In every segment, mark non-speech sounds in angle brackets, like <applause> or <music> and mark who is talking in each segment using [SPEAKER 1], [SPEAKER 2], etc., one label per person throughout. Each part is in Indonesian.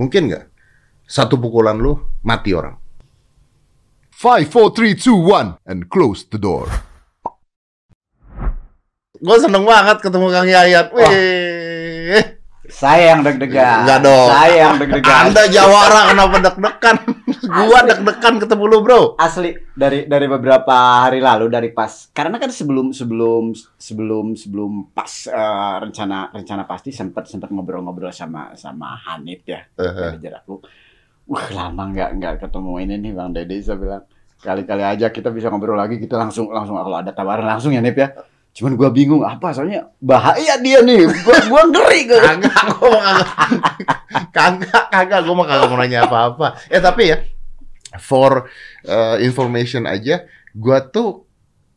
[SPEAKER 1] Mungkin nggak? Satu pukulan lu mati orang.
[SPEAKER 2] Five, four, three, two, one, and close the door.
[SPEAKER 1] Gue seneng banget ketemu Kang Yayat. Wih.
[SPEAKER 3] Saya yang deg-degan.
[SPEAKER 1] Enggak dong.
[SPEAKER 3] Saya yang deg-degan.
[SPEAKER 1] Anda Jawara kenapa deg-degan? Gua deg-degan ketemu lu, Bro.
[SPEAKER 3] Asli dari dari beberapa hari lalu dari pas karena kan sebelum sebelum sebelum sebelum pas eh, rencana rencana pasti sempat sempat ngobrol-ngobrol sama sama Hanif ya
[SPEAKER 1] Uh-huh.
[SPEAKER 3] dari jarakku. Wah lama nggak nggak ketemu ini nih Bang Dede saya bilang kali-kali aja kita bisa ngobrol lagi kita langsung langsung kalau ada tawaran langsung ya Nip ya. Cuman gua bingung apa soalnya bahaya dia nih. Gua gua ngeri gua. <laughs>
[SPEAKER 1] Kagak, gua mau kagak. Kagak, kagak, gua mau kagak mau nanya apa-apa. Eh tapi ya, for uh, information aja, gua tuh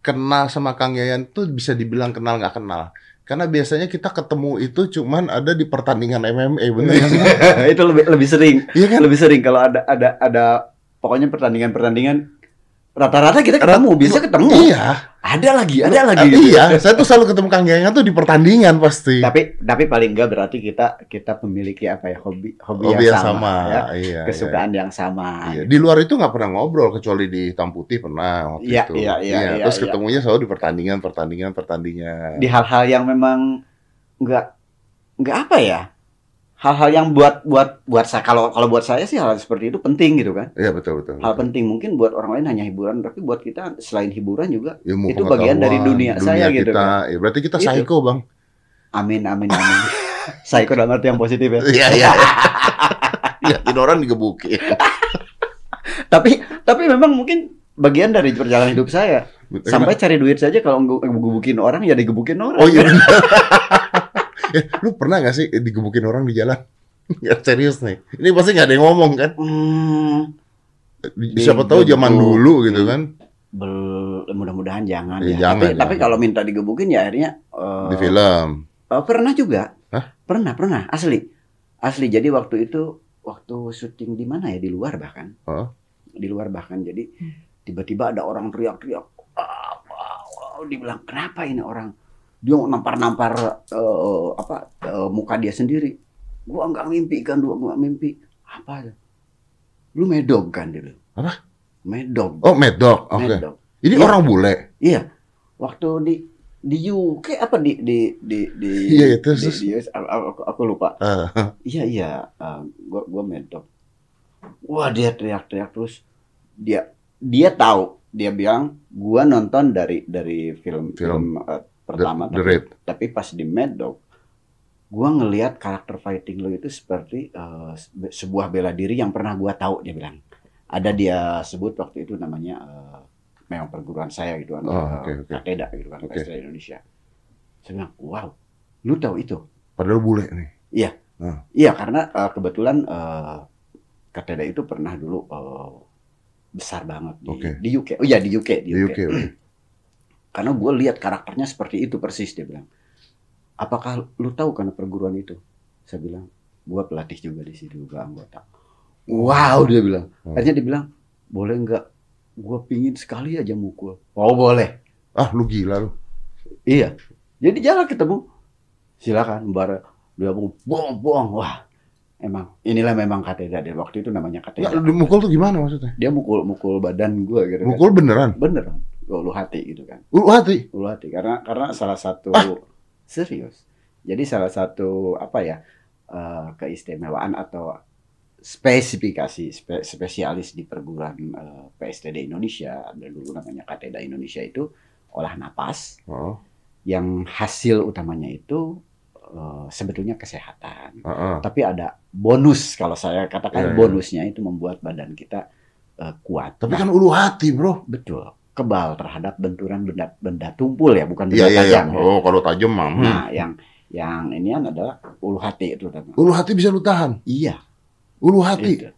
[SPEAKER 1] kenal sama Kang Yayan tuh bisa dibilang kenal nggak kenal. Karena biasanya kita ketemu itu cuman ada di pertandingan MMA, bener sih? <laughs>
[SPEAKER 3] itu lebih lebih sering.
[SPEAKER 1] Iya kan?
[SPEAKER 3] lebih sering kalau ada ada ada pokoknya pertandingan-pertandingan rata-rata kita ketemu, biasa ketemu.
[SPEAKER 1] Iya,
[SPEAKER 3] Ada lagi, ada
[SPEAKER 1] Ah,
[SPEAKER 3] lagi.
[SPEAKER 1] iya. Saya tuh selalu ketemu Kang Yayan tuh di pertandingan pasti.
[SPEAKER 3] Tapi tapi paling enggak berarti kita kita memiliki apa ya hobi hobi,
[SPEAKER 1] Hobi
[SPEAKER 3] yang
[SPEAKER 1] yang
[SPEAKER 3] sama,
[SPEAKER 1] sama,
[SPEAKER 3] ya.
[SPEAKER 1] iya.
[SPEAKER 3] kesukaan yang sama.
[SPEAKER 1] Iya. Di luar itu nggak pernah ngobrol kecuali di hitam putih pernah waktu
[SPEAKER 3] Iya,
[SPEAKER 1] itu.
[SPEAKER 3] iya, iya, iya,
[SPEAKER 1] Terus
[SPEAKER 3] iya.
[SPEAKER 1] ketemunya selalu di pertandingan, pertandingan, pertandingan.
[SPEAKER 3] Di hal-hal yang memang enggak enggak apa ya? Hal-hal yang buat buat buat saya kalau kalau buat saya sih hal seperti itu penting gitu kan.
[SPEAKER 1] Iya betul betul.
[SPEAKER 3] Hal penting mungkin buat orang lain hanya hiburan, tapi buat kita selain hiburan juga
[SPEAKER 1] Ilmu
[SPEAKER 3] itu bagian dari
[SPEAKER 1] pengetahuan,
[SPEAKER 3] dunia saya gitu
[SPEAKER 1] kita. Ya, berarti kita
[SPEAKER 3] Itu.
[SPEAKER 1] psycho bang.
[SPEAKER 3] amin amin amin. <laughs> saya dalam arti yang positif ya.
[SPEAKER 1] Iya iya. <laughs> Iya, ini orang digebukin. <laughs>
[SPEAKER 3] tapi tapi memang mungkin bagian dari perjalanan hidup saya sampai cari duit saja kalau ngegebukin orang ya digebukin orang
[SPEAKER 1] Oh iya. <laughs> Eh, lu pernah gak sih digebukin orang di jalan? <laughs> Ya serius nih. Ini pasti nggak ada yang ngomong kan?
[SPEAKER 3] hmm,
[SPEAKER 1] Siapa tahu zaman dulu gitu kan?
[SPEAKER 3] bel- mudah-mudahan jangan
[SPEAKER 1] Ya,
[SPEAKER 3] ya,
[SPEAKER 1] jangan,
[SPEAKER 3] tapi,
[SPEAKER 1] jangan.
[SPEAKER 3] tapi kalau minta digebukin ya akhirnya eh,
[SPEAKER 1] Di film.
[SPEAKER 3] eh, pernah juga
[SPEAKER 1] Hah?
[SPEAKER 3] pernah pernah asli asli jadi waktu itu waktu syuting di mana ya di luar bahkan
[SPEAKER 1] Oh.
[SPEAKER 3] di luar bahkan jadi tiba-tiba ada orang teriak-teriak "Ah, ah, ah." dibilang kenapa ini orang dia nampar-nampar eh, apa eh, muka dia sendiri gua nggak mimpi kan gua nggak mimpi apa lu medog kan dia bilang.
[SPEAKER 1] Apa?
[SPEAKER 3] medog
[SPEAKER 1] Oh, Mad Dog. Oke.
[SPEAKER 3] medog
[SPEAKER 1] Ini
[SPEAKER 3] Iya.
[SPEAKER 1] orang bule.
[SPEAKER 3] iya waktu di di UK apa di di di di
[SPEAKER 1] Iya, terus,
[SPEAKER 3] di- di US, aku, aku, lupa
[SPEAKER 1] Eh,
[SPEAKER 3] Iya iya, eh, gua gua medok. Wah dia teriak-teriak terus dia dia tahu dia bilang gua nonton dari dari film
[SPEAKER 1] Film.
[SPEAKER 3] film, eh, pertama
[SPEAKER 1] The- The
[SPEAKER 3] tapi, tapi pas di medok gua ngelihat karakter fighting lo itu seperti eh, se- sebuah bela diri yang pernah gua tahu dia bilang. Ada dia sebut waktu itu namanya eh, memang perguruan saya gitu kan,
[SPEAKER 1] Oh,
[SPEAKER 3] eh,
[SPEAKER 1] oke, oke.
[SPEAKER 3] Kateda gitu kan. Kateda Indonesia. Saya bilang, wow, lu tahu itu?
[SPEAKER 1] Padahal bule nih.
[SPEAKER 3] Iya, karena eh, kebetulan eh Kateda itu pernah dulu eh, besar banget di,
[SPEAKER 1] Oke.
[SPEAKER 3] di UK. Oh iya di UK, di,
[SPEAKER 1] Di
[SPEAKER 3] UK.
[SPEAKER 1] UK.
[SPEAKER 3] Karena gue lihat karakternya seperti itu persis dia bilang. Apakah lu tahu karena perguruan itu? Saya bilang, gua pelatih juga di situ, gua anggota. Wow, dia bilang.
[SPEAKER 1] Hmm.
[SPEAKER 3] Akhirnya dia bilang, boleh nggak? Gua pingin sekali aja mukul. Oh boleh.
[SPEAKER 1] Ah, lu gila lu.
[SPEAKER 3] Iya. Jadi jalan ketemu. Silakan, bara dia mau bohong, bohong. Wah, emang inilah memang kateda dia waktu itu namanya
[SPEAKER 1] Ya,
[SPEAKER 3] kateda.
[SPEAKER 1] lu mukul tuh gimana maksudnya?
[SPEAKER 3] Dia mukul mukul badan gua gitu kan.
[SPEAKER 1] Mukul beneran?
[SPEAKER 3] Bener, ulu hati gitu kan.
[SPEAKER 1] Ulu hati?
[SPEAKER 3] Ulu hati karena karena salah satu
[SPEAKER 1] Ah.
[SPEAKER 3] serius. Jadi salah satu apa ya eh, keistimewaan atau spesifikasi spe- spesialis di perguruan eh, PSTD Indonesia ada dulu namanya Kateda Indonesia itu olah napas
[SPEAKER 1] Oh,
[SPEAKER 3] yang hasil utamanya itu eh, sebetulnya kesehatan.
[SPEAKER 1] heeh.
[SPEAKER 3] Tapi ada bonus kalau saya katakan
[SPEAKER 1] Iya, iya.
[SPEAKER 3] bonusnya itu membuat badan kita eh, kuat.
[SPEAKER 1] Tapi
[SPEAKER 3] Nah,
[SPEAKER 1] kan ulu hati, Bro.
[SPEAKER 3] betul kebal terhadap benturan benda benda tumpul ya bukan
[SPEAKER 1] Iya,
[SPEAKER 3] benda
[SPEAKER 1] iya, iya.
[SPEAKER 3] tajam. ya.
[SPEAKER 1] Oh, kalau tajam mah. hmm.
[SPEAKER 3] Nah, yang yang ini adalah ulu hati itu.
[SPEAKER 1] Ulu hati bisa lu tahan.
[SPEAKER 3] Iya.
[SPEAKER 1] Ulu hati.
[SPEAKER 3] Gitu.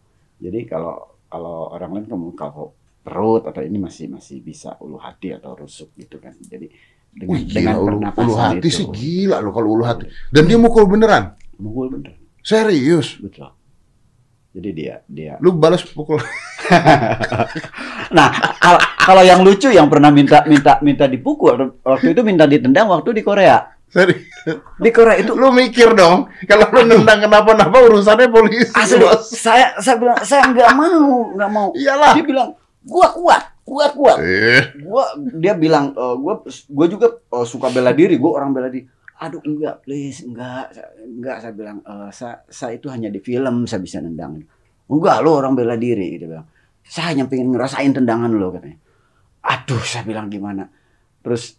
[SPEAKER 3] Jadi kalau kalau orang lain kan kalau perut atau ini masih masih bisa ulu hati atau rusuk gitu kan. Jadi dengan
[SPEAKER 1] Wih,
[SPEAKER 3] dengan
[SPEAKER 1] ulu, ulu hati
[SPEAKER 3] itu,
[SPEAKER 1] sih gila lo kalau ulu hati. Dan dia mukul beneran.
[SPEAKER 3] Mukul bener,
[SPEAKER 1] Serius.
[SPEAKER 3] betul. Jadi dia dia.
[SPEAKER 1] Lu balas pukul. <laughs>
[SPEAKER 3] Nah, kalau kalau yang lucu yang pernah minta minta minta dipukul waktu itu minta ditendang waktu di Korea.
[SPEAKER 1] Serius.
[SPEAKER 3] Di Korea itu
[SPEAKER 1] Lu mikir dong, kalau lu nendang kenapa-napa urusannya polisi.
[SPEAKER 3] asli
[SPEAKER 1] bos.
[SPEAKER 3] saya saya bilang saya nggak mau nggak mau.
[SPEAKER 1] Iyalah.
[SPEAKER 3] Dia bilang gua kuat, gua kuat.
[SPEAKER 1] Eh,
[SPEAKER 3] Gua dia bilang e, gua gua juga e, suka bela diri, gua orang bela diri. Aduh enggak, please enggak, enggak saya bilang e, saya, saya itu hanya di film saya bisa nendang. Enggak, lo orang bela diri dia bilang. Saya hanya pengen ngerasain tendangan lo katanya. Aduh, saya bilang gimana. Terus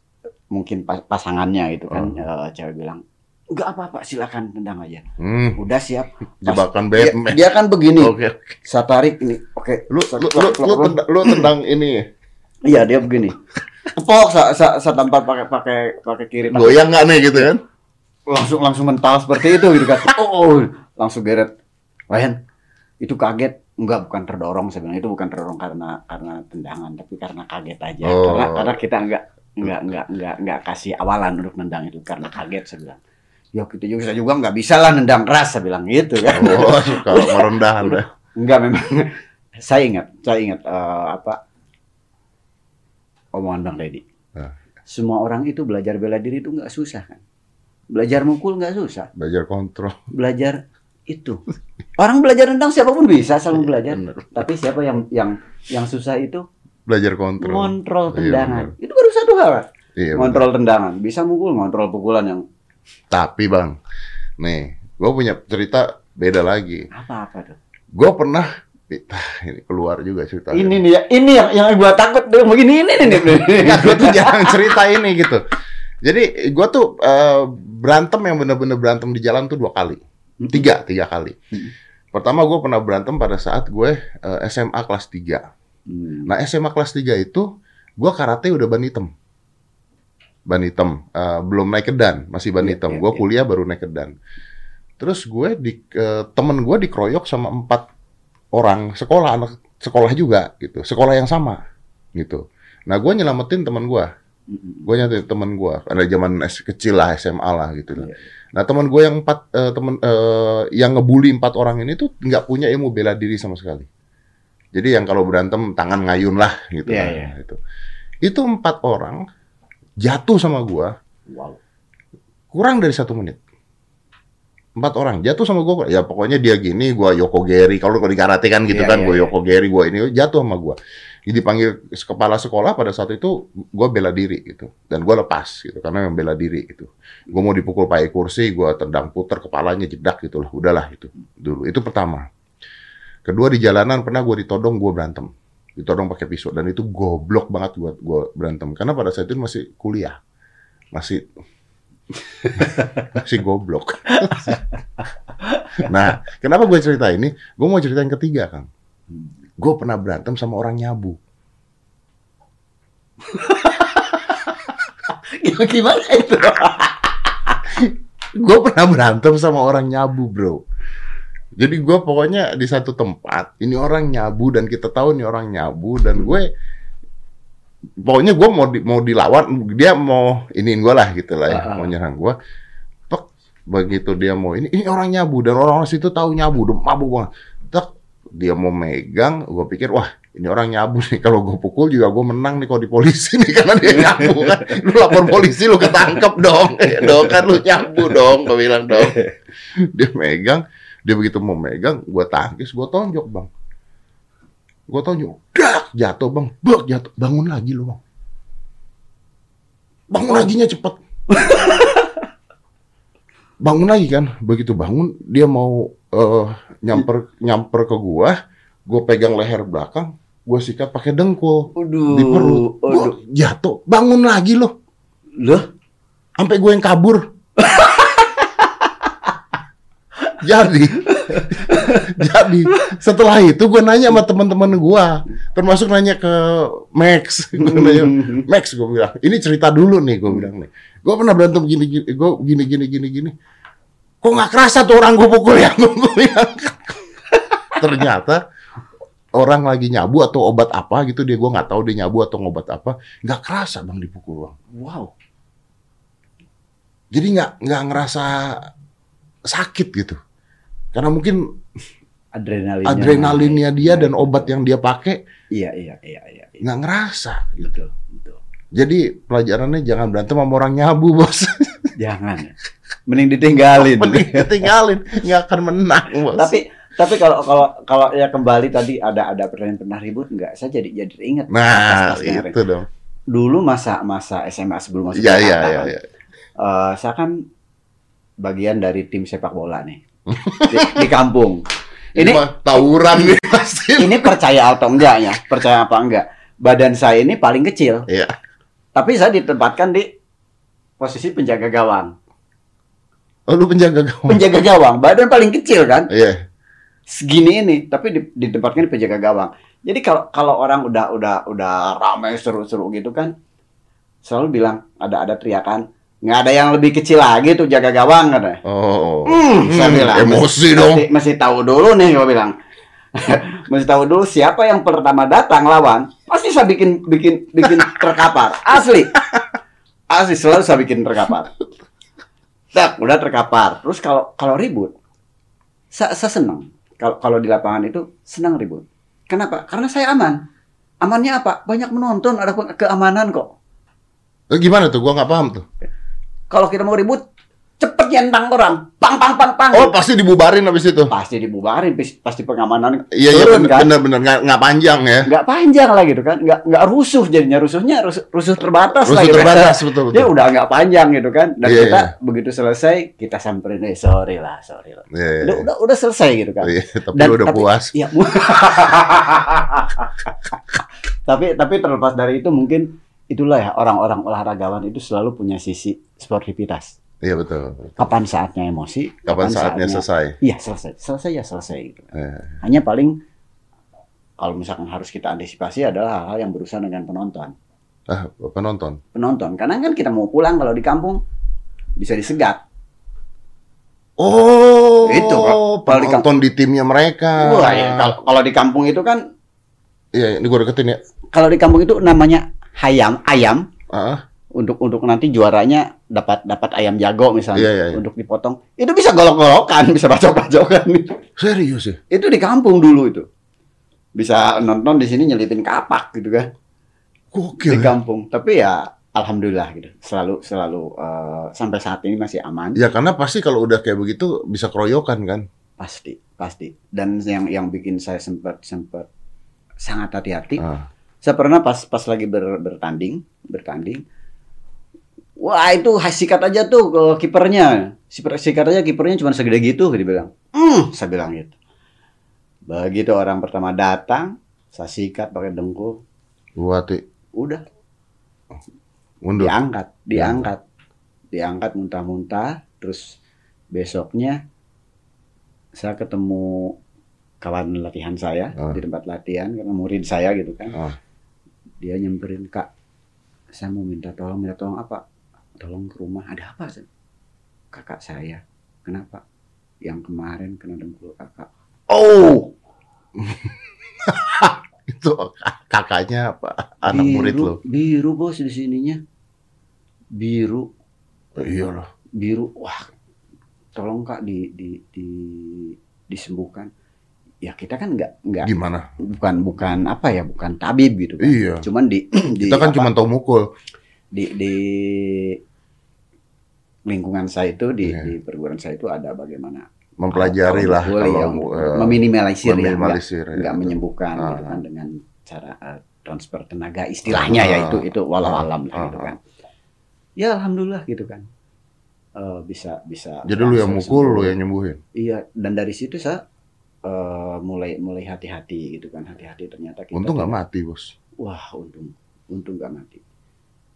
[SPEAKER 3] mungkin pas- pasangannya itu kan
[SPEAKER 1] Oh.
[SPEAKER 3] e, cewek bilang, enggak apa-apa, silakan tendang aja.
[SPEAKER 1] hmm,
[SPEAKER 3] Udah siap. Pas-
[SPEAKER 1] jebakan
[SPEAKER 3] dia,
[SPEAKER 1] Batman.
[SPEAKER 3] dia kan begini,
[SPEAKER 1] Oke.
[SPEAKER 3] saya tarik ini. Oke,
[SPEAKER 1] Lu
[SPEAKER 3] saya
[SPEAKER 1] lu lu, lu, tendang, lu tendang ini
[SPEAKER 3] Iya dia begini. Tepok saya saya, saya tampar pakai pakai pakai kiri tangan.
[SPEAKER 1] goyang nggak nih gitu kan?
[SPEAKER 3] langsung langsung mental seperti itu gitu kan. Oh, <laughs> oh, langsung geret. Wayan, itu kaget. Enggak, bukan terdorong saya bilang itu bukan terdorong karena karena tendangan, tapi karena kaget aja.
[SPEAKER 1] Oh.
[SPEAKER 3] Karena karena kita enggak enggak enggak enggak enggak kasih awalan untuk nendang itu karena kaget saya bilang. Ya kita juga saya juga nggak bisa lah nendang keras saya bilang gitu kan.
[SPEAKER 1] Oh, suka merendah Anda. <laughs>
[SPEAKER 3] Enggak memang. <laughs> saya ingat, saya ingat eh, apa omongan Bang Deddy.
[SPEAKER 1] Ah.
[SPEAKER 3] Semua orang itu belajar bela diri itu nggak susah kan. Belajar mukul nggak susah.
[SPEAKER 1] Belajar kontrol.
[SPEAKER 3] Belajar itu. Orang belajar tentang siapa pun bisa selalu belajar.
[SPEAKER 1] Bener.
[SPEAKER 3] Tapi siapa yang yang yang susah itu
[SPEAKER 1] Belajar kontrol.
[SPEAKER 3] ngontrol
[SPEAKER 1] Iya,
[SPEAKER 3] tendangan.
[SPEAKER 1] bener.
[SPEAKER 3] itu baru satu hal.
[SPEAKER 1] Iya, bener.
[SPEAKER 3] ngontrol tendangan. Bisa mukul, ngontrol pukulan yang
[SPEAKER 1] Tapi bang, nih, gue punya cerita beda lagi.
[SPEAKER 3] apa-apa tuh.
[SPEAKER 1] Gue pernah, ah, ini keluar juga cerita.
[SPEAKER 3] Ini nih ya, ini yang yang gua takut tuh begini ini nih.
[SPEAKER 1] Nggak, gue tuh jarang cerita ini gitu. Jadi gue tuh eh, berantem yang bener-bener berantem di jalan tuh dua kali, tiga, tiga kali.
[SPEAKER 3] Hmm.
[SPEAKER 1] Pertama gue pernah berantem pada saat gue eh, SMA kelas 3
[SPEAKER 3] Hmm.
[SPEAKER 1] Nah SMA kelas 3 itu gue karate udah ban hitam. Ban hitam, Eh, belum naik ke dan, masih ban
[SPEAKER 3] Iya,
[SPEAKER 1] hitam.
[SPEAKER 3] iya,
[SPEAKER 1] Gue
[SPEAKER 3] iya.
[SPEAKER 1] kuliah baru naik ke dan. Terus gue di eh, temen gue dikeroyok sama empat orang sekolah anak sekolah juga gitu, sekolah yang sama gitu. Nah gue nyelamatin teman gue, gue nyelamatin teman gue. Ada zaman kecil lah SMA lah gitu.
[SPEAKER 3] Iya.
[SPEAKER 1] Nah teman gue yang empat eh, temen eh, yang ngebully empat orang ini tuh nggak punya ilmu bela diri sama sekali. Jadi yang kalau berantem tangan ngayun lah gitu.
[SPEAKER 3] Iya,
[SPEAKER 1] kan,
[SPEAKER 3] iya.
[SPEAKER 1] Itu. Itu empat orang jatuh sama gua
[SPEAKER 3] Wow.
[SPEAKER 1] kurang dari satu menit. Empat orang jatuh sama gua. Ya pokoknya dia gini, gua Yoko Geri. Kalau kalau di karate kan gitu
[SPEAKER 3] Iya,
[SPEAKER 1] kan,
[SPEAKER 3] iya,
[SPEAKER 1] gua
[SPEAKER 3] iya.
[SPEAKER 1] Yoko Geri, gua ini jatuh sama gua. Jadi dipanggil kepala sekolah pada saat itu gua bela diri gitu dan gua lepas gitu karena yang bela diri gitu. Gua mau dipukul pakai kursi, gua tendang puter kepalanya jedak gitu lah. Udahlah itu dulu. Itu pertama. Kedua di jalanan pernah gua ditodong, gua berantem. Ditodong pakai pisau dan itu goblok banget gua gua berantem karena pada saat itu masih kuliah. Masih <laughs> masih goblok. nah, kenapa gue cerita ini? Gue mau cerita yang ketiga, Kang. Gue pernah berantem sama orang nyabu.
[SPEAKER 3] Gimana itu? <laughs>
[SPEAKER 1] Gue pernah berantem sama orang nyabu, bro. Jadi gue pokoknya di satu tempat, ini orang nyabu dan kita tahu ini orang nyabu dan gue pokoknya gue mau di, mau dilawan, dia mau iniin gue lah gitu lah ya, mau nyerang gue. Tek, begitu dia mau ini, ini orang nyabu dan orang-orang situ tahu nyabu, udah mabuk banget. Tek, dia mau megang, gue pikir wah ini orang nyabu nih. Kalau gue pukul juga gue menang nih kalau di polisi nih <laughs> karena dia nyabu kan. Lu lapor polisi lu ketangkep dong, <laughs> ya dong kan lu nyabu dong, gue bilang dong. <laughs> Dia megang, dia begitu mau megang, gue tangkis, gue tonjok bang. Gue tonjok, dak jatuh bang, bak jatuh, bangun lagi lu bang. Bangun laginya cepet. <laughs> bangun lagi kan, begitu bangun dia mau eh, nyamper nyamper ke gua, gue pegang leher belakang, gue sikat pakai dengkul
[SPEAKER 3] Waduh.
[SPEAKER 1] di perut, Gua jatuh, bangun lagi loh,
[SPEAKER 3] Loh?
[SPEAKER 1] sampai gue yang kabur. <laughs> jadi, <laughs> jadi setelah itu gue nanya sama teman-teman gue, termasuk nanya ke Max, <laughs> Gua nanya, Max gue bilang, ini cerita dulu nih gue bilang nih, gue pernah berantem gini gini, gue gini gini gini gini, kok nggak kerasa tuh orang gue pukul ya, <laughs> gue. Ternyata orang lagi nyabu atau obat apa gitu dia gue nggak tahu dia nyabu atau ngobat apa, nggak kerasa bang dipukul bang.
[SPEAKER 3] Wow.
[SPEAKER 1] Jadi nggak nggak ngerasa sakit gitu, karena mungkin
[SPEAKER 3] Adrenalinnya.
[SPEAKER 1] adrenalinnya dia dan obat yang dia pakai
[SPEAKER 3] Iya, iya, iya, iya. iya.
[SPEAKER 1] nggak ngerasa.
[SPEAKER 3] Betul, betul.
[SPEAKER 1] Jadi pelajarannya jangan berantem sama orang nyabu, Bos. <laughs>
[SPEAKER 3] Jangan. Mending ditinggalin. <laughs>
[SPEAKER 1] Mending tinggalin, nggak akan menang, Bos.
[SPEAKER 3] tapi tapi kalau kalau kalau ya kembali tadi ada ada pertanyaan pernah ribut nggak? Saya jadi jadi ingat.
[SPEAKER 1] nah,
[SPEAKER 3] pas- pas
[SPEAKER 1] itu dong.
[SPEAKER 3] Dulu masa masa SMA sebelum masuk Jakarta
[SPEAKER 1] iya,
[SPEAKER 3] kan,
[SPEAKER 1] iya.
[SPEAKER 3] eh, saya kan bagian dari tim sepak bola nih di, di kampung.
[SPEAKER 1] Ini
[SPEAKER 3] Ini
[SPEAKER 1] mah tawuran nih <laughs> pasti.
[SPEAKER 3] ini percaya atau enggak ya? Percaya apa enggak? Badan saya ini paling kecil,
[SPEAKER 1] Iya.
[SPEAKER 3] tapi saya ditempatkan di posisi penjaga gawang.
[SPEAKER 1] Oh, lu penjaga gawang.
[SPEAKER 3] Penjaga gawang, badan paling kecil kan?
[SPEAKER 1] Iya.
[SPEAKER 3] segini ini tapi di, ditempatkan di penjaga gawang jadi kalau kalau orang udah udah udah ramai seru-seru gitu kan selalu bilang ada ada teriakan nggak ada yang lebih kecil lagi tuh jaga gawang katanya
[SPEAKER 1] Oh.
[SPEAKER 3] hmm, saya
[SPEAKER 1] Hmm,
[SPEAKER 3] bilang.
[SPEAKER 1] emosi dong.
[SPEAKER 3] mesti, mesti tahu dulu nih gue bilang. <laughs> Mesti tahu dulu siapa yang pertama datang lawan. Pasti saya bikin bikin bikin <laughs> terkapar. Asli. Asli selalu saya bikin terkapar. Tak udah terkapar. Terus kalau kalau ribut saya, saya senang kalau kalau di lapangan itu senang ribut. Kenapa? Karena saya aman. Amannya apa? Banyak menonton ada ke- keamanan kok.
[SPEAKER 1] Gimana tuh? Gua nggak paham tuh.
[SPEAKER 3] Kalau kita mau ribut cepet nyentang orang pang pang pang pang
[SPEAKER 1] Oh, pasti dibubarin habis itu.
[SPEAKER 3] pasti dibubarin pasti- pengamanan
[SPEAKER 1] Iya, iya bener,
[SPEAKER 3] kan
[SPEAKER 1] bener, bener. Nggak, nggak panjang ya.
[SPEAKER 3] nggak panjang lah gitu kan nggak nggak rusuh jadinya rusuhnya rusuh, rusuh terbatas lah
[SPEAKER 1] Rusuh
[SPEAKER 3] gitu
[SPEAKER 1] terbatas, betul,
[SPEAKER 3] dia
[SPEAKER 1] betul.
[SPEAKER 3] udah nggak panjang gitu kan dan
[SPEAKER 1] Iya,
[SPEAKER 3] kita
[SPEAKER 1] iya.
[SPEAKER 3] begitu selesai kita samperin eh sorry lah sorry lah
[SPEAKER 1] Iya, iya.
[SPEAKER 3] udah udah udah selesai gitu kan
[SPEAKER 1] Iya, tapi
[SPEAKER 3] Dan-
[SPEAKER 1] udah
[SPEAKER 3] tapi-
[SPEAKER 1] puas.
[SPEAKER 3] Iya. <laughs> tapi tapi terlepas dari itu mungkin itulah ya orang-orang olahragawan itu selalu punya sisi sportivitas.
[SPEAKER 1] Iya, betul.
[SPEAKER 3] Kapan saatnya emosi?
[SPEAKER 1] Kapan saatnya selesai?
[SPEAKER 3] Iya selesai, selesai ya selesai. Gitu.
[SPEAKER 1] Eh,
[SPEAKER 3] Hanya paling kalau misalkan harus kita antisipasi adalah hal-hal yang berurusan dengan penonton.
[SPEAKER 1] ah, penonton.
[SPEAKER 3] Penonton, karena kan kita mau pulang kalau di kampung bisa disegat.
[SPEAKER 1] Oh,
[SPEAKER 3] Itu. Kalau di
[SPEAKER 1] penonton di timnya mereka.
[SPEAKER 3] Wah, ya, kalau kalau di kampung itu kan
[SPEAKER 1] Iya, ini gua deketin ya.
[SPEAKER 3] kalau di kampung itu namanya hayam, ayam.
[SPEAKER 1] Ah,
[SPEAKER 3] untuk untuk nanti juaranya dapat dapat ayam jago misalnya
[SPEAKER 1] Iya, iya, iya.
[SPEAKER 3] untuk dipotong itu bisa golok-golokan <laughs> bisa bacok-bacokan
[SPEAKER 1] serius ya?
[SPEAKER 3] itu di kampung dulu itu bisa nonton di sini nyelipin kapak gitu kan
[SPEAKER 1] Gokil.
[SPEAKER 3] di
[SPEAKER 1] ya.
[SPEAKER 3] kampung tapi ya alhamdulillah gitu selalu selalu eh, sampai saat ini masih aman
[SPEAKER 1] Ya karena pasti kalau udah kayak begitu bisa keroyokan kan.
[SPEAKER 3] pasti pasti dan yang yang bikin saya sempat sempat sangat hati-hati
[SPEAKER 1] Ah.
[SPEAKER 3] Saya pernah pas pas lagi ber- bertanding bertanding. Wah itu sikat aja tuh ke kipernya. Sikat aja kipernya cuma segede gitu dia bilang. Hmm saya bilang gitu. Begitu orang pertama datang saya sikat pakai dengkul.
[SPEAKER 1] Buat
[SPEAKER 3] udah.
[SPEAKER 1] Mundur.
[SPEAKER 3] diangkat. diangkat. Diangkat muntah-muntah terus besoknya saya ketemu kawan latihan saya
[SPEAKER 1] Ah.
[SPEAKER 3] di tempat latihan karena murid saya gitu kan.
[SPEAKER 1] Ah.
[SPEAKER 3] Dia nyamperin kak saya mau minta tolong minta tolong apa tolong ke rumah ada apa Sen?" kakak saya kenapa yang kemarin kena dengkul kakak oh <laughs>
[SPEAKER 1] Itu kakaknya apa? Anak murid lo.
[SPEAKER 3] biru bos di sininya biru
[SPEAKER 1] Iya lah.
[SPEAKER 3] biru wah tolong kak di di di disembuhkan ya kita kan nggak nggak
[SPEAKER 1] Gimana?
[SPEAKER 3] bukan bukan apa ya bukan tabib gitu kan
[SPEAKER 1] Iya.
[SPEAKER 3] cuman di, di
[SPEAKER 1] Kita kan
[SPEAKER 3] apa,
[SPEAKER 1] cuma tahu mukul.
[SPEAKER 3] di di lingkungan saya itu di,
[SPEAKER 1] Iya.
[SPEAKER 3] di perguruan saya itu ada bagaimana
[SPEAKER 1] Mempelajari lah
[SPEAKER 3] ya,
[SPEAKER 1] kalau
[SPEAKER 3] untuk
[SPEAKER 1] eh,
[SPEAKER 3] meminimalisir, ya nggak
[SPEAKER 1] meminimalisir ya,
[SPEAKER 3] nggak
[SPEAKER 1] betul.
[SPEAKER 3] menyembuhkan
[SPEAKER 1] Ah,
[SPEAKER 3] gitu
[SPEAKER 1] ah.
[SPEAKER 3] kan dengan cara eh, transfer tenaga istilahnya ya
[SPEAKER 1] Ah,
[SPEAKER 3] itu itu walau
[SPEAKER 1] ah,
[SPEAKER 3] alam lah
[SPEAKER 1] ah,
[SPEAKER 3] gitu
[SPEAKER 1] ah.
[SPEAKER 3] kan ya alhamdulillah gitu kan Eh, bisa bisa
[SPEAKER 1] Jadi lu yang mukul, lu
[SPEAKER 3] sembuh.
[SPEAKER 1] yang nyembuhin.
[SPEAKER 3] Iya, dan dari situ saya eh, mulai mulai hati-hati gitu kan, hati-hati ternyata kita
[SPEAKER 1] Untung nggak mati bos.
[SPEAKER 3] Wah, untung, untung nggak mati.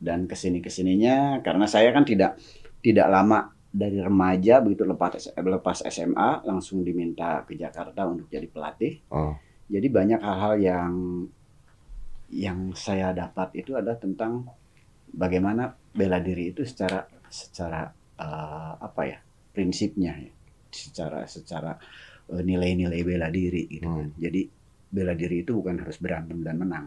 [SPEAKER 3] Dan ke sini ke sininya karena saya kan tidak tidak lama dari remaja begitu lepas lepas SMA langsung diminta ke Jakarta untuk jadi pelatih.
[SPEAKER 1] Oh.
[SPEAKER 3] Jadi banyak hal-hal yang yang saya dapat itu adalah tentang bagaimana bela diri itu secara secara eh, apa ya prinsipnya ya. secara secara eh, nilai-nilai bela diri gitu kan.
[SPEAKER 1] Hmm.
[SPEAKER 3] Jadi bela diri itu bukan harus berantem dan menang.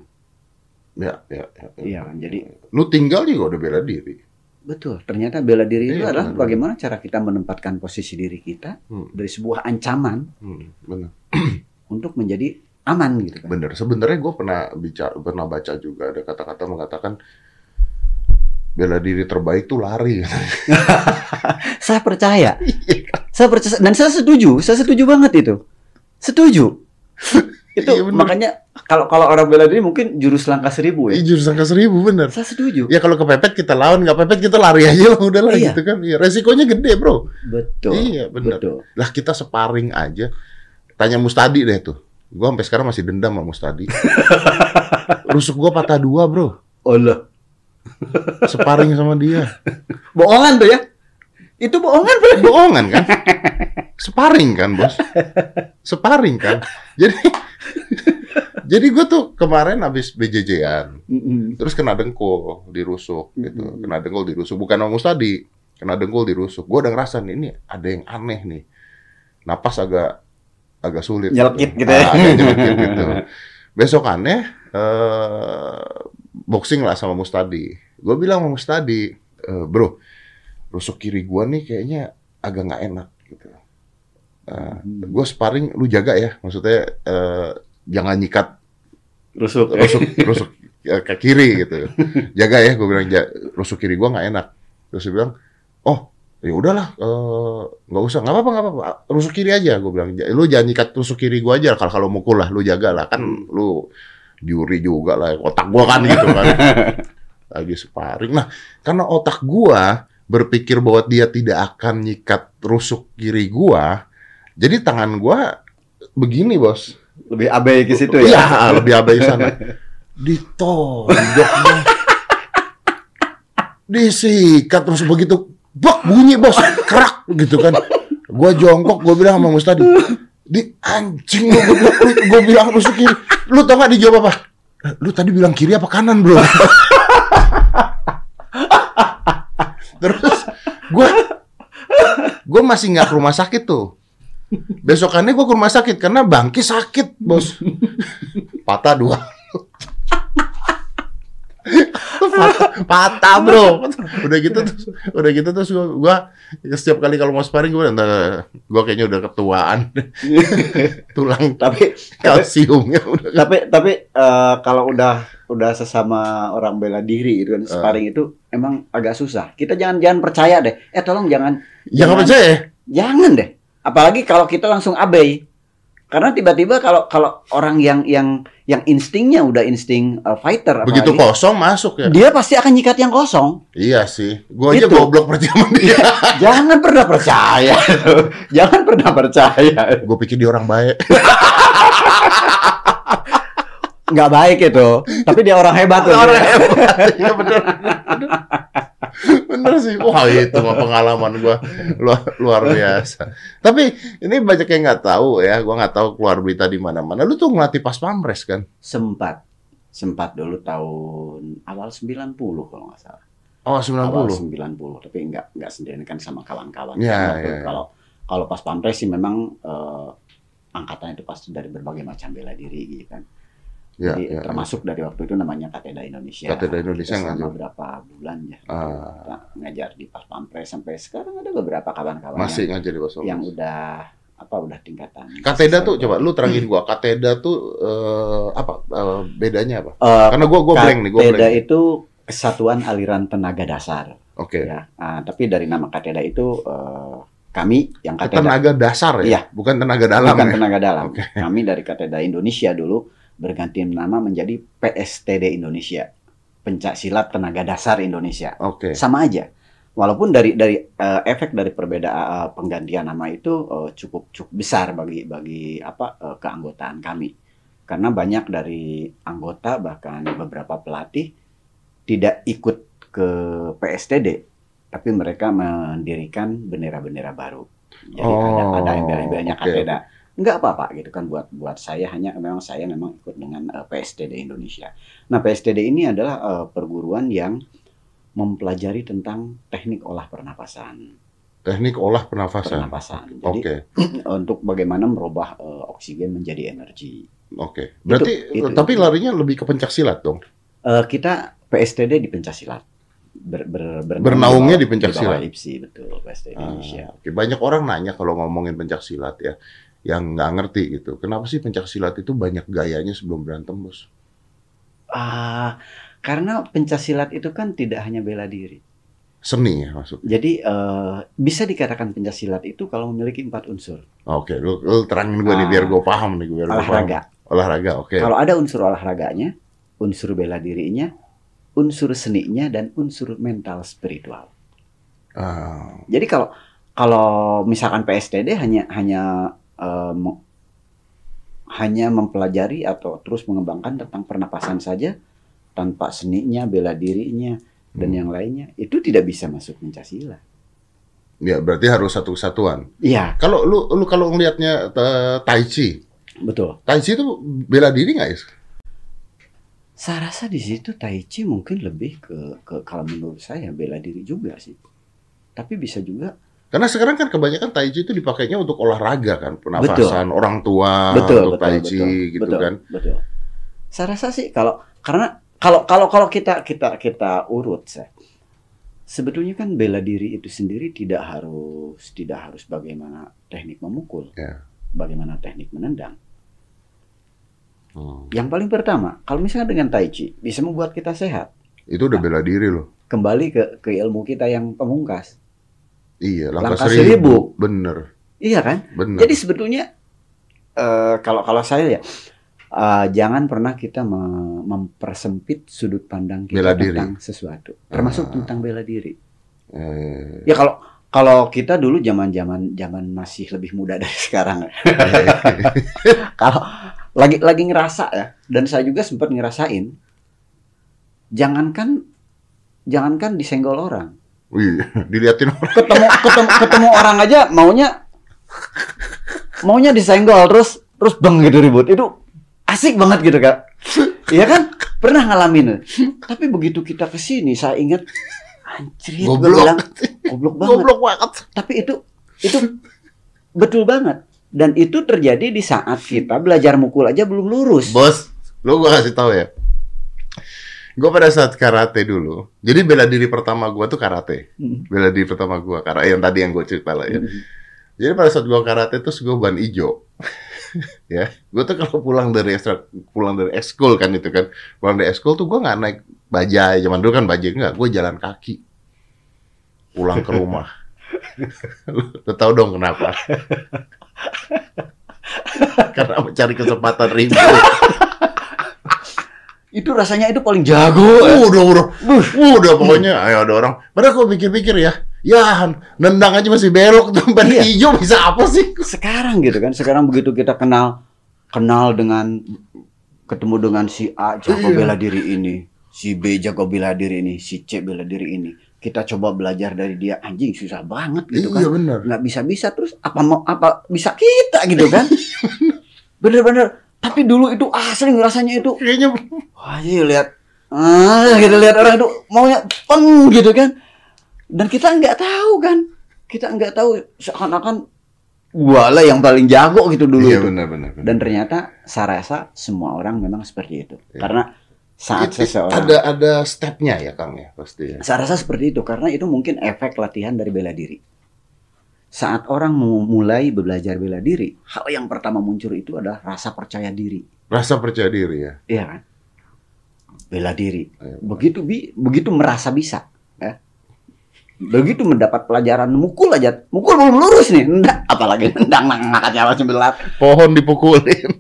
[SPEAKER 1] Ya, ya, ya.
[SPEAKER 3] Iya kan. Jadi
[SPEAKER 1] Lu tinggal juga udah bela diri.
[SPEAKER 3] betul. Ternyata bela diri itu
[SPEAKER 1] Iya,
[SPEAKER 3] adalah
[SPEAKER 1] benar.
[SPEAKER 3] bagaimana cara kita menempatkan posisi diri kita
[SPEAKER 1] Hmm.
[SPEAKER 3] dari sebuah ancaman
[SPEAKER 1] Hmm, bener. <clears throat>
[SPEAKER 3] untuk menjadi aman gitu kan.
[SPEAKER 1] Bener. Sebenarnya gue pernah bicara, pernah baca juga ada kata-kata mengatakan bela diri terbaik tuh lari. <laughs>
[SPEAKER 3] Saya percaya. Saya percaya dan saya setuju, saya setuju banget itu. Setuju. <laughs> itu
[SPEAKER 1] Iya, bener.
[SPEAKER 3] makanya kalau kalau orang bela diri mungkin jurus langkah seribu ya.
[SPEAKER 1] Ih, jurus angka seribu bener.
[SPEAKER 3] Saya setuju.
[SPEAKER 1] Ya kalau kepepet kita lawan, nggak pepet kita lari aja lah udah lah
[SPEAKER 3] Iya.
[SPEAKER 1] gitu kan. Iya, resikonya gede bro.
[SPEAKER 3] Betul.
[SPEAKER 1] Iya bener.
[SPEAKER 3] Betul.
[SPEAKER 1] Lah kita sparring aja. Tanya Mustadi deh tuh. Gua sampai sekarang masih dendam sama Mustadi. <laughs> Rusuk gua patah dua bro.
[SPEAKER 3] Allah.
[SPEAKER 1] Sparring sama dia. <laughs>
[SPEAKER 3] Bohongan tuh ya. Itu bohongan bro.
[SPEAKER 1] Bohongan kan? Sparring kan bos? Sparring kan? Jadi jadi gue tuh kemarin habis BJJ-an,
[SPEAKER 3] Mm-mm.
[SPEAKER 1] terus kena dengkul dirusuk gitu,
[SPEAKER 3] Mm-mm.
[SPEAKER 1] kena dengkul dirusuk, bukan sama Mustadi, kena dengkul dirusuk. Gue udah ngerasa nih, ini ada yang aneh nih, napas agak agak sulit,
[SPEAKER 3] Nyelekit gitu ya.
[SPEAKER 1] Ah, nyelekit gitu. Besokannya eh boxing lah sama Mustadi. Gue bilang sama Mustadi, "Eh, bro, rusuk kiri gua nih kayaknya agak nggak enak gitu. gue sparring, lu jaga ya, maksudnya eh, jangan nyikat
[SPEAKER 3] Rusuk.
[SPEAKER 1] rusuk rusuk eh, <laughs> ke kiri gitu. Jaga ya, gue bilang "Ja- rusuk kiri gua nggak enak. Terus dia bilang, oh ya udahlah, eh, nggak usah, nggak apa-apa, nggak apa-apa, rusuk kiri aja. Gue bilang, "Ja- lu jangan nyikat rusuk kiri gua aja. Kalau kalau mukul lah, lu jaga lah, kan lu juri juga lah, otak gua kan gitu kan. <laughs> Lagi sparring. Nah, karena otak gua berpikir bahwa dia tidak akan nyikat rusuk kiri gua, jadi tangan gua begini bos.
[SPEAKER 3] Lebih abai ke situ ya.
[SPEAKER 1] Iya, lebih abai sana. Ditonjok bos. Disikat terus begitu bak bunyi bos, kerak gitu kan. Gua jongkok, gua bilang sama Mustadi, di anjing lu, gua bilang, gua bilang rusuk kiri. Lu tau gak dijawab apa? Lu tadi bilang kiri apa kanan bro? Terus gua gua masih nggak ke rumah sakit tuh. Besokannya gua ke rumah sakit karena bangki sakit, bos. Patah dua. patah, patah, bro. Udah gitu terus, udah gitu terus gua, gua setiap kali kalau mau sparring gua, "Ntar, gua kayaknya udah ketuaan, <laughs> tulang
[SPEAKER 3] tapi tapi
[SPEAKER 1] kalsiumnya udah.
[SPEAKER 3] tapi, tapi eh, kalau udah udah sesama orang bela diri gitu kan sparring itu emang agak susah. Kita jangan jangan percaya deh. Eh tolong jangan
[SPEAKER 1] Jangan percaya ya?
[SPEAKER 3] Jangan deh. Apalagi kalau kita langsung abai. Karena tiba-tiba kalau kalau orang yang yang yang instingnya udah insting uh, fighter
[SPEAKER 1] Begitu
[SPEAKER 3] apalagi,
[SPEAKER 1] kosong masuk ya?
[SPEAKER 3] dia pasti akan nyikat yang kosong.
[SPEAKER 1] Iya sih. Gua aja
[SPEAKER 3] Itu.
[SPEAKER 1] goblok percaya sama dia.
[SPEAKER 3] Jangan pernah percaya. <laughs> Jangan pernah percaya.
[SPEAKER 1] Gue pikir dia orang baik. <laughs>
[SPEAKER 3] Nggak baik itu. Tapi dia orang hebat.
[SPEAKER 1] Orang hebat. Iya bener. Bener sih. Wah itu mah pengalaman gua luar, luar biasa. Tapi ini banyak yang nggak tahu ya. Gua nggak tahu keluar berita di mana-mana. Lu tuh ngelatih pas pampres kan?
[SPEAKER 3] Sempat sempat dulu tahun awal 90 kalau nggak salah.
[SPEAKER 1] Oh
[SPEAKER 3] Awal
[SPEAKER 1] 90.
[SPEAKER 3] 90, tapi nggak nggak sendiri kan sama kawan-kawan.
[SPEAKER 1] Iya,
[SPEAKER 3] Karena
[SPEAKER 1] iya, iya.
[SPEAKER 3] Kalau kalau pas pampres sih memang eh, angkatan itu pasti dari berbagai macam bela diri gitu kan.
[SPEAKER 1] Ya,
[SPEAKER 3] Jadi
[SPEAKER 1] ya.
[SPEAKER 3] termasuk dari waktu itu namanya Kateda Indonesia.
[SPEAKER 1] Kateda Indonesia
[SPEAKER 3] Kita selama berapa bulan ya.
[SPEAKER 1] Ah,
[SPEAKER 3] ngajar di pas pampres sampai sekarang ada beberapa kawan-kawan
[SPEAKER 1] masih
[SPEAKER 3] yang,
[SPEAKER 1] ngajar di pas
[SPEAKER 3] yang udah apa udah tingkatan.
[SPEAKER 1] Kateda tuh coba lu terangin gua. Kateda tuh eh, apa eh, bedanya apa?
[SPEAKER 3] Eh,
[SPEAKER 1] Karena gua gua blank nih, gua
[SPEAKER 3] Kateda
[SPEAKER 1] blank.
[SPEAKER 3] itu kesatuan aliran tenaga dasar
[SPEAKER 1] Oke.
[SPEAKER 3] ya. Ah, tapi dari nama Kateda itu eh, kami yang Kateda
[SPEAKER 1] Tenaga dasar ya,
[SPEAKER 3] Iya.
[SPEAKER 1] bukan tenaga dalam
[SPEAKER 3] bukan
[SPEAKER 1] ya.
[SPEAKER 3] tenaga dalam.
[SPEAKER 1] Oke.
[SPEAKER 3] Kami dari Kateda Indonesia dulu berganti nama menjadi PSTD Indonesia, Pencak Silat Tenaga Dasar Indonesia.
[SPEAKER 1] Oke.
[SPEAKER 3] Sama aja. Walaupun dari dari eh, efek dari perbedaan eh, penggantian nama itu eh, cukup cukup besar bagi bagi apa eh, keanggotaan kami. Karena banyak dari anggota bahkan beberapa pelatih tidak ikut ke PSTD, tapi mereka mendirikan bendera-bendera baru. Jadi ada
[SPEAKER 1] Oh,
[SPEAKER 3] ada embel-embelnya
[SPEAKER 1] oke.
[SPEAKER 3] Kateda. Enggak apa-apa gitu kan buat buat saya hanya memang saya memang ikut dengan eh, PSTD Indonesia. Nah, PSTD ini adalah eh, perguruan yang mempelajari tentang teknik olah pernapasan.
[SPEAKER 1] Teknik olah pernafasan.
[SPEAKER 3] Pernapasan. Jadi
[SPEAKER 1] Oke. <clears throat>
[SPEAKER 3] untuk bagaimana merubah eh, oksigen menjadi energi.
[SPEAKER 1] Oke. Berarti
[SPEAKER 3] itu.
[SPEAKER 1] tapi larinya lebih ke pencak silat dong.
[SPEAKER 3] Eh, kita PSTD di pencaksilat. Ber, ber, bernaung
[SPEAKER 1] Bernaungnya di pencaksilat.
[SPEAKER 3] bawah IPSI, betul PSTD
[SPEAKER 1] Ah,
[SPEAKER 3] Indonesia.
[SPEAKER 1] oke. Banyak orang nanya kalau ngomongin pencak silat ya, yang nggak ngerti gitu. Kenapa sih pencak silat itu banyak gayanya sebelum berantem, bos?
[SPEAKER 3] Ah, Karena pencaksilat itu kan tidak hanya bela diri.
[SPEAKER 1] Seni ya maksud.
[SPEAKER 3] Jadi eh, bisa dikatakan pencaksilat itu kalau memiliki empat unsur.
[SPEAKER 1] Oke, lu, lu terangin gue nih
[SPEAKER 3] Ah.
[SPEAKER 1] biar gue paham nih, biar gue paham.
[SPEAKER 3] Olahraga.
[SPEAKER 1] Olahraga, oke.
[SPEAKER 3] Kalau ada unsur olahraganya, unsur bela dirinya, unsur seninya, dan unsur mental spiritual.
[SPEAKER 1] Ah,
[SPEAKER 3] Jadi kalau kalau misalkan PSTD hanya hanya me- hanya mempelajari atau terus mengembangkan tentang pernapasan saja tanpa seninya, bela dirinya dan
[SPEAKER 1] Hmm.
[SPEAKER 3] yang lainnya itu tidak bisa masuk Pancasila.
[SPEAKER 1] ya berarti harus satu kesatuan.
[SPEAKER 3] Iya,
[SPEAKER 1] Kalau lu lu kalau ngelihatnya eh, Tai Chi,
[SPEAKER 3] betul.
[SPEAKER 1] Tai Chi itu bela diri nggak ya?
[SPEAKER 3] Saya rasa di situ Tai Chi mungkin lebih ke, ke kalau menurut saya bela diri juga sih. Tapi bisa juga
[SPEAKER 1] Karena sekarang kan kebanyakan Tai Chi itu dipakainya untuk olahraga kan, pernapasan orang tua
[SPEAKER 3] betul
[SPEAKER 1] untuk
[SPEAKER 3] betul
[SPEAKER 1] Tai
[SPEAKER 3] betul,
[SPEAKER 1] Chi gitu
[SPEAKER 3] betul,
[SPEAKER 1] kan.
[SPEAKER 3] Betul. Saya rasa sih kalau karena kalau kalau kalau kita kita kita urut saya sebetulnya kan bela diri itu sendiri tidak harus tidak harus bagaimana teknik memukul,
[SPEAKER 1] Ya.
[SPEAKER 3] bagaimana teknik menendang.
[SPEAKER 1] Hmm.
[SPEAKER 3] Yang paling pertama, kalau misalnya dengan tai chi bisa membuat kita sehat,
[SPEAKER 1] Itu udah bela diri loh.
[SPEAKER 3] kembali ke ke ilmu kita yang pemungkas.
[SPEAKER 1] Iya, langkah,
[SPEAKER 3] Langkah
[SPEAKER 1] seribu.
[SPEAKER 3] seribu.
[SPEAKER 1] Bener,
[SPEAKER 3] Iya kan?
[SPEAKER 1] bener.
[SPEAKER 3] Jadi sebetulnya eh, kalau kalau saya ya eh, jangan pernah kita me- mempersempit sudut pandang kita
[SPEAKER 1] Bela diri.
[SPEAKER 3] tentang sesuatu, termasuk
[SPEAKER 1] Ah.
[SPEAKER 3] tentang bela diri.
[SPEAKER 1] Eh,
[SPEAKER 3] Ya kalau kalau kita dulu zaman zaman zaman masih lebih muda <laughs> dari sekarang. <laughs> kalau lagi lagi ngerasa ya, dan saya juga sempat ngerasain. Jangankan jangankan disenggol orang,
[SPEAKER 1] Wih, <laughs> diliatin orang.
[SPEAKER 3] ketemu ketemu ketemu orang aja maunya maunya disenggol terus terus bang gitu ribut itu asik banget gitu kak Iya kan pernah ngalamin tapi begitu kita ke sini saya ingat anjir
[SPEAKER 1] Goblok.
[SPEAKER 3] bilang goblok banget
[SPEAKER 1] Goblok banget.
[SPEAKER 3] tapi itu itu betul banget dan itu terjadi di saat kita belajar mukul aja belum lurus
[SPEAKER 1] Bos, lu gua kasih tahu ya. Gua pada saat karate dulu. Jadi bela diri pertama gua tuh karate.
[SPEAKER 3] Hmm.
[SPEAKER 1] Bela diri pertama gua karate yang tadi yang gua cerita lah ya.
[SPEAKER 3] Hmm.
[SPEAKER 1] Jadi pada saat gua karate terus gua ban ijo. <laughs> ya, gua tuh kalau pulang dari ekstra, pulang dari ekskul kan itu kan. Pulang dari ekskul tuh gua nggak naik bajai. Zaman dulu kan bajai enggak, gua jalan kaki. Pulang ke rumah. <laughs> Lu tahu dong kenapa? <laughs> Karena mencari kesempatan ribut.
[SPEAKER 3] Itu rasanya itu paling jago
[SPEAKER 1] Uh, udah, udah, udah pokoknya. Ayo ada orang. Padahal kalau pikir-pikir ya, ya nendang aja masih belok tuh ban
[SPEAKER 3] Iya.
[SPEAKER 1] hijau bisa apa sih?
[SPEAKER 3] sekarang gitu kan sekarang begitu kita kenal kenal dengan ketemu dengan si A jago
[SPEAKER 1] Iya.
[SPEAKER 3] bela diri ini si B jago bela diri ini si C bela diri ini kita coba belajar dari dia anjing susah banget gitu
[SPEAKER 1] iya
[SPEAKER 3] kan
[SPEAKER 1] benar.
[SPEAKER 3] nggak bisa bisa terus apa mau apa bisa kita gitu kan <laughs> bener-bener tapi dulu itu asli rasanya itu
[SPEAKER 1] Kayaknya <laughs>
[SPEAKER 3] wah iya lihat ah kita lihat orang itu maunya peng gitu kan dan kita nggak tahu kan kita nggak tahu seakan-akan gua lah yang paling jago gitu dulu
[SPEAKER 1] iya
[SPEAKER 3] itu.
[SPEAKER 1] benar benar. benar.
[SPEAKER 3] dan ternyata saya rasa semua orang memang seperti itu
[SPEAKER 1] Iya.
[SPEAKER 3] karena saat
[SPEAKER 1] Itu
[SPEAKER 3] seseorang
[SPEAKER 1] ada ada stepnya ya Kang ya pasti ya.
[SPEAKER 3] saya rasa seperti itu karena itu mungkin efek latihan dari bela diri saat orang mulai belajar bela diri hal yang pertama muncul itu adalah rasa percaya diri
[SPEAKER 1] Rasa percaya diri ya.
[SPEAKER 3] Iya kan? Bela diri.
[SPEAKER 1] Iya.
[SPEAKER 3] Begitu bi, begitu merasa bisa, ya. Begitu mendapat pelajaran mukul aja, mukul belum lurus nih, nendang, apalagi nendang ngangkat nyawa sebelah.
[SPEAKER 1] Pohon dipukulin.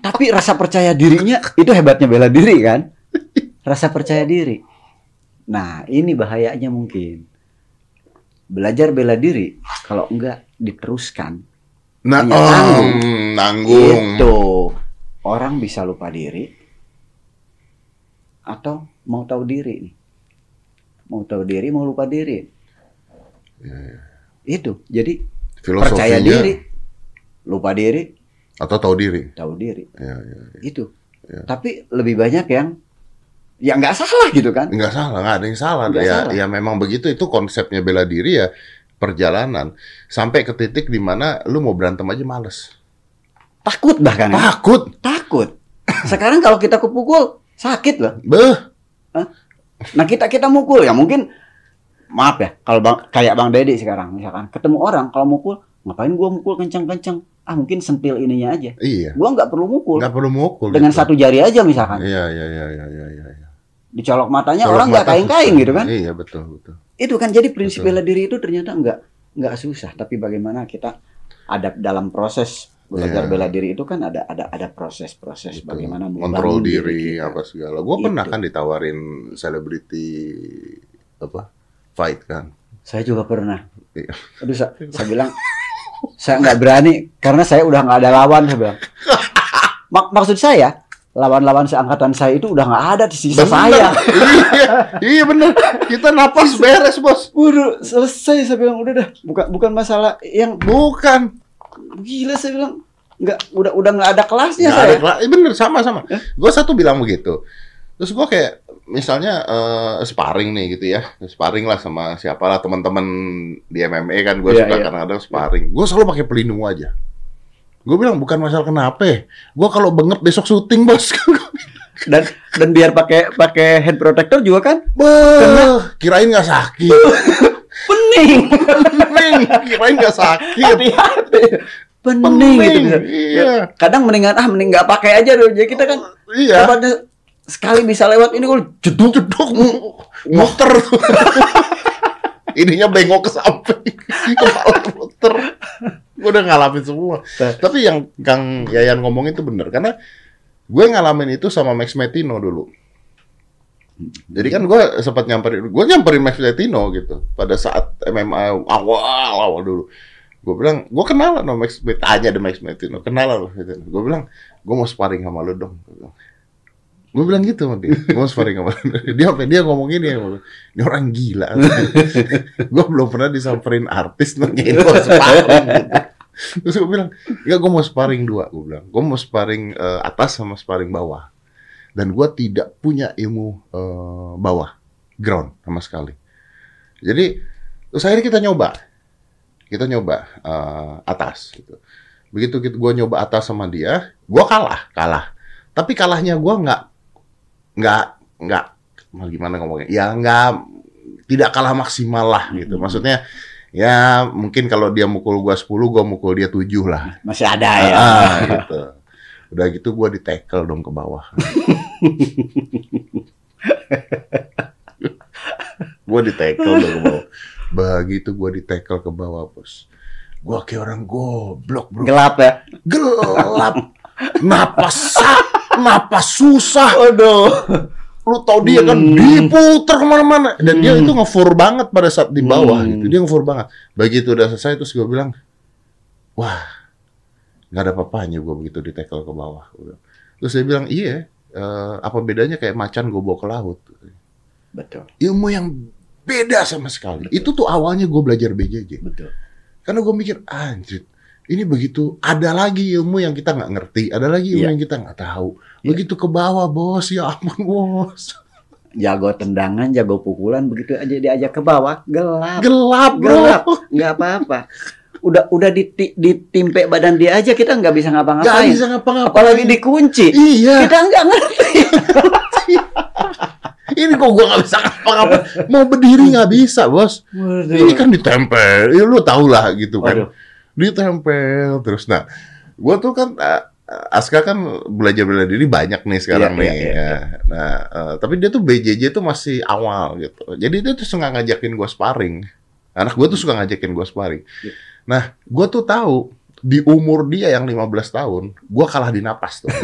[SPEAKER 3] Tapi rasa percaya dirinya itu hebatnya bela diri kan? <laughs> Rasa percaya diri. Nah, ini bahayanya mungkin. Belajar bela diri kalau enggak diteruskan
[SPEAKER 1] Nah,
[SPEAKER 3] Hanya
[SPEAKER 1] oh,
[SPEAKER 3] nanggung. Itu orang bisa lupa diri atau mau tahu diri nih. Mau tahu diri, mau lupa diri. Itu. Jadi percaya diri, lupa diri,
[SPEAKER 1] atau tahu diri.
[SPEAKER 3] tahu diri.
[SPEAKER 1] Ya, ya.
[SPEAKER 3] Itu.
[SPEAKER 1] Ya.
[SPEAKER 3] Tapi lebih banyak yang ya nggak salah gitu kan.
[SPEAKER 1] Enggak salah, enggak ada yang salah.
[SPEAKER 3] Nggak
[SPEAKER 1] ya,
[SPEAKER 3] salah.
[SPEAKER 1] ya memang begitu itu konsepnya bela diri ya perjalanan sampai ke titik di mana lu mau berantem aja males.
[SPEAKER 3] Takut bahkan. ya.
[SPEAKER 1] Takut.
[SPEAKER 3] Takut. <laughs> Sekarang kalau kita kepukul sakit loh.
[SPEAKER 1] Beh,
[SPEAKER 3] Nah kita kita mukul ya mungkin maaf ya kalau bang kayak bang Dedi sekarang misalkan ketemu orang kalau mukul ngapain gua mukul kencang-kencang ah mungkin sentil ininya aja
[SPEAKER 1] iya.
[SPEAKER 3] gua nggak perlu mukul
[SPEAKER 1] Nggak perlu mukul.
[SPEAKER 3] dengan
[SPEAKER 1] gitu.
[SPEAKER 3] satu jari aja misalkan
[SPEAKER 1] Iya, iya, iya, iya, iya, iya.
[SPEAKER 3] Dicolok matanya
[SPEAKER 1] Colok
[SPEAKER 3] orang nggak
[SPEAKER 1] mata
[SPEAKER 3] kain-kain gitu kan.
[SPEAKER 1] Iya betul betul.
[SPEAKER 3] Itu kan jadi prinsip
[SPEAKER 1] Betul.
[SPEAKER 3] bela diri itu ternyata nggak nggak susah, tapi bagaimana kita ada dalam proses belajar
[SPEAKER 1] Iya.
[SPEAKER 3] bela diri itu kan ada ada ada proses-proses bagaimana
[SPEAKER 1] Kontrol diri
[SPEAKER 3] kita.
[SPEAKER 1] apa segala. Gue pernah
[SPEAKER 3] Itu.
[SPEAKER 1] kan ditawarin selebriti apa fight kan.
[SPEAKER 3] Saya juga pernah.
[SPEAKER 1] Iya.
[SPEAKER 3] Aduh, saya, saya bilang saya nggak berani karena saya udah nggak ada lawan saya bilang. <laughs> Mak- maksud saya lawan-lawan seangkatan saya itu udah nggak ada di sisa saya. <laughs>
[SPEAKER 1] iya, iya bener. Kita napas beres bos.
[SPEAKER 3] Waduh, selesai saya bilang udah dah. Bukan bukan masalah yang
[SPEAKER 1] Bukan.
[SPEAKER 3] gila saya bilang nggak udah udah nggak ada kelasnya
[SPEAKER 1] Nggak
[SPEAKER 3] saya.
[SPEAKER 1] ada. Eh, bener sama sama. Gue satu bilang begitu. Terus gue kayak misalnya eh, sparring nih gitu ya, sparring lah sama siapa lah teman-teman di MMA kan gue
[SPEAKER 3] Iya,
[SPEAKER 1] suka
[SPEAKER 3] iya.
[SPEAKER 1] kadang-kadang sparring. Gue selalu pakai pelindung aja. Gue bilang bukan masalah kenapa. Gue kalau bengep besok syuting bos. <laughs>
[SPEAKER 3] Dan dan biar pakai pakai head protector juga kan
[SPEAKER 1] Beuh, kirain nggak sakit. <laughs>
[SPEAKER 3] pening.
[SPEAKER 1] Pening, kirain nggak sakit.
[SPEAKER 3] Hati-hati. Pening gitu bisa.
[SPEAKER 1] Iya.
[SPEAKER 3] Kadang mendingan ah mending nggak pakai aja dulu. Jadi kita kan
[SPEAKER 1] Iya.
[SPEAKER 3] dapatnya sekali bisa lewat ini kalau jeduk
[SPEAKER 1] jeduk muter <laughs> ininya bengok ke samping kepala muter gue udah ngalamin semua. Tapi yang Kang Yayan ngomong itu bener karena gue ngalamin itu sama Max Metino dulu. Jadi kan gue sempat nyamperin gue nyamperin Max Metino gitu pada saat MMA awal awal dulu. Gue bilang gue kenal sama Max Metino tanya deh Max Metino kenal lo gue bilang gue mau sparring sama lu dong. Gue bilang gitu sama dia, gue sparring sama. Dia sampai dia ngomong gini, ini orang gila. <laughs> gue belum pernah disamperin artis nanyain gue sparring. Gitu. Terus gue bilang, ya gue mau sparring dua. Gue bilang, gue mau sparring eh, atas sama sparring bawah. Dan gue tidak punya ilmu eh, bawah, ground sama sekali. Jadi, terus akhirnya kita nyoba. Kita nyoba eh, atas. Gitu. Begitu gue nyoba atas sama dia, gue kalah, kalah. Tapi kalahnya gue nggak nggak nggak gimana ngomongnya? Ya nggak tidak kalah maksimal lah gitu.
[SPEAKER 3] Hmm.
[SPEAKER 1] maksudnya ya mungkin kalau dia mukul gua 10 gua mukul dia 7 lah.
[SPEAKER 3] Masih ada ya.
[SPEAKER 1] ah, gitu. Udah gitu gua di tackle dong ke bawah. <laughs> Gua di tackle dong ke bawah. Begitu gua di tackle ke bawah bos. Gua kayak orang goblok bro.
[SPEAKER 3] Gelap ya.
[SPEAKER 1] gelap. Napas sak napas susah?
[SPEAKER 3] Waduh.
[SPEAKER 1] lu tau dia kan
[SPEAKER 3] Hmm.
[SPEAKER 1] diputer ke mana-mana. Dan dia
[SPEAKER 3] Hmm.
[SPEAKER 1] itu ngefur banget pada saat di bawah
[SPEAKER 3] Hmm.
[SPEAKER 1] gitu. Dia ngefur banget. Begitu udah selesai terus gue bilang wah nggak ada papanya gue begitu di tackle ke bawah. Terus dia bilang iya eh, apa bedanya kayak macan gue bawa ke laut?
[SPEAKER 3] Betul,
[SPEAKER 1] ilmu yang beda sama sekali. Itu tuh awalnya gue belajar BJJ
[SPEAKER 3] betul.
[SPEAKER 1] karena gue mikir anjir ini begitu ada lagi ilmu yang kita nggak ngerti ada lagi ilmu
[SPEAKER 3] Iya.
[SPEAKER 1] yang kita nggak tahu
[SPEAKER 3] Iya.
[SPEAKER 1] begitu ke bawah bos ya ampun bos
[SPEAKER 3] Jago tendangan, jago pukulan, begitu aja diajak ke bawah, gelap.
[SPEAKER 1] gelap bro
[SPEAKER 3] Gelap. Nggak apa-apa. Udah udah diti- ditimpe badan dia aja kita nggak bisa
[SPEAKER 1] Gak
[SPEAKER 3] ngapa-ngapain.
[SPEAKER 1] bisa ngapa-ngapain.
[SPEAKER 3] Apalagi dikunci.
[SPEAKER 1] Iya.
[SPEAKER 3] Kita nggak ngerti. <laughs>
[SPEAKER 1] Ini kok gua gak bisa ngapa-ngapain. Mau berdiri nggak bisa, bos. Ini kan ditempel. Ya, lu tau lah gitu kan.
[SPEAKER 3] Waduh.
[SPEAKER 1] Ditempel terus. Nah, gua tuh kan eh, Aska kan belajar bela diri banyak nih sekarang
[SPEAKER 3] Iya,
[SPEAKER 1] nih.
[SPEAKER 3] iya, iya,
[SPEAKER 1] ya. Nah, eh, tapi dia tuh BJJ tuh masih awal gitu. Jadi dia tuh suka ngajakin gua sparring. Anak gua tuh suka ngajakin gua sparring.
[SPEAKER 3] Iya.
[SPEAKER 1] Nah, gua tuh tahu di umur dia yang 15 tahun, gua kalah di napas tuh. <laughs>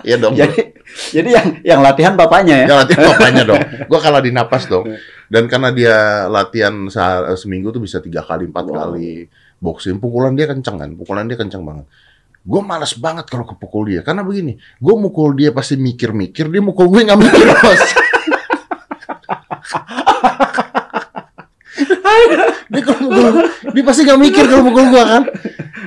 [SPEAKER 1] Iya dong.
[SPEAKER 3] Jadi jadi yang yang latihan bapaknya ya.
[SPEAKER 1] Ya latihan bapaknya dong. Gua kalah di napas dong. Dan karena dia latihan se- seminggu tuh bisa tiga kali, empat
[SPEAKER 3] Wow.
[SPEAKER 1] kali boxing. Pukulan dia kenceng kan, pukulan dia kenceng banget. Gue malas banget kalau kepukul dia. Karena begini, gue mukul dia pasti mikir-mikir, dia mukul gue nggak mikir bos. <laughs> <laughs> dia kalau mukul, dia pasti nggak mikir kalau mukul gue kan.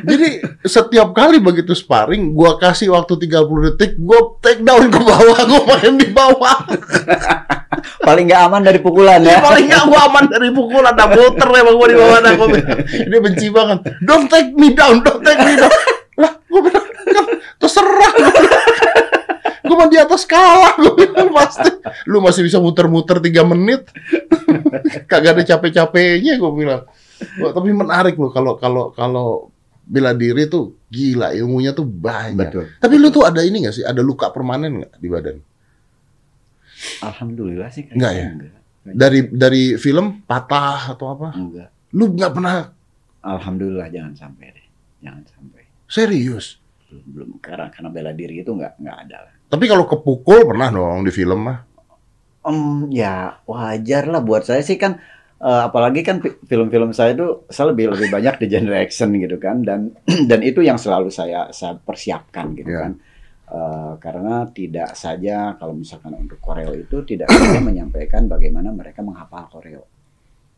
[SPEAKER 1] Jadi setiap kali begitu sparring, gue kasih waktu 30 detik, gue take down ke bawah, gue main di bawah. <laughs>
[SPEAKER 3] Paling nggak aman dari pukulan ya.
[SPEAKER 1] paling gak gua aman dari pukulan ada muter emang gua di bawah ada gua ini benci banget don't take me down don't take me down lah gua bilang kan terserah gua gua mah di atas kalah bilang pasti lu masih bisa muter-muter 3 menit kagak ada capek-capeknya gua bilang Wah, tapi menarik loh kalau kalau kalau bela diri tuh gila ilmunya tuh banyak.
[SPEAKER 3] Betul.
[SPEAKER 1] Tapi lu tuh ada ini gak sih? Ada luka permanen nggak di badan?
[SPEAKER 3] Alhamdulillah sih
[SPEAKER 1] Enggak ya?
[SPEAKER 3] Enggak.
[SPEAKER 1] Dari dari film patah atau apa?
[SPEAKER 3] Enggak.
[SPEAKER 1] Lu nggak pernah
[SPEAKER 3] Alhamdulillah jangan sampai deh. Jangan sampai.
[SPEAKER 1] serius.
[SPEAKER 3] Belum, belum karena karena bela diri itu enggak enggak ada lah.
[SPEAKER 1] Tapi kalau kepukul pernah dong di film mah.
[SPEAKER 3] Em, ya wajar lah. Buat saya sih kan eh, apalagi kan fi- film-film saya itu saya lebih lebih banyak di genre action gitu kan. Dan <clears throat> dan itu yang selalu saya saya persiapkan gitu
[SPEAKER 1] Ya.
[SPEAKER 3] kan. Eh, karena tidak saja kalau misalkan untuk koreo itu tidak saja <clears throat> menyampaikan bagaimana mereka menghafal koreo.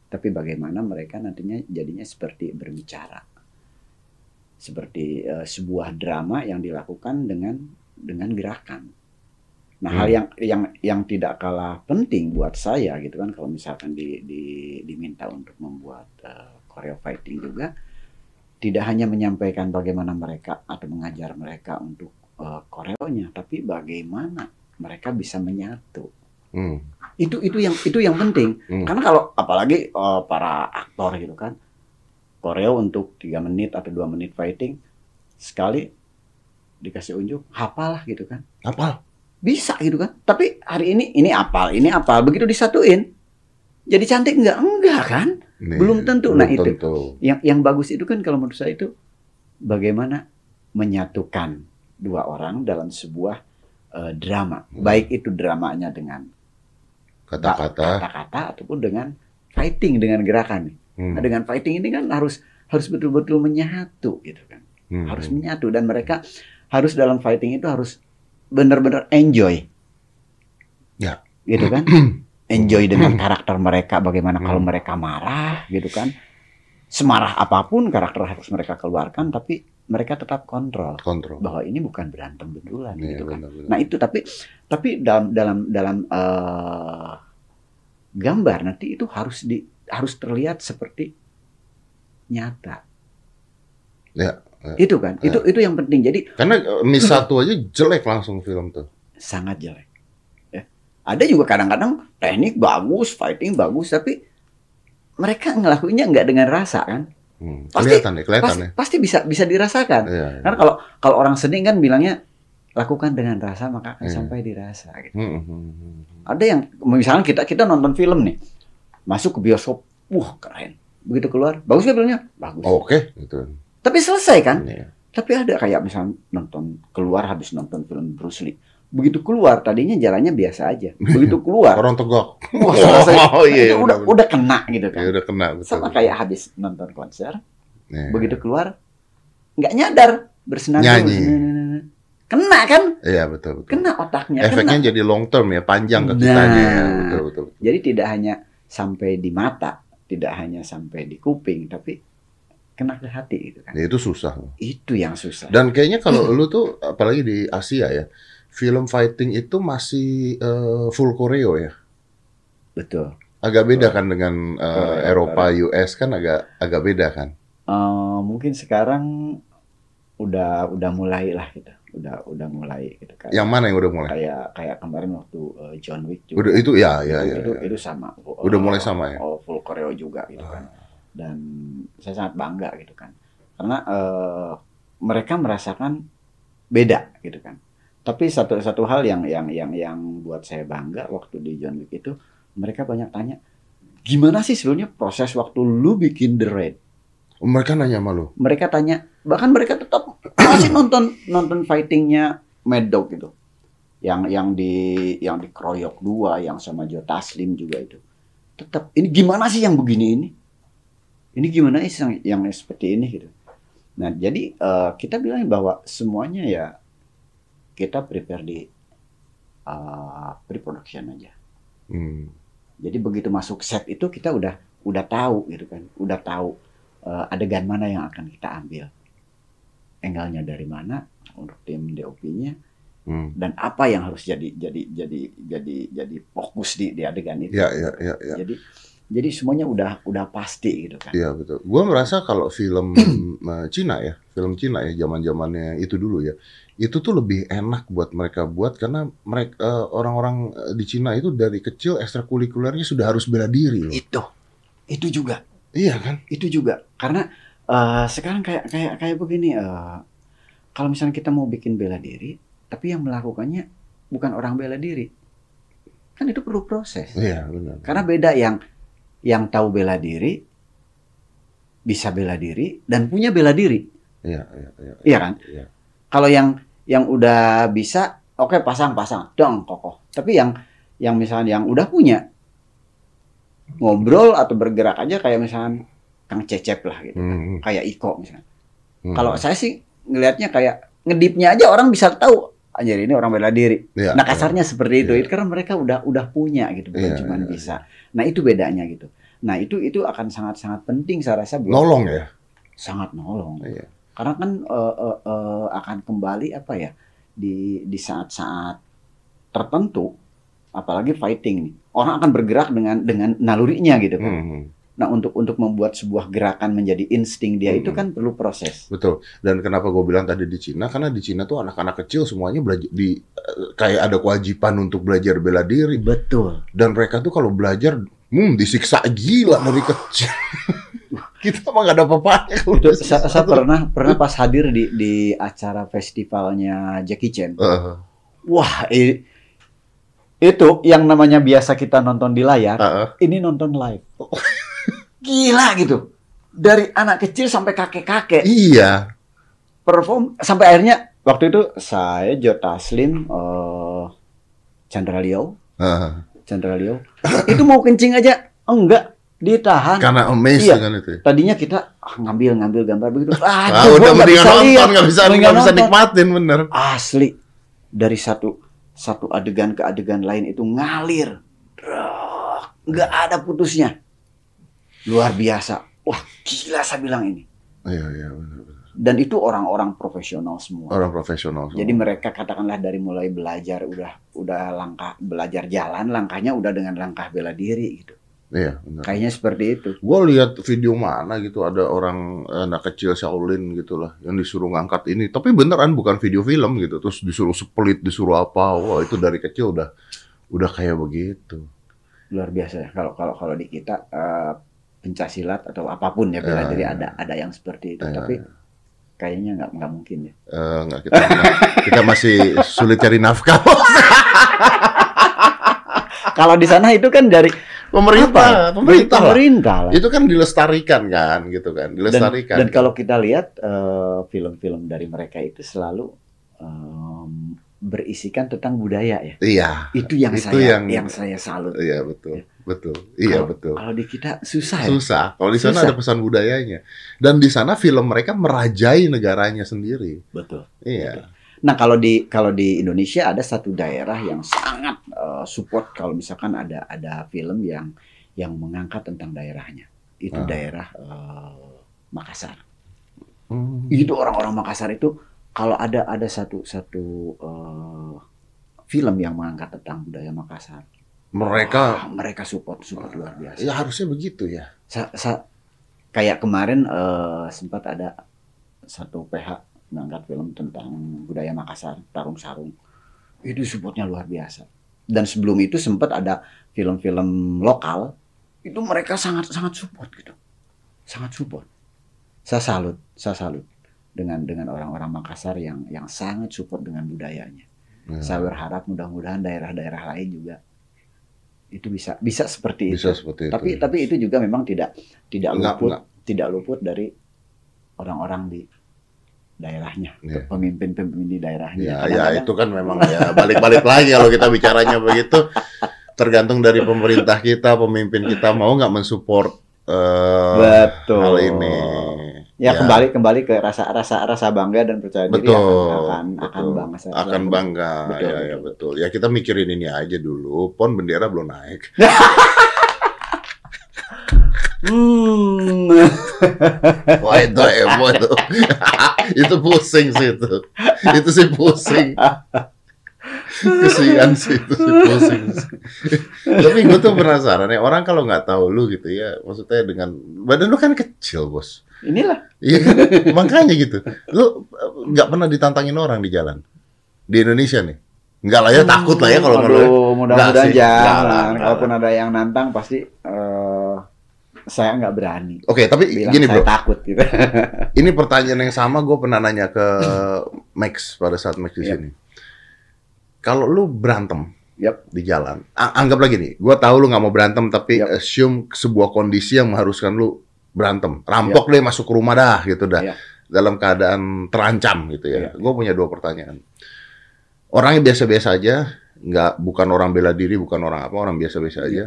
[SPEAKER 3] Tapi bagaimana mereka nantinya jadinya seperti berbicara. Seperti eh, sebuah drama yang dilakukan dengan dengan gerakan Nah,
[SPEAKER 1] Hmm.
[SPEAKER 3] hal yang yang yang tidak kalah penting buat saya gitu kan kalau misalkan di, di- diminta untuk membuat uh, choreo fighting juga tidak hanya menyampaikan bagaimana mereka atau mengajar mereka untuk uh, koreonya, tapi bagaimana mereka bisa menyatu.
[SPEAKER 1] Hmm.
[SPEAKER 3] Itu itu yang itu yang penting.
[SPEAKER 1] Hmm.
[SPEAKER 3] Karena kalau apalagi uh, para aktor gitu kan, koreo untuk tiga menit atau dua menit fighting sekali dikasih unjuk, hafal lah gitu kan
[SPEAKER 1] Apa?
[SPEAKER 3] bisa gitu kan tapi hari ini ini apal ini apal begitu disatuin jadi cantik enggak enggak kan
[SPEAKER 1] Nih,
[SPEAKER 3] Belum tentu.
[SPEAKER 1] belum
[SPEAKER 3] Nah, itu.
[SPEAKER 1] tentu.
[SPEAKER 3] yang yang bagus itu kan kalau menurut saya itu bagaimana menyatukan dua orang dalam sebuah eh, drama
[SPEAKER 1] Hmm.
[SPEAKER 3] baik itu dramanya dengan
[SPEAKER 1] Kata-kata.
[SPEAKER 3] kata-kata ataupun dengan fighting dengan gerakan
[SPEAKER 1] Hmm.
[SPEAKER 3] nah, dengan fighting ini kan harus harus betul-betul menyatu gitu kan
[SPEAKER 1] Hmm.
[SPEAKER 3] harus menyatu dan mereka harus dalam fighting itu harus benar-benar enjoy.
[SPEAKER 1] Ya.
[SPEAKER 3] Gitu kan? <clears throat> Enjoy dengan <clears throat> karakter mereka bagaimana kalau
[SPEAKER 1] Hmm.
[SPEAKER 3] mereka marah gitu kan. Semarah apa pun karakter harus mereka keluarkan tapi mereka tetap kontrol
[SPEAKER 1] kontrol.
[SPEAKER 3] bahwa ini bukan berantem betulan
[SPEAKER 1] Iya,
[SPEAKER 3] gitu kan.
[SPEAKER 1] benar-benar.
[SPEAKER 3] Nah, itu tapi tapi dalam dalam dalam eh, gambar nanti itu harus di harus terlihat seperti nyata.
[SPEAKER 1] Ya, ya.
[SPEAKER 3] Itu kan. Itu itu yang penting. Jadi
[SPEAKER 1] Karena eh, miss satu aja jelek langsung film tuh.
[SPEAKER 3] sangat jelek. Ya. Ada juga kadang-kadang teknik bagus, fighting bagus, tapi mereka ngelakuinnya nggak dengan rasa kan?
[SPEAKER 1] Hmm.
[SPEAKER 3] Pasti-
[SPEAKER 1] Kelihatan ya, kelihatan
[SPEAKER 3] Pasti,
[SPEAKER 1] ya.
[SPEAKER 3] pasti bisa bisa dirasakan.
[SPEAKER 1] Iya. iya.
[SPEAKER 3] Karena kalau kalau orang seni kan bilangnya lakukan dengan rasa maka akan
[SPEAKER 1] Iya.
[SPEAKER 3] sampai dirasa. Gitu.
[SPEAKER 1] Hmm, hmm, hmm.
[SPEAKER 3] Ada yang misalnya kita kita nonton film nih, masuk ke bioskop, wah keren. Begitu keluar, bagus nggak filmnya? Bagus.
[SPEAKER 1] Oke, gitu.
[SPEAKER 3] Tapi selesai kan?
[SPEAKER 1] Iya.
[SPEAKER 3] Tapi ada kayak misalnya nonton keluar habis nonton film Bruce Lee. Begitu keluar tadinya jalannya biasa aja. Begitu keluar
[SPEAKER 1] Orang tegak.
[SPEAKER 3] Wah, selesai.
[SPEAKER 1] Oh iya,
[SPEAKER 3] itu udah
[SPEAKER 1] benar-benar.
[SPEAKER 3] udah kena gitu kan.
[SPEAKER 1] Ya udah kena betul.
[SPEAKER 3] Sama kayak habis nonton konser,
[SPEAKER 1] Iya.
[SPEAKER 3] begitu keluar nggak nyadar bersenandung.
[SPEAKER 1] Nyanyi.
[SPEAKER 3] Kena kan?
[SPEAKER 1] Iya betul betul.
[SPEAKER 3] Kena otaknya.
[SPEAKER 1] Efeknya
[SPEAKER 3] Kena.
[SPEAKER 1] jadi long term ya, panjang ke
[SPEAKER 3] Nah.
[SPEAKER 1] kitanya ya. Betul betul.
[SPEAKER 3] Jadi tidak hanya sampai di mata, tidak hanya sampai di kuping, tapi kena ke hati gitu kan.
[SPEAKER 1] Ya, itu susah.
[SPEAKER 3] Itu yang susah.
[SPEAKER 1] Dan kayaknya kalau lu tuh apalagi di Asia ya, film fighting itu masih eh, full koreo ya.
[SPEAKER 3] Betul.
[SPEAKER 1] Agak beda kan dengan eh,
[SPEAKER 3] Koreo,
[SPEAKER 1] Eropa, US kan agak agak beda kan.
[SPEAKER 3] Eh, mungkin sekarang udah udah mulai lah gitu. Udah udah mulai gitu kan.
[SPEAKER 1] Yang mana yang udah mulai?
[SPEAKER 3] kayak kayak kemarin waktu eh, John Wick juga.
[SPEAKER 1] Udah itu ya ya
[SPEAKER 3] itu,
[SPEAKER 1] ya.
[SPEAKER 3] itu,
[SPEAKER 1] ya.
[SPEAKER 3] itu sama.
[SPEAKER 1] Udah mulai sama ya?
[SPEAKER 3] Oh, full koreo juga gitu kan. Dan saya sangat bangga gitu kan. Karena eh, mereka merasakan beda gitu kan. Tapi satu satu hal yang yang yang yang buat saya bangga waktu di John Wick itu mereka banyak tanya gimana sih sebenarnya proses waktu lu bikin The Raid?
[SPEAKER 1] Mereka nanya sama lu.
[SPEAKER 3] Mereka tanya bahkan mereka tetap masih nonton nonton fightingnya Mad Dog gitu. Yang yang di yang dikeroyok dua, yang sama Joe Taslim juga itu. Tetap ini gimana sih yang begini ini? Ini gimana sih yang, yang seperti ini gitu. Nah, jadi eh, kita bilang bahwa semuanya ya kita prepare di eh, pre-production aja.
[SPEAKER 1] Hmm.
[SPEAKER 3] Jadi begitu masuk set itu kita udah udah tahu gitu kan, udah tahu eh, adegan mana yang akan kita ambil, angle-nya dari mana untuk tim DOP-nya
[SPEAKER 1] Hmm.
[SPEAKER 3] dan apa yang harus jadi jadi jadi jadi jadi fokus di, di adegan itu.
[SPEAKER 1] Ya ya ya ya.
[SPEAKER 3] Jadi jadi semuanya udah udah pasti gitu kan.
[SPEAKER 1] Iya betul. Gua merasa kalau film <clears throat> eh, Cina ya, film Cina ya zaman zamannya itu dulu ya, itu tuh lebih enak buat mereka buat karena mereka eh, orang-orang eh, di Cina itu dari kecil ekstrakurikulernya sudah harus bela diri loh.
[SPEAKER 3] Itu itu juga
[SPEAKER 1] Iya kan?
[SPEAKER 3] itu juga karena Eh, sekarang kayak kayak kayak begini. eh, kalau misalnya kita mau bikin bela diri, tapi yang melakukannya bukan orang bela diri, kan itu perlu proses.
[SPEAKER 1] Iya, benar.
[SPEAKER 3] Karena beda yang yang tahu bela diri, bisa bela diri dan punya bela diri,
[SPEAKER 1] Iya, iya, iya.
[SPEAKER 3] iya kan?
[SPEAKER 1] Iya.
[SPEAKER 3] Kalau yang yang udah bisa, oke pasang pasang, dong kokoh. Tapi yang yang misalnya yang udah punya ngobrol atau bergerak aja kayak misalnya Kang Cecep lah gitu,
[SPEAKER 1] Hmm,
[SPEAKER 3] kayak Iko misalnya.
[SPEAKER 1] hmm.
[SPEAKER 3] Kalau saya sih ngelihatnya kayak ngedipnya aja orang bisa tahu anjir ini orang bela diri.
[SPEAKER 1] Iya,
[SPEAKER 3] Nah kasarnya seperti itu,
[SPEAKER 1] Iya.
[SPEAKER 3] itu karena mereka udah udah punya gitu, bukan
[SPEAKER 1] Iya,
[SPEAKER 3] cuma
[SPEAKER 1] iya,
[SPEAKER 3] bisa. Nah itu bedanya gitu. Nah itu itu akan sangat sangat penting saya rasa buat
[SPEAKER 1] nolong ya.
[SPEAKER 3] sangat nolong.
[SPEAKER 1] Iya.
[SPEAKER 3] Karena kan eh, eh, eh, akan kembali apa ya di di saat-saat tertentu, apalagi fighting nih, orang akan bergerak dengan dengan nalurinya gitu. kan.
[SPEAKER 1] Hmm,
[SPEAKER 3] Nah untuk untuk membuat sebuah gerakan menjadi insting dia itu
[SPEAKER 1] Hmm.
[SPEAKER 3] kan perlu proses.
[SPEAKER 1] betul. Dan kenapa gue bilang tadi di Cina? Karena di Cina tuh anak-anak kecil semuanya belajar di kayak ada kewajiban untuk belajar bela diri.
[SPEAKER 3] Betul.
[SPEAKER 1] Dan mereka tuh kalau belajar, hmm, disiksa gila dari kecil. <laughs> Kita mah gak ada apa-apanya. disiksa
[SPEAKER 3] saya, saya pernah pernah pas hadir di di acara festivalnya Jackie Chan.
[SPEAKER 1] Eh,
[SPEAKER 3] Wah, i- itu yang namanya biasa kita nonton di layar,
[SPEAKER 1] eh, eh.
[SPEAKER 3] ini nonton live. Gila gitu. Dari anak kecil sampai kakek-kakek
[SPEAKER 1] Iya.
[SPEAKER 3] perform sampai akhirnya waktu itu saya Jo Taslim eh Chandra Liao,
[SPEAKER 1] Eh,
[SPEAKER 3] Chandra Liao. <laughs> itu mau kencing aja enggak ditahan.
[SPEAKER 1] karena amazed
[SPEAKER 3] Iya.
[SPEAKER 1] dengan itu. ya.
[SPEAKER 3] Tadinya kita ah, ngambil ngambil gambar begitu. <laughs>
[SPEAKER 1] Ah, udah mendingan nonton, nggak bisa, nggak bisa nikmatin, bener.
[SPEAKER 3] asli dari satu satu adegan ke adegan lain itu ngalir nggak ada putusnya luar biasa wah gila saya bilang ini
[SPEAKER 1] Iya, iya, bener.
[SPEAKER 3] Dan itu orang-orang profesional semua
[SPEAKER 1] Orang profesional. semua.
[SPEAKER 3] jadi mereka katakanlah dari mulai belajar udah udah langkah belajar jalan langkahnya udah dengan langkah bela diri gitu
[SPEAKER 1] Iya, bener.
[SPEAKER 3] kayaknya seperti itu
[SPEAKER 1] Gue lihat video mana gitu ada orang anak kecil Shaolin gitu lah yang disuruh ngangkat ini. Tapi beneran bukan video film gitu. Terus disuruh split, disuruh apa. Wah itu dari kecil udah udah kayak begitu.
[SPEAKER 3] luar biasa ya kalau kalau kalau di kita eh, pencaksilat atau apa pun ya bela
[SPEAKER 1] Ya,
[SPEAKER 3] diri
[SPEAKER 1] ya.
[SPEAKER 3] ada ada yang seperti itu
[SPEAKER 1] Ya,
[SPEAKER 3] tapi kayaknya nggak nggak mungkin ya
[SPEAKER 1] Eh, nggak kita kita masih sulit cari nafkah. <laughs>
[SPEAKER 3] Kalau di sana itu kan dari
[SPEAKER 1] pemerintah,
[SPEAKER 3] apa?
[SPEAKER 1] pemerintah
[SPEAKER 3] pemerintah lah.
[SPEAKER 1] Itu kan dilestarikan kan gitu kan,
[SPEAKER 3] Dan,
[SPEAKER 1] dilestarikan.
[SPEAKER 3] dan kalau kita lihat eh, film-film dari mereka itu selalu em, berisikan tentang budaya ya.
[SPEAKER 1] iya,
[SPEAKER 3] Itu yang
[SPEAKER 1] Itu
[SPEAKER 3] saya
[SPEAKER 1] yang-
[SPEAKER 3] yang, saya salut.
[SPEAKER 1] iya betul, betul, iya
[SPEAKER 3] Kalau-
[SPEAKER 1] betul.
[SPEAKER 3] Kalau di kita susah ya.
[SPEAKER 1] Susah. Kalau di sana
[SPEAKER 3] Susah.
[SPEAKER 1] ada pesan budayanya. Dan di sana film mereka merajai negaranya sendiri.
[SPEAKER 3] Betul.
[SPEAKER 1] Iya.
[SPEAKER 3] Nah kalau di kalau di Indonesia ada satu daerah yang sangat eh, support kalau misalkan ada ada film yang yang mengangkat tentang daerahnya. Itu
[SPEAKER 1] Ah.
[SPEAKER 3] daerah eh, Makassar.
[SPEAKER 1] Hmm.
[SPEAKER 3] itu orang-orang Makassar itu kalau ada ada satu satu eh, film yang mengangkat tentang budaya Makassar,
[SPEAKER 1] Mereka
[SPEAKER 3] wah, mereka support support luar biasa.
[SPEAKER 1] ya harusnya begitu ya.
[SPEAKER 3] Sa- sa- kayak kemarin eh, sempat ada satu PH mengangkat film tentang budaya Makassar, Tarung Sarung. Itu supportnya luar biasa. Dan sebelum itu sempat ada film-film lokal, itu mereka sangat sangat support gitu, sangat support. Saya salut, saya salut dengan dengan orang-orang Makassar yang yang sangat support dengan budayanya.
[SPEAKER 1] Ya,
[SPEAKER 3] Saya berharap mudah-mudahan daerah-daerah lain juga itu bisa bisa seperti itu.
[SPEAKER 1] bisa seperti itu.
[SPEAKER 3] Tapi tapi itu juga memang tidak tidak
[SPEAKER 1] Enggak,
[SPEAKER 3] luput
[SPEAKER 1] enggak.
[SPEAKER 3] tidak luput dari orang-orang di daerahnya,
[SPEAKER 1] Iya.
[SPEAKER 3] pemimpin-pemimpin di daerahnya.
[SPEAKER 1] Ya, ya itu kan memang ya balik-balik lagi kalau kita bicaranya begitu. Tergantung dari pemerintah kita, pemimpin kita mau nggak mensupport
[SPEAKER 3] betul.
[SPEAKER 1] hal ini.
[SPEAKER 3] Ya, kembali kembali ke rasa rasa rasa bangga dan percaya diri
[SPEAKER 1] Betul,
[SPEAKER 3] akan akan, akan
[SPEAKER 1] betul.
[SPEAKER 3] bangga. saya-
[SPEAKER 1] akan bangga.
[SPEAKER 3] Betul,
[SPEAKER 1] ya ya
[SPEAKER 3] betul.
[SPEAKER 1] betul ya kita mikirin ini aja dulu. Pon bendera belum naik. <laughs>
[SPEAKER 3] Hmm.
[SPEAKER 1] wah itu heboh itu. <laughs> Itu pusing sih itu. Itu sih pusing. Kesian sih itu sih pusing tapi gue tuh penasaran ya orang kalau nggak tahu lu gitu ya maksudnya dengan badan lu kan kecil bos
[SPEAKER 3] Inilah
[SPEAKER 1] iya kan <laughs> makanya gitu lu eh, nggak pernah ditantangin orang di jalan di Indonesia nih nggak lah ya takut lah ya kalau
[SPEAKER 3] mudah-mudahan jangan. Kalaupun ada yang nantang pasti eh saya nggak berani.
[SPEAKER 1] Oke, tapi
[SPEAKER 3] Bilang
[SPEAKER 1] gini
[SPEAKER 3] saya
[SPEAKER 1] bro,
[SPEAKER 3] takut gitu. <laughs>
[SPEAKER 1] ini pertanyaan yang sama gue pernah nanya ke <laughs> Max pada saat Max di
[SPEAKER 3] Yap.
[SPEAKER 1] sini. Kalau lu berantem
[SPEAKER 3] Yap.
[SPEAKER 1] di jalan, anggap lagi nih, gue tahu lu nggak mau berantem, tapi
[SPEAKER 3] Yap.
[SPEAKER 1] assume sebuah kondisi yang mengharuskan lu berantem, rampok deh masuk ke rumah dah gitu dah,
[SPEAKER 3] Yap.
[SPEAKER 1] dalam keadaan terancam gitu ya.
[SPEAKER 3] Yap.
[SPEAKER 1] Gue punya dua pertanyaan. Orangnya biasa-biasa aja, nggak bukan orang bela diri, bukan orang apa, orang biasa-biasa aja.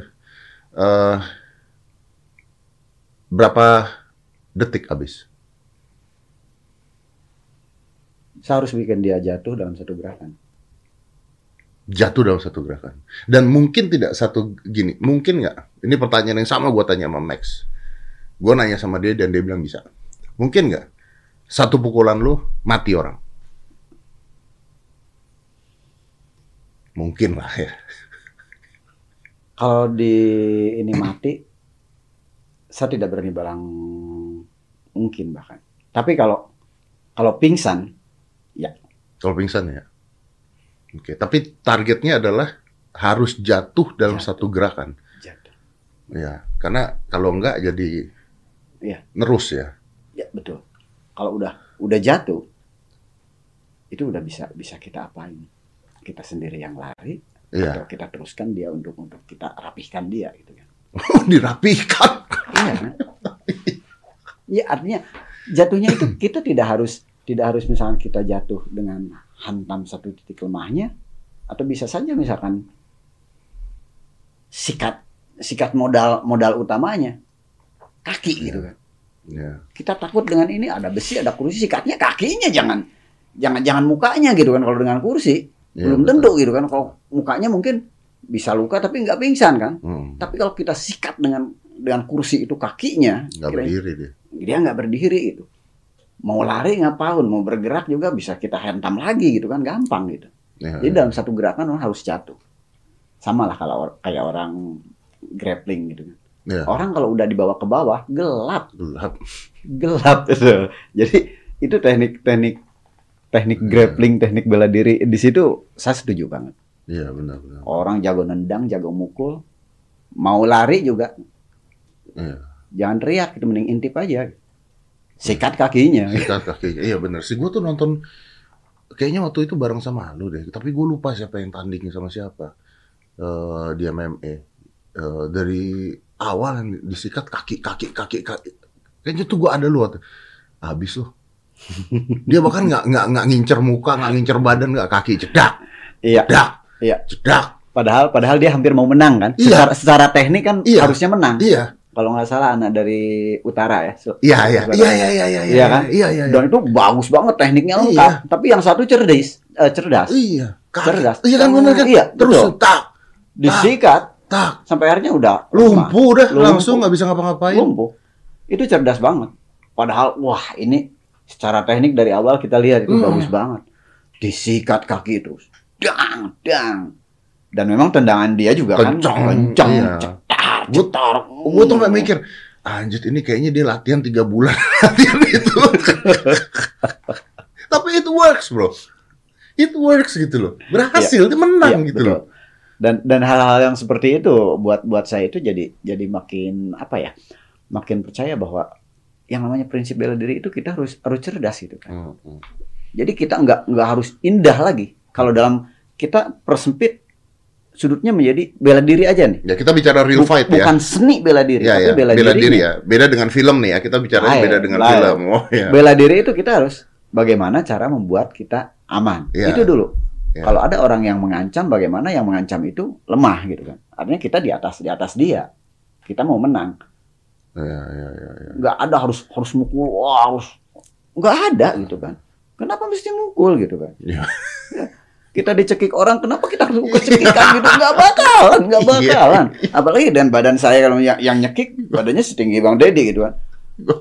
[SPEAKER 1] Eh, berapa detik habis?
[SPEAKER 3] Saya harus bikin dia jatuh dalam satu gerakan.
[SPEAKER 1] jatuh dalam satu gerakan. Dan mungkin tidak satu gini, mungkin nggak? Ini pertanyaan yang sama gue tanya sama Max. Gue nanya sama dia dan dia bilang bisa. Mungkin nggak? Satu pukulan lu mati orang. Mungkin lah ya.
[SPEAKER 3] Kalau di ini mati, saya tidak berani bilang mungkin bahkan. Tapi kalau kalau pingsan,
[SPEAKER 1] Kalau pingsan ya. Oke, tapi targetnya adalah harus jatuh dalam
[SPEAKER 3] Jatuh.
[SPEAKER 1] satu gerakan.
[SPEAKER 3] jatuh.
[SPEAKER 1] Ya, karena kalau enggak jadi
[SPEAKER 3] Iya.
[SPEAKER 1] nerus ya.
[SPEAKER 3] Ya betul. Kalau udah udah jatuh, itu udah bisa bisa kita apain? Kita sendiri yang lari,
[SPEAKER 1] Iya.
[SPEAKER 3] atau kita teruskan dia untuk untuk kita rapihkan dia gitu kan? <laughs>
[SPEAKER 1] Dirapikan.
[SPEAKER 3] Iya kan? Iya artinya jatuhnya itu <clears throat> kita tidak harus tidak harus misalkan kita jatuh dengan hantam satu titik lemahnya atau bisa saja misalkan sikat sikat modal modal utamanya kaki gitu kan.
[SPEAKER 1] Ya.
[SPEAKER 3] Kita takut dengan ini ada besi ada kursi sikatnya kakinya jangan jangan jangan mukanya gitu kan kalau dengan kursi
[SPEAKER 1] Ya,
[SPEAKER 3] belum
[SPEAKER 1] betul.
[SPEAKER 3] tentu gitu kan kalau mukanya mungkin bisa luka tapi nggak pingsan kan.
[SPEAKER 1] Hmm.
[SPEAKER 3] Tapi kalau kita sikat dengan dengan kursi itu kakinya,
[SPEAKER 1] Nggak berdiri dia.
[SPEAKER 3] dia nggak berdiri gitu. Mau lari ngapain, mau bergerak juga bisa kita hentam lagi gitu kan, gampang gitu.
[SPEAKER 1] Ya,
[SPEAKER 3] Jadi dalam satu gerakan orang harus jatuh. Sama lah kalau or- kayak orang grappling gitu
[SPEAKER 1] ya.
[SPEAKER 3] Orang kalau udah dibawa ke bawah gelap,
[SPEAKER 1] Gelap.
[SPEAKER 3] gelap gitu. Jadi itu teknik-teknik teknik
[SPEAKER 1] Hmm.
[SPEAKER 3] grappling, teknik bela diri di situ saya setuju banget.
[SPEAKER 1] Iya benar-benar.
[SPEAKER 3] Orang jago nendang, jago mukul, mau lari juga
[SPEAKER 1] Iya.
[SPEAKER 3] jangan teriak, itu mending intip aja. Sikat kakinya.
[SPEAKER 1] Sikat kakinya. Iya benar. sih gue tuh nonton kayaknya waktu itu bareng sama lu deh. Tapi gue lupa siapa yang tandingnya sama siapa. Eh di MMA. Eh, dari awal yang disikat kaki kaki kaki kaki. Kayaknya tuh gue ada lu. waktu. Habis lu. <laughs> Dia bahkan nggak nggak nggak ngincer muka, nggak ngincer badan, nggak kaki jedak,
[SPEAKER 3] Iya.
[SPEAKER 1] jedak,
[SPEAKER 3] Iya.
[SPEAKER 1] jedak.
[SPEAKER 3] Padahal padahal dia hampir mau menang kan.
[SPEAKER 1] Iya.
[SPEAKER 3] Secara, secara teknik kan
[SPEAKER 1] Iya.
[SPEAKER 3] harusnya menang.
[SPEAKER 1] Iya,
[SPEAKER 3] Kalau nggak salah anak dari utara ya.
[SPEAKER 1] Iya, iya,
[SPEAKER 3] Utara.
[SPEAKER 1] iya, iya, iya, iya,
[SPEAKER 3] Iya kan?
[SPEAKER 1] iya, iya, iya.
[SPEAKER 3] Dan itu bagus banget tekniknya
[SPEAKER 1] Iya.
[SPEAKER 3] lengkap. Tapi yang satu cerdas, eh, cerdas.
[SPEAKER 1] Iya, kaki.
[SPEAKER 3] Cerdas.
[SPEAKER 1] Iya kan benar kan?
[SPEAKER 3] Iya,
[SPEAKER 1] Terus tak,
[SPEAKER 3] Disikat
[SPEAKER 1] tak,
[SPEAKER 3] sampai akhirnya udah
[SPEAKER 1] lumpuh dah,
[SPEAKER 3] Lumpuh.
[SPEAKER 1] langsung nggak bisa ngapa-ngapain.
[SPEAKER 3] lumpuh. Itu cerdas banget. Padahal wah ini secara teknik dari awal kita lihat itu
[SPEAKER 1] Hmm.
[SPEAKER 3] bagus banget. Disikat kaki itu. Dang, dang. Dan memang tendangan dia juga
[SPEAKER 1] Kencang,
[SPEAKER 3] kan kencang,
[SPEAKER 1] iya.
[SPEAKER 3] cetar, cetar.
[SPEAKER 1] Gue tuh mikir, anjir ini kayaknya dia latihan tiga bulan <laughs> latihan itu. Tapi it works bro, it works gitu loh, berhasil, dia menang
[SPEAKER 3] Iya,
[SPEAKER 1] gitu
[SPEAKER 3] betul.
[SPEAKER 1] loh.
[SPEAKER 3] Dan dan hal-hal yang seperti itu buat buat saya itu jadi jadi makin apa ya? Makin percaya bahwa yang namanya prinsip bela diri itu kita harus harus cerdas gitu kan.
[SPEAKER 1] Hmm,
[SPEAKER 3] Jadi kita nggak nggak harus indah lagi. Kalau dalam kita persempit sudutnya menjadi bela diri aja nih.
[SPEAKER 1] Ya kita bicara real fight ya.
[SPEAKER 3] Bukan seni bela diri,
[SPEAKER 1] Ya,
[SPEAKER 3] tapi
[SPEAKER 1] ya.
[SPEAKER 3] bela,
[SPEAKER 1] Bela, diri ya. Beda dengan film nih ya. Kita bicara beda dengan
[SPEAKER 3] lain.
[SPEAKER 1] film. Oh ya.
[SPEAKER 3] Bela diri itu kita harus bagaimana cara membuat kita aman.
[SPEAKER 1] Iya.
[SPEAKER 3] Itu dulu.
[SPEAKER 1] Iya.
[SPEAKER 3] Kalau ada orang yang mengancam, bagaimana yang mengancam itu lemah gitu kan. Artinya kita di atas di atas dia. Kita mau menang.
[SPEAKER 1] Ya, ya, ya, ya.
[SPEAKER 3] Nggak ada harus harus mukul, wah, harus nggak ada gitu kan. Kenapa mesti mukul gitu kan?
[SPEAKER 1] Iya.
[SPEAKER 3] Ya. Kita dicekik orang, kenapa kita harus kecekikan <laughs> gitu? Nggak bakalan, nggak
[SPEAKER 1] Iya.
[SPEAKER 3] bakalan. Apalagi dan badan saya kalau yang, yang nyekik, badannya setinggi Bang Deddy gitu kan.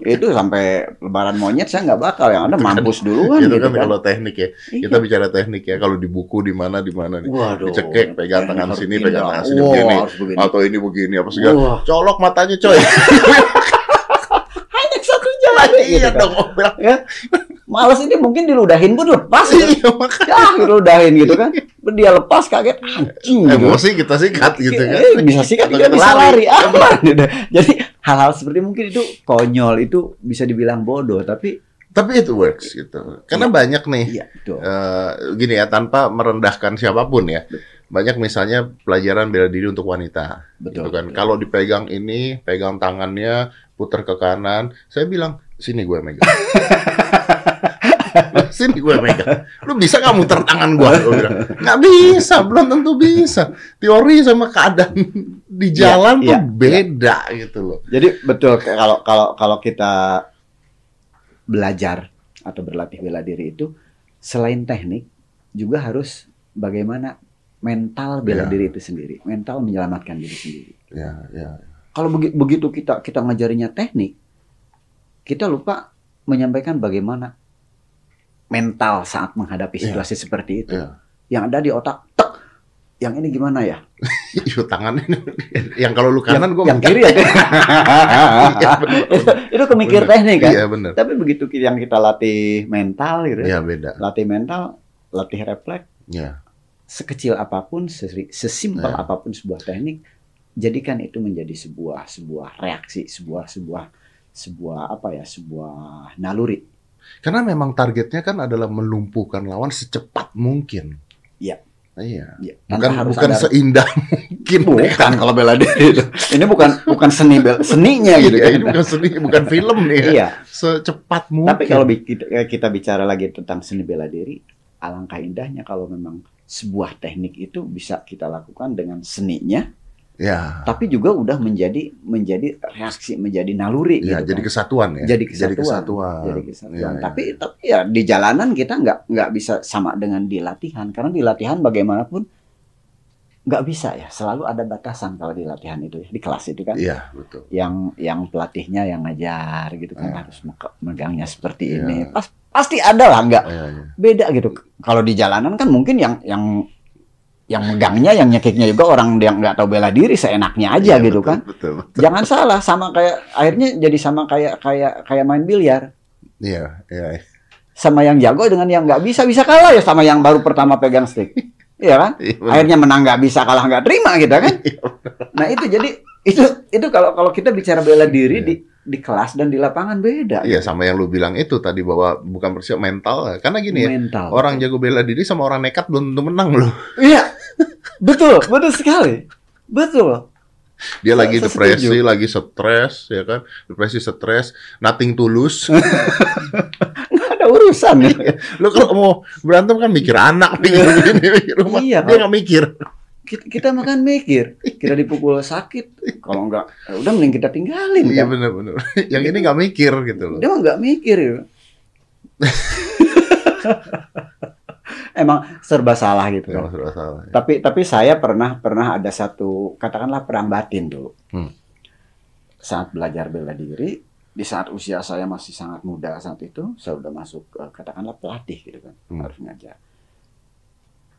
[SPEAKER 3] Itu sampai lebaran monyet saya nggak bakal. Yang ada mampus duluan
[SPEAKER 1] Itu
[SPEAKER 3] gitu
[SPEAKER 1] kan
[SPEAKER 3] kan.
[SPEAKER 1] kalau teknik ya.
[SPEAKER 3] Iya.
[SPEAKER 1] Kita bicara teknik ya. Kalau di buku di mana di mana nih.
[SPEAKER 3] Waduh.
[SPEAKER 1] Dicekik, pegang tangan sini, pegang tangan sini begini.
[SPEAKER 3] begini.
[SPEAKER 1] Atau ini begini apa segala.
[SPEAKER 3] Wah.
[SPEAKER 1] Colok matanya coy. <laughs>
[SPEAKER 3] Hanya satu jalan
[SPEAKER 1] iya
[SPEAKER 3] gitu kan.
[SPEAKER 1] dong.
[SPEAKER 3] Ya. Males ini mungkin diludahin pun lepas gitu.
[SPEAKER 1] Iya, makanya
[SPEAKER 3] Ya, diludahin gitu kan. Dia lepas kaget anjing gitu.
[SPEAKER 1] emosi kita sikat gitu kan.
[SPEAKER 3] Eh, bisa sikat
[SPEAKER 1] Kita
[SPEAKER 3] kita bisa lari. Aman gitu. Jadi hal-hal seperti mungkin itu konyol itu bisa dibilang bodoh tapi
[SPEAKER 1] Tapi itu works gitu. Karena
[SPEAKER 3] Iya.
[SPEAKER 1] banyak nih
[SPEAKER 3] iya betul.
[SPEAKER 1] eh, gini ya tanpa merendahkan siapa pun ya. Banyak misalnya pelajaran bela diri untuk wanita.
[SPEAKER 3] Betul.
[SPEAKER 1] gitu kan. Kalau dipegang ini, pegang tangannya, putar ke kanan, saya bilang sini gue megang. <laughs> sini gue megang. Lu bisa nggak muter tangan gue? Gue bilang nggak bisa, belum tentu bisa. Teori sama keadaan di
[SPEAKER 3] Iya,
[SPEAKER 1] jalan tuh
[SPEAKER 3] iya,
[SPEAKER 1] beda gitu loh.
[SPEAKER 3] Jadi betul kalau kalau kalau kita belajar atau berlatih bela diri itu selain teknik juga harus bagaimana mental bela
[SPEAKER 1] Iya.
[SPEAKER 3] diri itu sendiri, mental menyelamatkan diri sendiri.
[SPEAKER 1] Ya, ya.
[SPEAKER 3] Kalau begi- begitu kita kita ngajarinya teknik, kita lupa menyampaikan bagaimana mental saat menghadapi
[SPEAKER 1] Iya.
[SPEAKER 3] situasi seperti itu.
[SPEAKER 1] Iya.
[SPEAKER 3] Yang ada di otak, tek. Yang ini gimana ya? <laughs>
[SPEAKER 1] Itu tangan ini. yang kalau lu kanan gue
[SPEAKER 3] yang kiri ya. <laughs>
[SPEAKER 1] Iya, bener.
[SPEAKER 3] itu, <laughs> itu kemikir
[SPEAKER 1] Bener.
[SPEAKER 3] teknik kan.
[SPEAKER 1] Iya benar.
[SPEAKER 3] Tapi begitu yang kita latih mental gitu,
[SPEAKER 1] Iya beda.
[SPEAKER 3] latih mental, latih refleks,
[SPEAKER 1] Ya.
[SPEAKER 3] sekecil apa pun, sesi- sesimpel
[SPEAKER 1] Ya.
[SPEAKER 3] apa pun sebuah teknik, jadikan itu menjadi sebuah sebuah reaksi, sebuah sebuah sebuah apa ya, sebuah naluri.
[SPEAKER 1] Karena memang targetnya kan adalah melumpuhkan lawan secepat mungkin.
[SPEAKER 3] Iya.
[SPEAKER 1] Iya.
[SPEAKER 3] Ya,
[SPEAKER 1] Bukan bukan seindah <laughs> mungkin.
[SPEAKER 3] bukan <laughs> kalau bela diri itu. Ini bukan bukan seni bel- seninya gitu
[SPEAKER 1] Iya,
[SPEAKER 3] kan.
[SPEAKER 1] ini bukan seni, bukan film nih ya.
[SPEAKER 3] Iya.
[SPEAKER 1] Secepat mungkin.
[SPEAKER 3] Tapi kalau kita, kita bicara lagi tentang seni bela diri, alangkah indahnya kalau memang sebuah teknik itu bisa kita lakukan dengan seninya,
[SPEAKER 1] ya,
[SPEAKER 3] tapi juga udah menjadi menjadi reaksi, menjadi naluri
[SPEAKER 1] ya
[SPEAKER 3] gitu
[SPEAKER 1] jadi
[SPEAKER 3] kan.
[SPEAKER 1] kesatuan ya.
[SPEAKER 3] Jadi kesatuan.
[SPEAKER 1] Jadi kesatuan.
[SPEAKER 3] Jadi kesatuan.
[SPEAKER 1] Iya, iya.
[SPEAKER 3] Tapi tapi ya di jalanan kita nggak nggak bisa sama dengan di latihan karena di latihan bagaimanapun nggak bisa ya selalu ada batasan kalau di latihan itu ya di kelas itu kan
[SPEAKER 1] Iya, betul.
[SPEAKER 3] yang yang pelatihnya yang ngajar gitu kan
[SPEAKER 1] Iya.
[SPEAKER 3] harus megangnya seperti
[SPEAKER 1] Iya.
[SPEAKER 3] ini pas pasti ada lah nggak
[SPEAKER 1] Iya, iya.
[SPEAKER 3] beda gitu kalau di jalanan kan mungkin yang yang yang megangnya yang nyekiknya juga orang yang nggak tahu bela diri seenaknya aja
[SPEAKER 1] Iya,
[SPEAKER 3] gitu
[SPEAKER 1] betul,
[SPEAKER 3] kan
[SPEAKER 1] Betul, betul.
[SPEAKER 3] jangan salah sama kayak akhirnya jadi sama kayak kayak kayak main biliar
[SPEAKER 1] Iya, iya.
[SPEAKER 3] sama yang jago dengan yang nggak bisa bisa kalah ya sama yang baru pertama pegang stick iya kan
[SPEAKER 1] Iya, benar.
[SPEAKER 3] akhirnya menang nggak bisa kalah nggak terima gitu kan nah itu jadi itu itu kalau kalau kita bicara bela diri
[SPEAKER 1] Iya.
[SPEAKER 3] di di kelas dan di lapangan beda
[SPEAKER 1] Iya, sama yang lu bilang itu tadi bahwa bukan persiap mental. Karena gini ya,
[SPEAKER 3] mental
[SPEAKER 1] orang jago bela diri sama orang nekat belum tentu menang loh.
[SPEAKER 3] iya <laughs> betul betul sekali betul
[SPEAKER 1] Dia lagi
[SPEAKER 3] saya
[SPEAKER 1] depresi,
[SPEAKER 3] setuju.
[SPEAKER 1] lagi stres, ya kan? Depresi, stres, nothing tulus. <laughs>
[SPEAKER 3] nggak ada urusan
[SPEAKER 1] Lu kalau mau berantem kan mikir anak, mikir ini, mikir rumah.
[SPEAKER 3] Iya,
[SPEAKER 1] Dia nggak mikir.
[SPEAKER 3] Kita, kita makan mikir kita dipukul sakit kalau enggak ya udah mending kita tinggalin
[SPEAKER 1] Iya
[SPEAKER 3] kan
[SPEAKER 1] bener-bener. Yang ini nggak mikir gitu loh.
[SPEAKER 3] dia nggak mikir ya. <laughs> emang serba salah gitu
[SPEAKER 1] Kalau sudah salah. ya.
[SPEAKER 3] tapi tapi saya pernah pernah ada satu katakanlah perang batin dulu
[SPEAKER 1] Hmm.
[SPEAKER 3] saat belajar bela diri di saat usia saya masih sangat muda saat itu saya udah masuk eh, katakanlah pelatih gitu kan
[SPEAKER 1] Hmm.
[SPEAKER 3] harus ngajar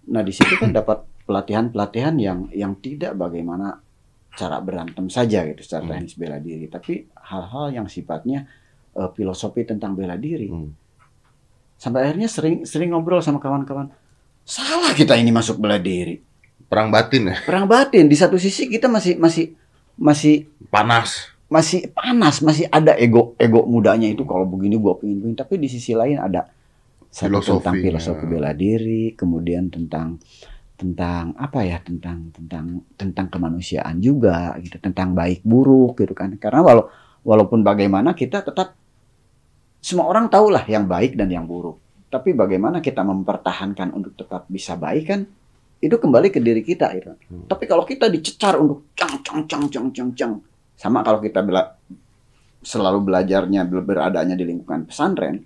[SPEAKER 3] nah di situ kan dapat pelatihan pelatihan yang yang tidak bagaimana cara berantem saja gitu secara
[SPEAKER 1] Hmm.
[SPEAKER 3] teknis bela diri tapi hal-hal yang sifatnya eh, filosofi tentang bela diri
[SPEAKER 1] Hmm.
[SPEAKER 3] sampai akhirnya sering sering ngobrol sama kawan-kawan salah kita ini masuk bela diri
[SPEAKER 1] Perang batin ya,
[SPEAKER 3] perang batin di satu sisi kita masih masih masih
[SPEAKER 1] panas.
[SPEAKER 3] masih panas masih ada ego ego mudanya itu kalau begini gua pengen begini tapi di sisi lain ada satu
[SPEAKER 1] Filosofi,
[SPEAKER 3] tentang filosofi
[SPEAKER 1] ya.
[SPEAKER 3] bela diri kemudian tentang tentang apa ya tentang tentang tentang kemanusiaan juga gitu tentang baik buruk gitu kan karena walau walaupun bagaimana kita tetap semua orang tahulah yang baik dan yang buruk tapi bagaimana kita mempertahankan untuk tetap bisa baik kan itu kembali ke diri kita gitu.
[SPEAKER 1] Hmm.
[SPEAKER 3] Tapi kalau kita dicecar untuk cang cang cang cang cang cang sama kalau kita bela, selalu belajarnya ber- beradanya di lingkungan pesantren,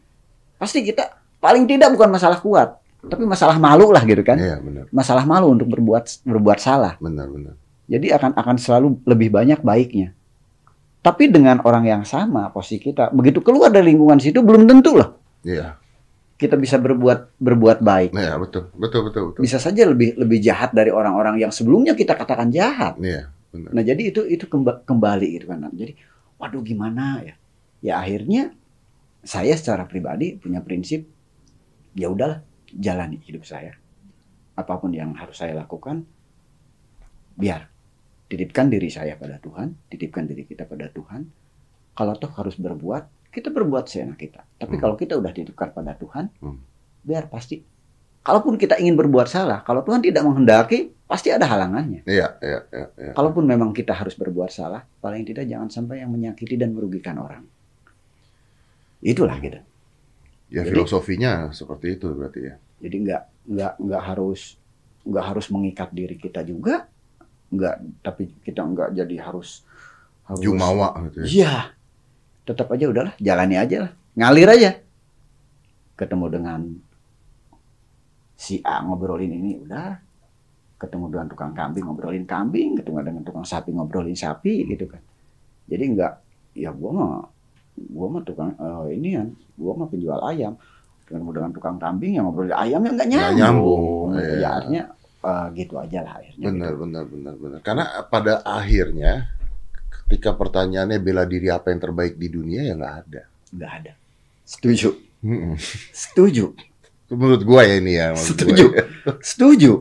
[SPEAKER 3] pasti kita paling tidak bukan masalah kuat, tapi masalah malu lah gitu kan.
[SPEAKER 1] Iya benar,
[SPEAKER 3] Masalah malu untuk berbuat berbuat salah.
[SPEAKER 1] benar, benar.
[SPEAKER 3] Jadi akan akan selalu lebih banyak baiknya. Tapi dengan orang yang sama posisi kita, begitu keluar dari lingkungan situ belum tentu loh
[SPEAKER 1] Iya,
[SPEAKER 3] kita bisa berbuat berbuat baik.
[SPEAKER 1] iya betul, betul, betul, betul.
[SPEAKER 3] Bisa saja lebih lebih jahat dari orang-orang yang sebelumnya kita katakan jahat.
[SPEAKER 1] Iya, benar.
[SPEAKER 3] Nah, jadi itu itu kemba- kembali gitu kan. Jadi, waduh gimana ya? Ya akhirnya saya secara pribadi punya prinsip ya udahlah jalani hidup saya apa pun yang harus saya lakukan biar titipkan diri saya pada Tuhan titipkan diri kita pada Tuhan kalau toh harus berbuat kita berbuat seenak kita tapi
[SPEAKER 1] Hmm.
[SPEAKER 3] kalau kita udah titipkan pada Tuhan
[SPEAKER 1] Hmm.
[SPEAKER 3] biar pasti kalaupun kita ingin berbuat salah kalau Tuhan tidak menghendaki pasti ada halangannya
[SPEAKER 1] Iya, iya, iya, iya.
[SPEAKER 3] kalaupun memang kita harus berbuat salah paling tidak jangan sampai yang menyakiti dan merugikan orang itulah gitu
[SPEAKER 1] Ya
[SPEAKER 3] Jadi-
[SPEAKER 1] filosofinya seperti itu berarti ya.
[SPEAKER 3] Jadi nggak nggak nggak harus nggak harus mengikat diri kita juga, nggak tapi kita nggak jadi harus harus
[SPEAKER 1] Jumawa gitu ya.
[SPEAKER 3] Iya, tetap aja udahlah, jalani aja lah, ngalir aja. Ketemu dengan si A ngobrolin ini udah, ketemu dengan tukang kambing ngobrolin kambing, ketemu dengan tukang sapi ngobrolin sapi gitu kan. Jadi nggak, ya gua mah gua mah tukang eh, ini ya, gua mah penjual ayam. Ketemu dengan tukang kambing yang ngobrolin ayam yang nggak
[SPEAKER 1] Nggak
[SPEAKER 3] nyambung.
[SPEAKER 1] nyambung,
[SPEAKER 3] Gitu.
[SPEAKER 1] iya.
[SPEAKER 3] Ya artinya eh, gitu aja lah akhirnya.
[SPEAKER 1] Benar,
[SPEAKER 3] gitu.
[SPEAKER 1] benar, benar, benar. Karena pada akhirnya ketika pertanyaannya bela diri apa yang terbaik di dunia ya nggak ada.
[SPEAKER 3] Nggak ada. Setuju, setuju.
[SPEAKER 1] Menurut gua ya ini ya.
[SPEAKER 3] Setuju.
[SPEAKER 1] gua ya.
[SPEAKER 3] Setuju.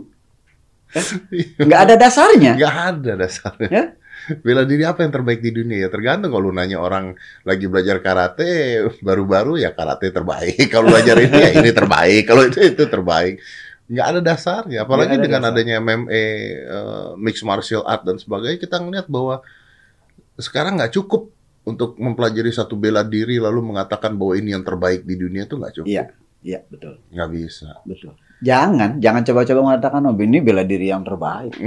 [SPEAKER 3] <laughs> Nggak ada dasarnya.
[SPEAKER 1] Nggak ada dasarnya.
[SPEAKER 3] Ya? <laughs>
[SPEAKER 1] Bela diri apa yang terbaik di dunia ya tergantung kalau lu nanya orang lagi belajar karate baru-baru ya karate terbaik kalau belajar ini ya ini terbaik kalau itu itu terbaik nggak ada dasarnya apalagi
[SPEAKER 3] Nggak ada
[SPEAKER 1] dengan
[SPEAKER 3] dasar.
[SPEAKER 1] adanya MMA eh, mixed martial art dan sebagainya kita ngeliat bahwa sekarang nggak cukup untuk mempelajari satu bela diri lalu mengatakan bahwa ini yang terbaik di dunia itu nggak cukup
[SPEAKER 3] Iya. Iya, betul.
[SPEAKER 1] nggak bisa
[SPEAKER 3] Betul. Jangan, jangan coba-coba mengatakan oh ini bela diri yang terbaik. <laughs>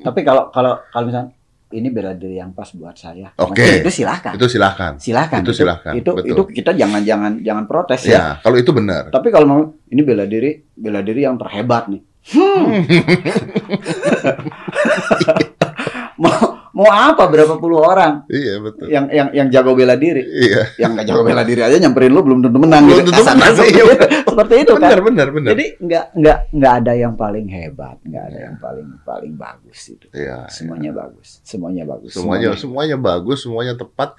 [SPEAKER 1] Hmm.
[SPEAKER 3] Tapi kalau kalau kalau misalnya ini bela diri yang pas buat saya.
[SPEAKER 1] Oke.
[SPEAKER 3] mungkin itu silahkan.
[SPEAKER 1] itu silahkan
[SPEAKER 3] Silahkan.
[SPEAKER 1] itu silahkan,
[SPEAKER 3] Itu
[SPEAKER 1] betul.
[SPEAKER 3] itu kita jangan jangan jangan protes ya.
[SPEAKER 1] ya kalau itu benar
[SPEAKER 3] Tapi kalau mau ini bela diri bela diri yang terhebat nih. mau <laughs> mau apa berapa puluh orang
[SPEAKER 1] iya betul
[SPEAKER 3] yang yang yang jago bela diri,
[SPEAKER 1] iya
[SPEAKER 3] yang nggak jago bela diri aja nyamperin lu belum tentu menang
[SPEAKER 1] Belum
[SPEAKER 3] gitu.
[SPEAKER 1] tentu menang,
[SPEAKER 3] seperti
[SPEAKER 1] iya.
[SPEAKER 3] itu. Seperti itu kan.
[SPEAKER 1] benar benar benar
[SPEAKER 3] Jadi nggak nggak nggak ada yang paling hebat, nggak ada yang paling paling bagus itu.
[SPEAKER 1] Iya,
[SPEAKER 3] Semuanya bagus, semuanya bagus.
[SPEAKER 1] semuanya semuanya bagus, semuanya tepat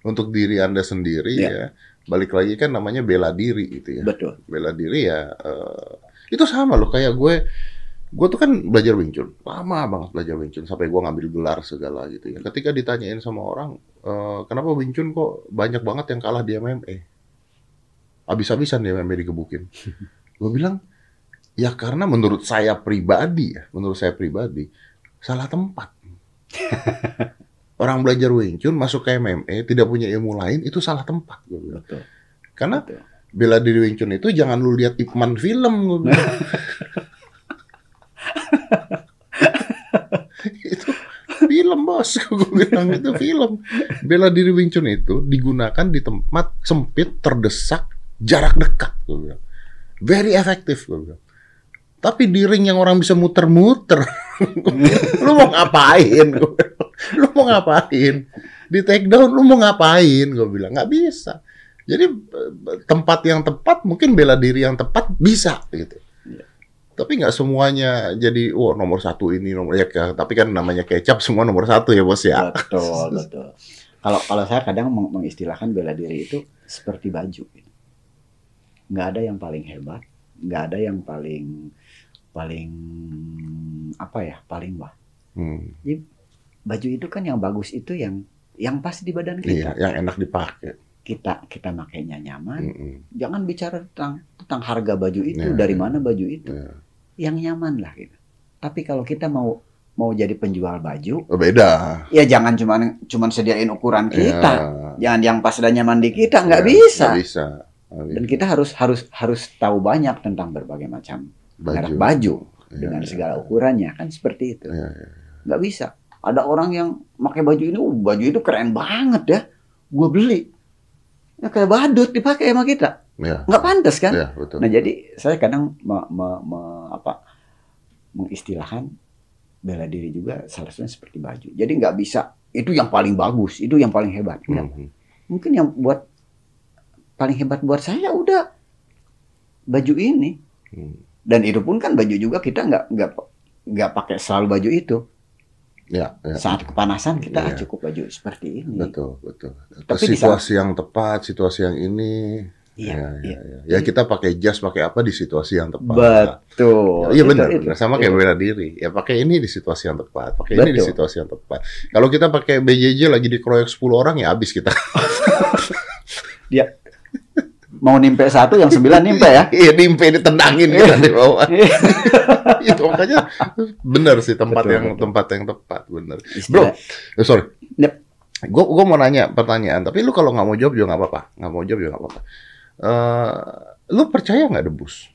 [SPEAKER 1] untuk diri anda sendiri
[SPEAKER 3] Iya.
[SPEAKER 1] ya. Balik lagi kan namanya bela diri gitu ya.
[SPEAKER 3] betul.
[SPEAKER 1] Bela diri ya eh, itu sama loh kayak gue gue tuh kan belajar Wing Chun lama banget belajar Wing Chun sampai gue ngambil gelar segala gitu ya ketika ditanyain sama orang eh, kenapa Wing Chun kok banyak banget yang kalah di MMA habis-habisan di MMA digebukin <laughs> gue bilang ya karena menurut saya pribadi ya menurut saya pribadi salah tempat <laughs> orang belajar Wing Chun masuk ke MMA tidak punya ilmu lain itu salah tempat gue bilang
[SPEAKER 3] Betul.
[SPEAKER 1] karena
[SPEAKER 3] betul.
[SPEAKER 1] bela diri Wing Chun itu jangan lu lihat Ip Man film gue bilang. <laughs> <laughs> itu film bos. <laughs> Gue bilang itu film. Bela diri Wing Chun itu digunakan di tempat sempit terdesak jarak dekat gue bilang. Very efektif gue bilang. Tapi di ring yang orang bisa muter-muter <laughs> lu mau ngapain lu mau ngapain? Di take down lu mau ngapain gue bilang. Nggak bisa. Jadi eh, tempat yang tepat mungkin bela diri yang tepat bisa gitu.
[SPEAKER 3] Iya.
[SPEAKER 1] Tapi nggak semuanya jadi wah nomor satu ini nomor ya tapi kan namanya kecap semua nomor satu ya bos ya.
[SPEAKER 3] Betul, <laughs> betul. Kalau kalau saya kadang meng- mengistilahkan bela diri itu seperti baju. Nggak ada yang paling hebat, nggak ada yang paling paling apa ya, paling wah.
[SPEAKER 1] Hmm,
[SPEAKER 3] Baju itu kan yang bagus itu yang yang pas di badan
[SPEAKER 1] iya,
[SPEAKER 3] kita.
[SPEAKER 1] yang enak dipakai.
[SPEAKER 3] Kita kita makainya nyaman.
[SPEAKER 1] Mm-mm.
[SPEAKER 3] Jangan bicara tentang tentang harga baju itu,
[SPEAKER 1] Iya,
[SPEAKER 3] dari
[SPEAKER 1] iya.
[SPEAKER 3] mana baju itu.
[SPEAKER 1] Iya.
[SPEAKER 3] Yang nyaman lah gitu. Tapi kalau kita mau mau jadi penjual baju,
[SPEAKER 1] Oh, beda.
[SPEAKER 3] ya jangan cuman cuman sediain ukuran kita.
[SPEAKER 1] Iya.
[SPEAKER 3] Jangan yang pas dan nyaman di kita, nggak
[SPEAKER 1] Iya,
[SPEAKER 3] bisa.
[SPEAKER 1] nggak bisa.
[SPEAKER 3] Dan kita harus harus harus tahu banyak tentang berbagai macam merek baju
[SPEAKER 1] Iya,
[SPEAKER 3] dengan
[SPEAKER 1] iya.
[SPEAKER 3] segala ukurannya kan seperti itu.
[SPEAKER 1] Iya, iya.
[SPEAKER 3] Nggak bisa. Ada orang yang pakai baju ini, "Uh, baju itu keren banget ya. Gue beli. Ya kayak badut dipakai sama kita.
[SPEAKER 1] Iya.
[SPEAKER 3] Nggak pantas kan?
[SPEAKER 1] Iya, betul.
[SPEAKER 3] Nah jadi saya kadang me- me- me- apa, mengistilahkan bela diri juga salah satunya seperti baju. Jadi nggak bisa itu yang paling bagus, itu yang paling hebat. Nggak.
[SPEAKER 1] Mhm.
[SPEAKER 3] Mungkin yang buat paling hebat buat saya udah baju ini.
[SPEAKER 1] Hmm.
[SPEAKER 3] Dan itu pun kan baju juga kita nggak nggak nggak pakai selalu baju itu.
[SPEAKER 1] Ya, ya.
[SPEAKER 3] Saat kepanasan kita
[SPEAKER 1] Iya.
[SPEAKER 3] cukup baju seperti ini.
[SPEAKER 1] Betul, betul.
[SPEAKER 3] Tapi
[SPEAKER 1] situasi yang tepat, situasi yang ini.
[SPEAKER 3] Iya,
[SPEAKER 1] ya,
[SPEAKER 3] iya.
[SPEAKER 1] ya, ya. Ya, kita pakai jas, pakai apa di situasi yang tepat.
[SPEAKER 3] Betul.
[SPEAKER 1] Iya
[SPEAKER 3] Itu-
[SPEAKER 1] benar, benar. sama kayak
[SPEAKER 3] Iya.
[SPEAKER 1] bela diri. Ya pakai ini di situasi yang tepat, pakai ini di
[SPEAKER 3] Betul.
[SPEAKER 1] situasi yang tepat. Kalau kita pakai BJJ lagi dikeroyok 10 orang ya habis kita.
[SPEAKER 3] Dia <laughs> mau nimpe satu yang sembilan nimpe ya.
[SPEAKER 1] Iya nimpe ditendangin kita di bawah. <laughs> <laughs> Itu makanya benar sih tempat
[SPEAKER 3] Betul,
[SPEAKER 1] yang
[SPEAKER 3] betul.
[SPEAKER 1] tempat yang tepat, benar. Bro, eh, sorry.
[SPEAKER 3] Yep.
[SPEAKER 1] Gue gua mau nanya pertanyaan, tapi lu kalau nggak mau jawab juga nggak apa-apa, nggak mau jawab juga nggak apa-apa. Eh, lu percaya nggak debus?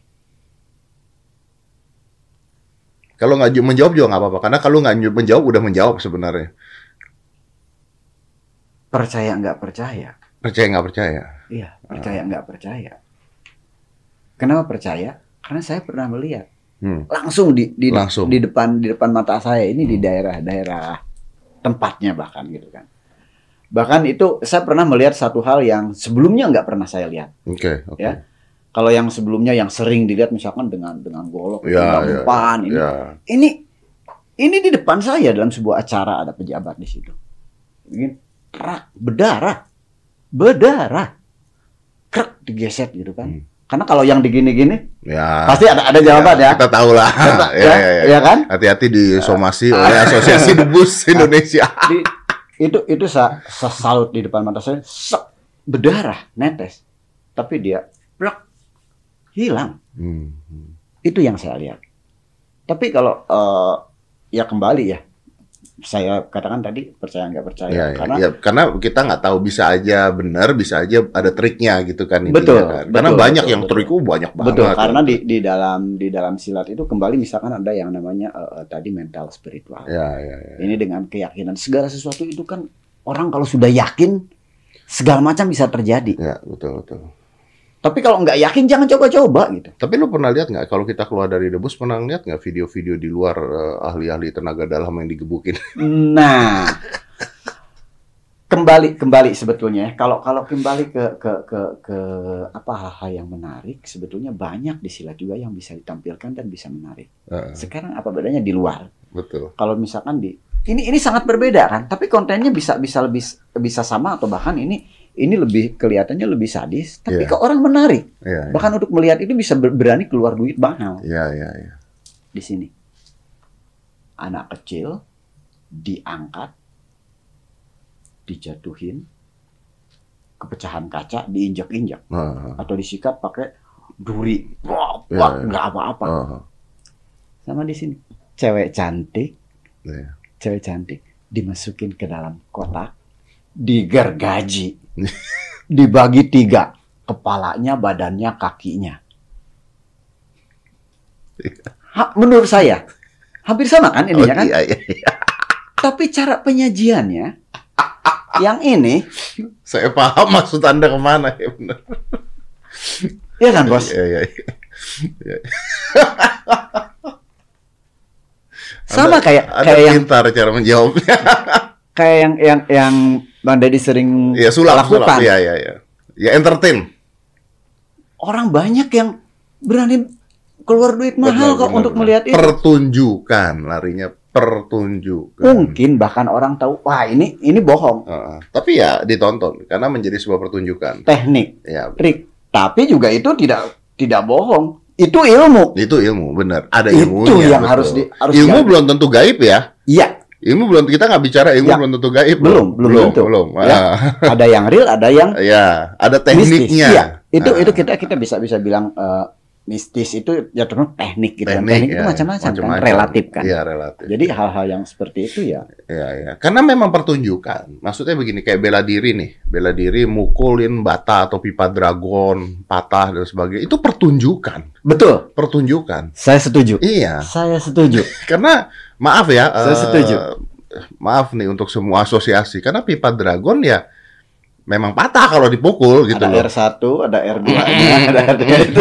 [SPEAKER 1] Kalau nggak menjawab juga nggak apa-apa, karena kalau nggak menjawab udah menjawab sebenarnya.
[SPEAKER 3] percaya nggak percaya?
[SPEAKER 1] Percaya nggak percaya?
[SPEAKER 3] Iya, percaya nggak percaya. Kenapa percaya? Karena saya pernah melihat
[SPEAKER 1] Hmm.
[SPEAKER 3] langsung di di,
[SPEAKER 1] Langsung.
[SPEAKER 3] di depan di depan mata saya ini di daerah-daerah tempatnya bahkan gitu kan. Bahkan itu saya pernah melihat satu hal yang sebelumnya nggak pernah saya lihat.
[SPEAKER 1] Oke, oke.
[SPEAKER 3] Ya. Kalau yang sebelumnya yang sering dilihat misalkan dengan dengan golok,
[SPEAKER 1] Ya,
[SPEAKER 3] dengan
[SPEAKER 1] ya,
[SPEAKER 3] umpan, ini
[SPEAKER 1] Ya,
[SPEAKER 3] ini ini di depan saya dalam sebuah acara ada pejabat di situ. Begini, kerak, berdarah, berdarah, krek digeset gitu kan.
[SPEAKER 1] Hmm.
[SPEAKER 3] Karena kalau yang digini-gini
[SPEAKER 1] ya.
[SPEAKER 3] pasti ada ada jawaban ya.
[SPEAKER 1] Kita tahu lah. <laughs> Ya,
[SPEAKER 3] ya,
[SPEAKER 1] ya, ya.
[SPEAKER 3] ya kan?
[SPEAKER 1] Hati-hati disomasi <laughs> oleh Asosiasi Debus Indonesia.
[SPEAKER 3] Di- itu itu saya, saya salut di depan mata saya, sek, berdarah, netes. Tapi dia plak, hilang.
[SPEAKER 1] Hmm.
[SPEAKER 3] Itu yang saya lihat. Tapi kalau eh, ya kembali ya, saya katakan tadi percaya nggak percaya
[SPEAKER 1] Ya, ya,
[SPEAKER 3] karena
[SPEAKER 1] ya, karena kita nggak tahu bisa aja benar, bisa aja ada triknya gitu kan intinya
[SPEAKER 3] Betul,
[SPEAKER 1] kan. Karena
[SPEAKER 3] betul,
[SPEAKER 1] banyak
[SPEAKER 3] betul,
[SPEAKER 1] yang
[SPEAKER 3] betul.
[SPEAKER 1] trik uh, banyak banget.
[SPEAKER 3] betul karena di di dalam di dalam silat itu kembali misalkan ada yang namanya eh, tadi mental spiritual.
[SPEAKER 1] Ya, ya, ya.
[SPEAKER 3] Ini dengan keyakinan segala sesuatu itu kan orang kalau sudah yakin segala macam bisa terjadi.
[SPEAKER 1] Ya, betul betul.
[SPEAKER 3] Tapi kalau nggak yakin jangan coba-coba gitu.
[SPEAKER 1] Tapi lu pernah lihat nggak kalau kita keluar dari debus pernah lihat nggak video-video di luar eh, ahli-ahli tenaga dalam yang digebukin? <laughs>
[SPEAKER 3] Nah, kembali kembali sebetulnya ya. kalau kalau kembali ke ke ke ke apa hal-hal yang menarik sebetulnya banyak di silat juga yang bisa ditampilkan dan bisa menarik.
[SPEAKER 1] Heeh,
[SPEAKER 3] Sekarang apa bedanya di luar?
[SPEAKER 1] betul.
[SPEAKER 3] Kalau misalkan di ini ini sangat berbeda kan, tapi kontennya bisa bisa lebih bisa sama atau bahkan ini ini lebih kelihatannya lebih sadis, tapi
[SPEAKER 1] Iya.
[SPEAKER 3] ke orang menarik.
[SPEAKER 1] Ya, ya,
[SPEAKER 3] Bahkan untuk melihat itu bisa ber- berani keluar duit mahal
[SPEAKER 1] ya, ya, ya.
[SPEAKER 3] di sini. Anak kecil diangkat, dijatuhin, kepecahan kaca diinjak-injak
[SPEAKER 1] Nah,
[SPEAKER 3] atau disikat pakai duri. Wah, wah,
[SPEAKER 1] iya.
[SPEAKER 3] nggak apa-apa.
[SPEAKER 1] oh,
[SPEAKER 3] Sama di sini, cewek cantik,
[SPEAKER 1] ya.
[SPEAKER 3] cewek cantik dimasukin ke dalam kotak, digergaji, <laughs> dibagi tiga, kepalanya, badannya, kakinya. Ha- menurut saya hampir sama kan
[SPEAKER 1] Oh,
[SPEAKER 3] ininya kan?
[SPEAKER 1] iya, iya, iya.
[SPEAKER 3] Tapi cara penyajiannya yang ini,
[SPEAKER 1] Saya paham maksud Anda ke mana ya benar.
[SPEAKER 3] ya kan bos?
[SPEAKER 1] Iya, iya, iya.
[SPEAKER 3] Sama
[SPEAKER 1] Anda-
[SPEAKER 3] kayak
[SPEAKER 1] Anda
[SPEAKER 3] kayak yang
[SPEAKER 1] pintar cara menjawabnya. <laughs>
[SPEAKER 3] kayak yang yang yang Bang Deddy sering
[SPEAKER 1] Iya, sulap, sulap.
[SPEAKER 3] lakukan.
[SPEAKER 1] Iya, iya, iya. Ya entertain.
[SPEAKER 3] Orang banyak yang berani keluar duit mahal
[SPEAKER 1] Benar,
[SPEAKER 3] kok
[SPEAKER 1] benar,
[SPEAKER 3] untuk
[SPEAKER 1] benar.
[SPEAKER 3] melihat itu.
[SPEAKER 1] Pertunjukan, larinya pertunjukan.
[SPEAKER 3] Mungkin bahkan orang tahu, wah ini ini bohong,
[SPEAKER 1] Heeh. tapi ya ditonton karena menjadi sebuah pertunjukan.
[SPEAKER 3] teknik,
[SPEAKER 1] Ya,
[SPEAKER 3] trik. Tapi juga itu tidak tidak bohong. Itu ilmu.
[SPEAKER 1] itu ilmu, benar. Ada
[SPEAKER 3] Itu
[SPEAKER 1] ilmunya.
[SPEAKER 3] yang
[SPEAKER 1] betul.
[SPEAKER 3] harus di- harus
[SPEAKER 1] ilmu belum tentu gaib ya.
[SPEAKER 3] Iya,
[SPEAKER 1] Ilmu belum kita nggak bicara ilmu
[SPEAKER 3] Ya.
[SPEAKER 1] belum tentu gaib.
[SPEAKER 3] Belum, belum
[SPEAKER 1] belum,
[SPEAKER 3] tentu.
[SPEAKER 1] belum.
[SPEAKER 3] Ya.
[SPEAKER 1] Ah,
[SPEAKER 3] ada yang real, ada yang <laughs>
[SPEAKER 1] ya, ada tekniknya.
[SPEAKER 3] Iya, itu
[SPEAKER 1] Ah.
[SPEAKER 3] itu kita kita bisa bisa bilang eh, mistis itu ya terus teknik gitu kan.
[SPEAKER 1] Teknik,
[SPEAKER 3] Teknik itu
[SPEAKER 1] ya.
[SPEAKER 3] macam-macam kan, relatif kan.
[SPEAKER 1] Iya, relatif.
[SPEAKER 3] Jadi hal-hal yang seperti itu ya
[SPEAKER 1] Iya, iya. Karena memang pertunjukan. Maksudnya begini, kayak bela diri nih. Bela diri mukulin bata atau pipa dragon, patah dan sebagainya. Itu pertunjukan.
[SPEAKER 3] betul.
[SPEAKER 1] Pertunjukan.
[SPEAKER 3] Saya setuju.
[SPEAKER 1] Iya.
[SPEAKER 3] Saya setuju. <laughs>
[SPEAKER 1] Karena maaf ya.
[SPEAKER 3] Saya
[SPEAKER 1] eh,
[SPEAKER 3] setuju.
[SPEAKER 1] Maaf nih untuk semua asosiasi. Karena pipa dragon ya memang patah kalau dipukul gitu
[SPEAKER 3] ada
[SPEAKER 1] loh.
[SPEAKER 3] R1, ada R2-nya, <laughs> ada R3 itu.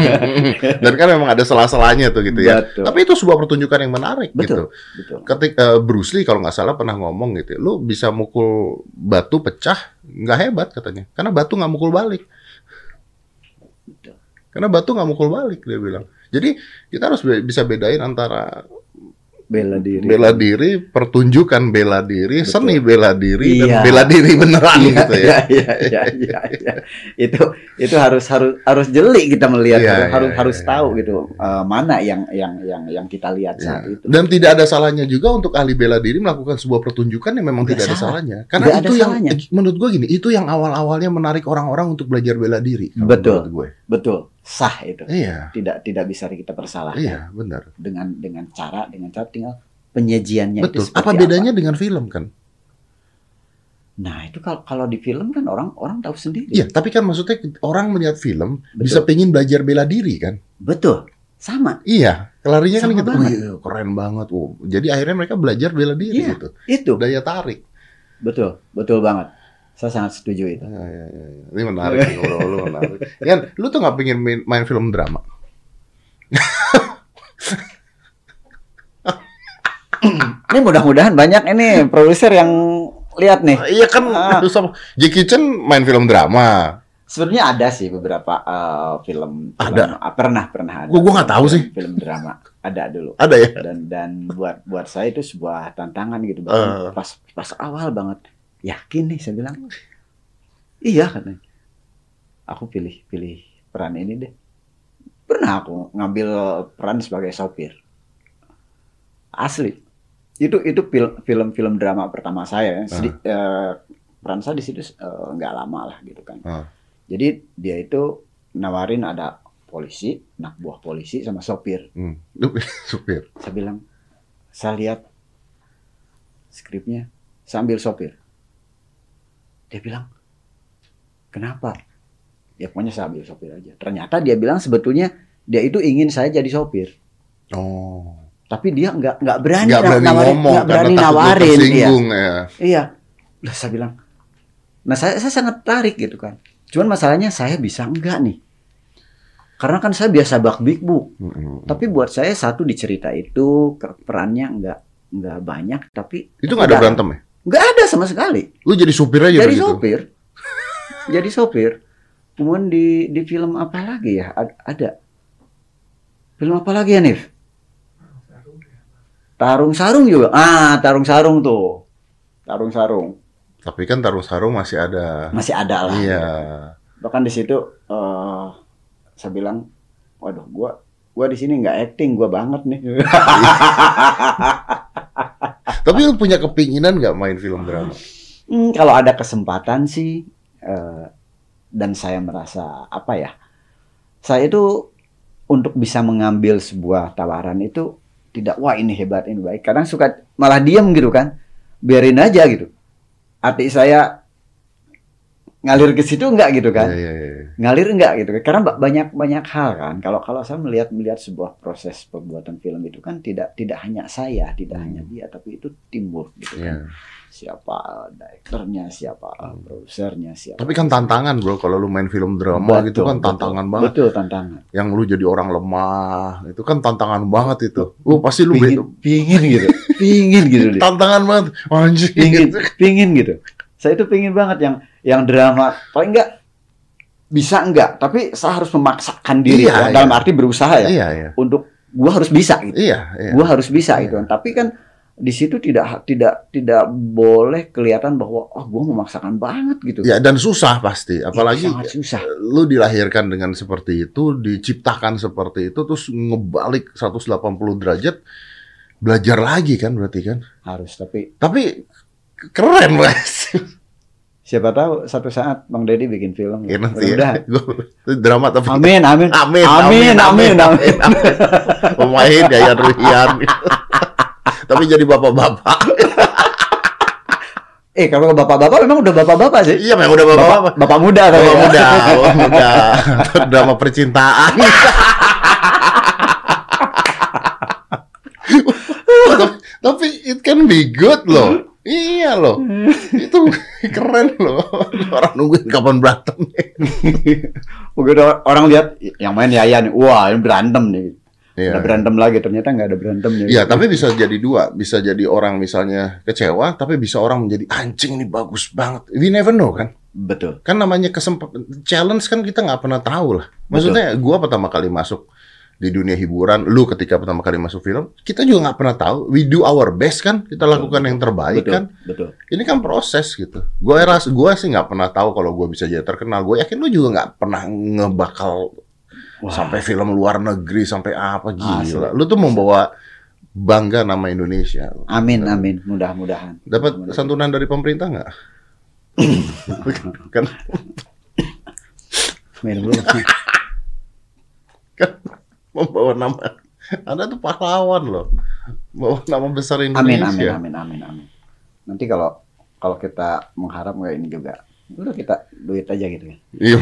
[SPEAKER 3] <laughs>
[SPEAKER 1] Dan kan memang ada sela-selanya tuh gitu ya.
[SPEAKER 3] Betul.
[SPEAKER 1] Tapi itu sebuah pertunjukan yang menarik
[SPEAKER 3] Betul.
[SPEAKER 1] gitu.
[SPEAKER 3] Betul.
[SPEAKER 1] Ketika Bruce Lee kalau nggak salah pernah ngomong gitu, lu bisa mukul batu pecah nggak hebat katanya, karena batu nggak mukul balik. Karena batu nggak mukul balik dia bilang. Jadi kita harus be- bisa bedain antara
[SPEAKER 3] bela diri.
[SPEAKER 1] bela diri, pertunjukan bela diri,
[SPEAKER 3] Betul.
[SPEAKER 1] seni bela diri
[SPEAKER 3] Iya.
[SPEAKER 1] dan bela diri beneran
[SPEAKER 3] Iya,
[SPEAKER 1] gitu ya.
[SPEAKER 3] iya, iya, iya, iya. Itu itu harus harus harus jeli kita melihat,
[SPEAKER 1] Iya,
[SPEAKER 3] harus
[SPEAKER 1] iya,
[SPEAKER 3] harus,
[SPEAKER 1] iya,
[SPEAKER 3] harus
[SPEAKER 1] iya.
[SPEAKER 3] tahu gitu eh, mana yang yang yang yang kita lihat
[SPEAKER 1] Ya.
[SPEAKER 3] saat itu.
[SPEAKER 1] Dan tidak ada salahnya juga untuk ahli bela diri melakukan sebuah pertunjukan yang memang
[SPEAKER 3] Tidak
[SPEAKER 1] tidak ada
[SPEAKER 3] salah.
[SPEAKER 1] salahnya. Karena
[SPEAKER 3] Tidak
[SPEAKER 1] itu yang
[SPEAKER 3] salahnya.
[SPEAKER 1] menurut gue gini, itu yang awal-awalnya menarik orang-orang untuk belajar bela diri.
[SPEAKER 3] Betul.
[SPEAKER 1] gue.
[SPEAKER 3] Betul, sah itu.
[SPEAKER 1] Iya,
[SPEAKER 3] Tidak tidak bisa kita persalahkan
[SPEAKER 1] iya, benar.
[SPEAKER 3] dengan dengan cara dengan cara tinggal penyajiannya itu
[SPEAKER 1] Betul. Apa bedanya dengan film kan?
[SPEAKER 3] Nah, itu kalau kalau di film kan orang orang tahu sendiri.
[SPEAKER 1] Iya, tapi kan maksudnya orang melihat film
[SPEAKER 3] Betul.
[SPEAKER 1] bisa pengen belajar bela diri kan?
[SPEAKER 3] Betul. Sama.
[SPEAKER 1] Iya, kelarinya kan gitu.
[SPEAKER 3] banget.
[SPEAKER 1] Wih, keren banget. Oh, jadi akhirnya mereka belajar bela diri
[SPEAKER 3] Iya.
[SPEAKER 1] gitu.
[SPEAKER 3] Itu.
[SPEAKER 1] Daya tarik.
[SPEAKER 3] Betul. Betul banget. Saya sangat setuju itu.
[SPEAKER 1] Ya, ya, ya, ya. Ini menarik, nih, ngobrol lu menarik. Yan, lu tuh nggak pengen main, main film drama?
[SPEAKER 3] Ini mudah-mudahan banyak ini produser yang lihat nih.
[SPEAKER 1] Iya kan,
[SPEAKER 3] Ah.
[SPEAKER 1] sama Jackie Chan main film drama.
[SPEAKER 3] Sebenarnya ada sih beberapa eh, film, film
[SPEAKER 1] Ada?
[SPEAKER 3] ah, pernah pernah ada.
[SPEAKER 1] Gua nggak tahu
[SPEAKER 3] film-
[SPEAKER 1] sih.
[SPEAKER 3] Film drama ada dulu.
[SPEAKER 1] Ada ya?
[SPEAKER 3] Dan dan buat buat saya itu sebuah tantangan gitu. Bahkan Pas pas awal banget. Yakin nih saya bilang. Iya katanya. Aku pilih pilih peran ini deh. Pernah aku ngambil peran sebagai sopir. Asli. Itu itu film film film drama pertama saya. ya. Sedi- eh, peran saya di situ eh, nggak lama lah gitu kan.
[SPEAKER 1] Ah.
[SPEAKER 3] Jadi dia itu nawarin ada polisi, anak buah polisi sama sopir.
[SPEAKER 1] Hmm. Lu <laughs> supir.
[SPEAKER 3] Saya bilang, saya lihat skripnya, saya ambil sopir. Dia bilang, kenapa? Ya pokoknya saya ambil sopir aja. Ternyata dia bilang sebetulnya dia itu ingin saya jadi sopir.
[SPEAKER 1] Oh.
[SPEAKER 3] Tapi dia nggak nggak berani,
[SPEAKER 1] Nggak berani
[SPEAKER 3] nawarin,
[SPEAKER 1] ngomong
[SPEAKER 3] nggak berani nawarin. Iya.
[SPEAKER 1] ya.
[SPEAKER 3] Iya. Lah saya bilang, nah saya, saya sangat tarik gitu kan. Cuman masalahnya saya bisa enggak nih. Karena kan saya biasa bak big book.
[SPEAKER 1] Mm-mm.
[SPEAKER 3] Tapi buat saya satu di cerita itu perannya enggak enggak banyak tapi
[SPEAKER 1] Itu nggak ada berantem ya?
[SPEAKER 3] Enggak ada sama sekali.
[SPEAKER 1] Lu jadi supir aja
[SPEAKER 3] Jadi
[SPEAKER 1] begitu?
[SPEAKER 3] sopir. Jadi sopir. Kemudian di di film apa lagi ya? Ad- Ada. Film apa lagi ya, Nif? Tarung Sarung juga. Ah, Tarung Sarung tuh. Tarung Sarung.
[SPEAKER 1] Tapi kan taruh sarung masih ada.
[SPEAKER 3] Masih ada lah.
[SPEAKER 1] Iya.
[SPEAKER 3] Bahkan di situ eh saya bilang, waduh, gua gua di sini nggak acting, gua banget nih. <laughs>
[SPEAKER 1] Tapi lu punya kepinginan nggak main film drama?
[SPEAKER 3] Hmm, kalau ada kesempatan sih, eh, dan saya merasa apa ya, saya itu untuk bisa mengambil sebuah tawaran itu tidak wah ini hebat ini baik. Kadang suka malah diam gitu kan, biarin aja gitu. Hati saya ngalir ke situ enggak gitu kan?
[SPEAKER 1] Iya, iya, iya.
[SPEAKER 3] ngalir enggak gitu karena ba- banyak banyak hal kan kalau kalau saya melihat melihat sebuah proses pembuatan film itu kan tidak tidak hanya saya tidak
[SPEAKER 1] Hmm.
[SPEAKER 3] hanya dia tapi itu timbul gitu
[SPEAKER 1] Iya.
[SPEAKER 3] kan siapa direkturnya siapa produsernya siapa
[SPEAKER 1] Tapi kan tantangan bro, kalau lu main film drama gitu
[SPEAKER 3] Betul,
[SPEAKER 1] kan
[SPEAKER 3] betul.
[SPEAKER 1] tantangan banget.
[SPEAKER 3] betul tantangan
[SPEAKER 1] Yang lu jadi orang lemah, itu kan tantangan banget itu. Lu pasti lu
[SPEAKER 3] pingin pingin gitu pingin gitu <laughs>
[SPEAKER 1] tantangan banget. Anjir.
[SPEAKER 3] pingin pingin gitu saya itu pingin banget yang yang drama paling enggak bisa enggak tapi saya harus memaksakan diri
[SPEAKER 1] Iya,
[SPEAKER 3] dalam
[SPEAKER 1] iya.
[SPEAKER 3] arti berusaha ya
[SPEAKER 1] Iya, iya.
[SPEAKER 3] untuk gua harus bisa gitu
[SPEAKER 1] Iya, iya.
[SPEAKER 3] gua harus bisa
[SPEAKER 1] Iya.
[SPEAKER 3] gitu kan. Tapi kan di situ tidak tidak tidak boleh kelihatan bahwa oh gua memaksakan banget gitu.
[SPEAKER 1] Ya dan susah pasti,
[SPEAKER 3] Itu
[SPEAKER 1] apalagi
[SPEAKER 3] sangat susah.
[SPEAKER 1] lu dilahirkan dengan seperti itu, diciptakan seperti itu, terus ngebalik 180 derajat, belajar lagi kan berarti kan?
[SPEAKER 3] Harus tapi
[SPEAKER 1] Tapi keren <laughs> mas.
[SPEAKER 3] Siapa tahu satu saat Bang Deddy bikin film.
[SPEAKER 1] Ya, nanti ya. <laughs> Drama tapi
[SPEAKER 3] Amin amin.
[SPEAKER 1] Amin,
[SPEAKER 3] Amin, amin, amin.
[SPEAKER 1] Pemain Yayan Ruhian. <laughs> Tapi jadi bapak-bapak. <laughs>
[SPEAKER 3] Eh kalau bapak-bapak memang udah bapak-bapak sih.
[SPEAKER 1] Iya, memang udah bapak-bapak.
[SPEAKER 3] Bapak muda tapi
[SPEAKER 1] Bapak
[SPEAKER 3] ya.
[SPEAKER 1] muda, bapak muda. Drama percintaan. tapi, tapi it can be good loh. Iya loh. Itu <laughs> keren loh. Orang nungguin kapan berantem. <laughs>
[SPEAKER 3] Begitu orang lihat yang main Yayan, wah ini berantem nih.
[SPEAKER 1] Iya.
[SPEAKER 3] Udah berantem lagi ternyata nggak ada berantemnya.
[SPEAKER 1] Iya, tapi bisa jadi dua. Bisa jadi orang misalnya kecewa, tapi bisa orang menjadi anjing ini bagus banget. We never know kan.
[SPEAKER 3] betul.
[SPEAKER 1] Kan namanya kesempatan challenge kan kita nggak pernah tahu lah. Maksudnya gua pertama kali masuk di dunia hiburan, lu ketika pertama kali masuk film, kita juga nggak pernah tahu. We do our best kan, kita lakukan yang terbaik
[SPEAKER 3] betul,
[SPEAKER 1] kan.
[SPEAKER 3] betul.
[SPEAKER 1] Ini kan proses gitu. Gue ras, gue sih nggak pernah tahu kalau gue bisa jadi terkenal. Gue yakin lu juga nggak pernah ngebakal
[SPEAKER 3] Wah.
[SPEAKER 1] sampai film luar negeri sampai apa
[SPEAKER 3] Asli.
[SPEAKER 1] gila. Lu tuh membawa bangga nama Indonesia.
[SPEAKER 3] Amin, amin. Mudah-mudahan.
[SPEAKER 1] Dapat santunan dari pemerintah nggak? <coughs> kan
[SPEAKER 3] Minum dulu.
[SPEAKER 1] kan membawa nama Anda tuh pahlawan loh bawa nama besar
[SPEAKER 3] Amin,
[SPEAKER 1] Indonesia
[SPEAKER 3] amin, amin, amin, amin. Nanti kalau kalau kita mengharap nggak ini juga, udah kita duit aja gitu kan.
[SPEAKER 1] iya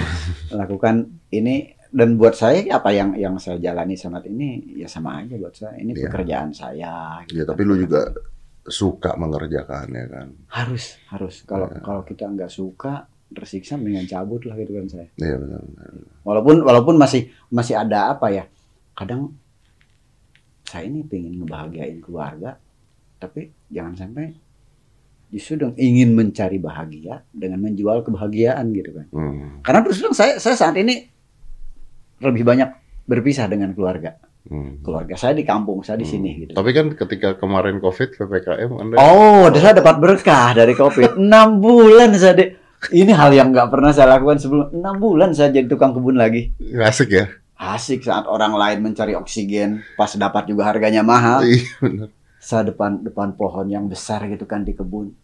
[SPEAKER 3] Lakukan ini dan buat saya apa yang yang saya jalani saat ini ya sama aja buat saya. Ini
[SPEAKER 1] Iya.
[SPEAKER 3] pekerjaan saya. gitu
[SPEAKER 1] ya tapi lu juga suka mengerjakannya kan
[SPEAKER 3] harus harus kalau
[SPEAKER 1] Iya.
[SPEAKER 3] kalau kita nggak suka tersiksa mendingan cabut lah gitu kan saya.
[SPEAKER 1] iya benar benar
[SPEAKER 3] Walaupun walaupun masih masih ada apa ya? Kadang saya ini pengen ngebahagiain keluarga, tapi jangan sampai justru dong ingin mencari bahagia dengan menjual kebahagiaan gitu kan.
[SPEAKER 1] Hmm,
[SPEAKER 3] Karena terus terang saya saya saat ini lebih banyak berpisah dengan keluarga.
[SPEAKER 1] hmm.
[SPEAKER 3] Keluarga saya di kampung, saya di sini
[SPEAKER 1] Hmm.
[SPEAKER 3] gitu.
[SPEAKER 1] tapi kan ketika kemarin covid ppkm anda
[SPEAKER 3] Oh, saya dapat berkah dari Covid. <laughs> 6 bulan saya di- ini hal yang nggak pernah saya lakukan sebelum 6 bulan saya jadi tukang kebun lagi.
[SPEAKER 1] asik ya
[SPEAKER 3] Asik saat orang lain mencari oksigen, pas dapat juga harganya mahal.
[SPEAKER 1] iya benar
[SPEAKER 3] Saya depan depan pohon yang besar gitu kan di kebun.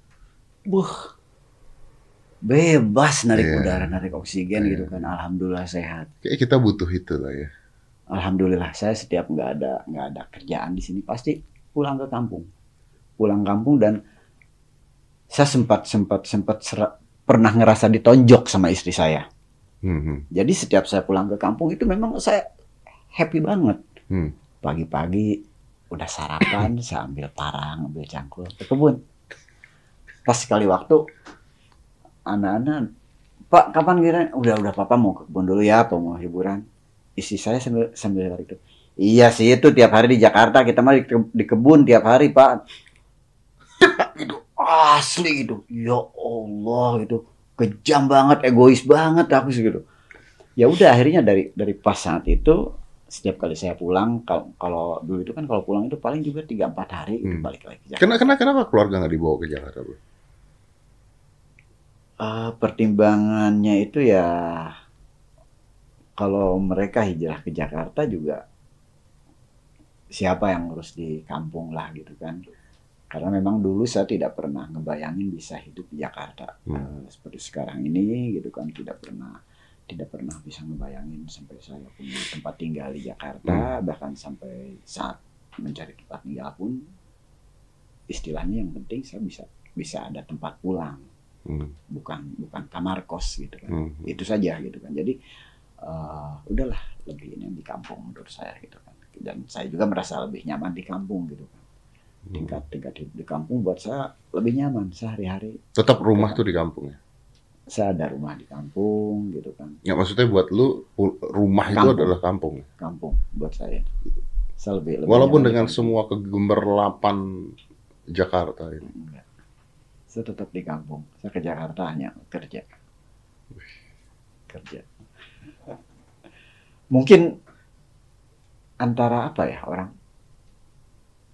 [SPEAKER 3] Buh. Bebas narik
[SPEAKER 1] Iya.
[SPEAKER 3] udara, narik oksigen
[SPEAKER 1] Iya.
[SPEAKER 3] gitu kan. Alhamdulillah sehat.
[SPEAKER 1] kayak kita butuh itu lah ya
[SPEAKER 3] Alhamdulillah saya setiap nggak ada nggak ada kerjaan di sini pasti pulang ke kampung. Pulang kampung dan saya sempat sempat sempat sera- pernah ngerasa ditonjok sama istri saya.
[SPEAKER 1] Hmm,
[SPEAKER 3] Jadi setiap saya pulang ke kampung itu memang saya happy banget.
[SPEAKER 1] hmm.
[SPEAKER 3] Pagi-pagi udah sarapan, <coughs> saya ambil parang, ambil cangkul ke kebun. Pas sekali waktu anak-anak, Pak kapan kira? Udah udah Papa mau ke kebun dulu ya, apa mau hiburan? Istri saya sambil sambil tarik itu. Iya sih itu tiap hari di Jakarta kita mah di, di kebun tiap hari Pak. <laughs> itu asli gitu. Ya Allah itu kejam banget, egois banget aku sih gitu. Ya udah akhirnya dari dari pas saat itu setiap kali saya pulang kalau kalau dulu itu kan kalau pulang itu paling juga 3 4 hari itu
[SPEAKER 1] Hmm.
[SPEAKER 3] balik lagi ke Jakarta.
[SPEAKER 1] kenapa keluarga nggak dibawa ke Jakarta bro
[SPEAKER 3] Eh, pertimbangannya itu ya kalau mereka hijrah ke Jakarta juga siapa yang ngurus di kampung lah gitu kan. Karena memang dulu saya tidak pernah ngebayangin bisa hidup di Jakarta.
[SPEAKER 1] Hmm.
[SPEAKER 3] Eh, seperti sekarang ini gitu kan tidak pernah tidak pernah bisa ngebayangin sampai saya punya tempat tinggal di Jakarta bahkan sampai saat mencari tempat tinggal pun istilahnya yang penting saya bisa bisa ada tempat pulang.
[SPEAKER 1] Hmm,
[SPEAKER 3] bukan bukan kamar kos gitu kan.
[SPEAKER 1] Hmm, hmm.
[SPEAKER 3] itu saja gitu kan. Jadi eh, udahlah lebih ini di kampung menurut saya gitu kan. Dan saya juga merasa lebih nyaman di kampung gitu kan tingkat tingkat hidup di kampung buat saya lebih nyaman sehari-hari
[SPEAKER 1] tetap rumah tuh di kampung ya
[SPEAKER 3] saya ada rumah di kampung gitu kan
[SPEAKER 1] Ya maksudnya buat lu rumah itu
[SPEAKER 3] Kampung.
[SPEAKER 1] adalah kampung.
[SPEAKER 3] kampung buat saya saya lebih, lebih
[SPEAKER 1] Walaupun
[SPEAKER 3] di
[SPEAKER 1] dengan
[SPEAKER 3] kampung.
[SPEAKER 1] semua kegemerlapan Jakarta ini.
[SPEAKER 3] Enggak. saya tetap di kampung saya ke Jakarta hanya kerja kerja mungkin antara apa ya orang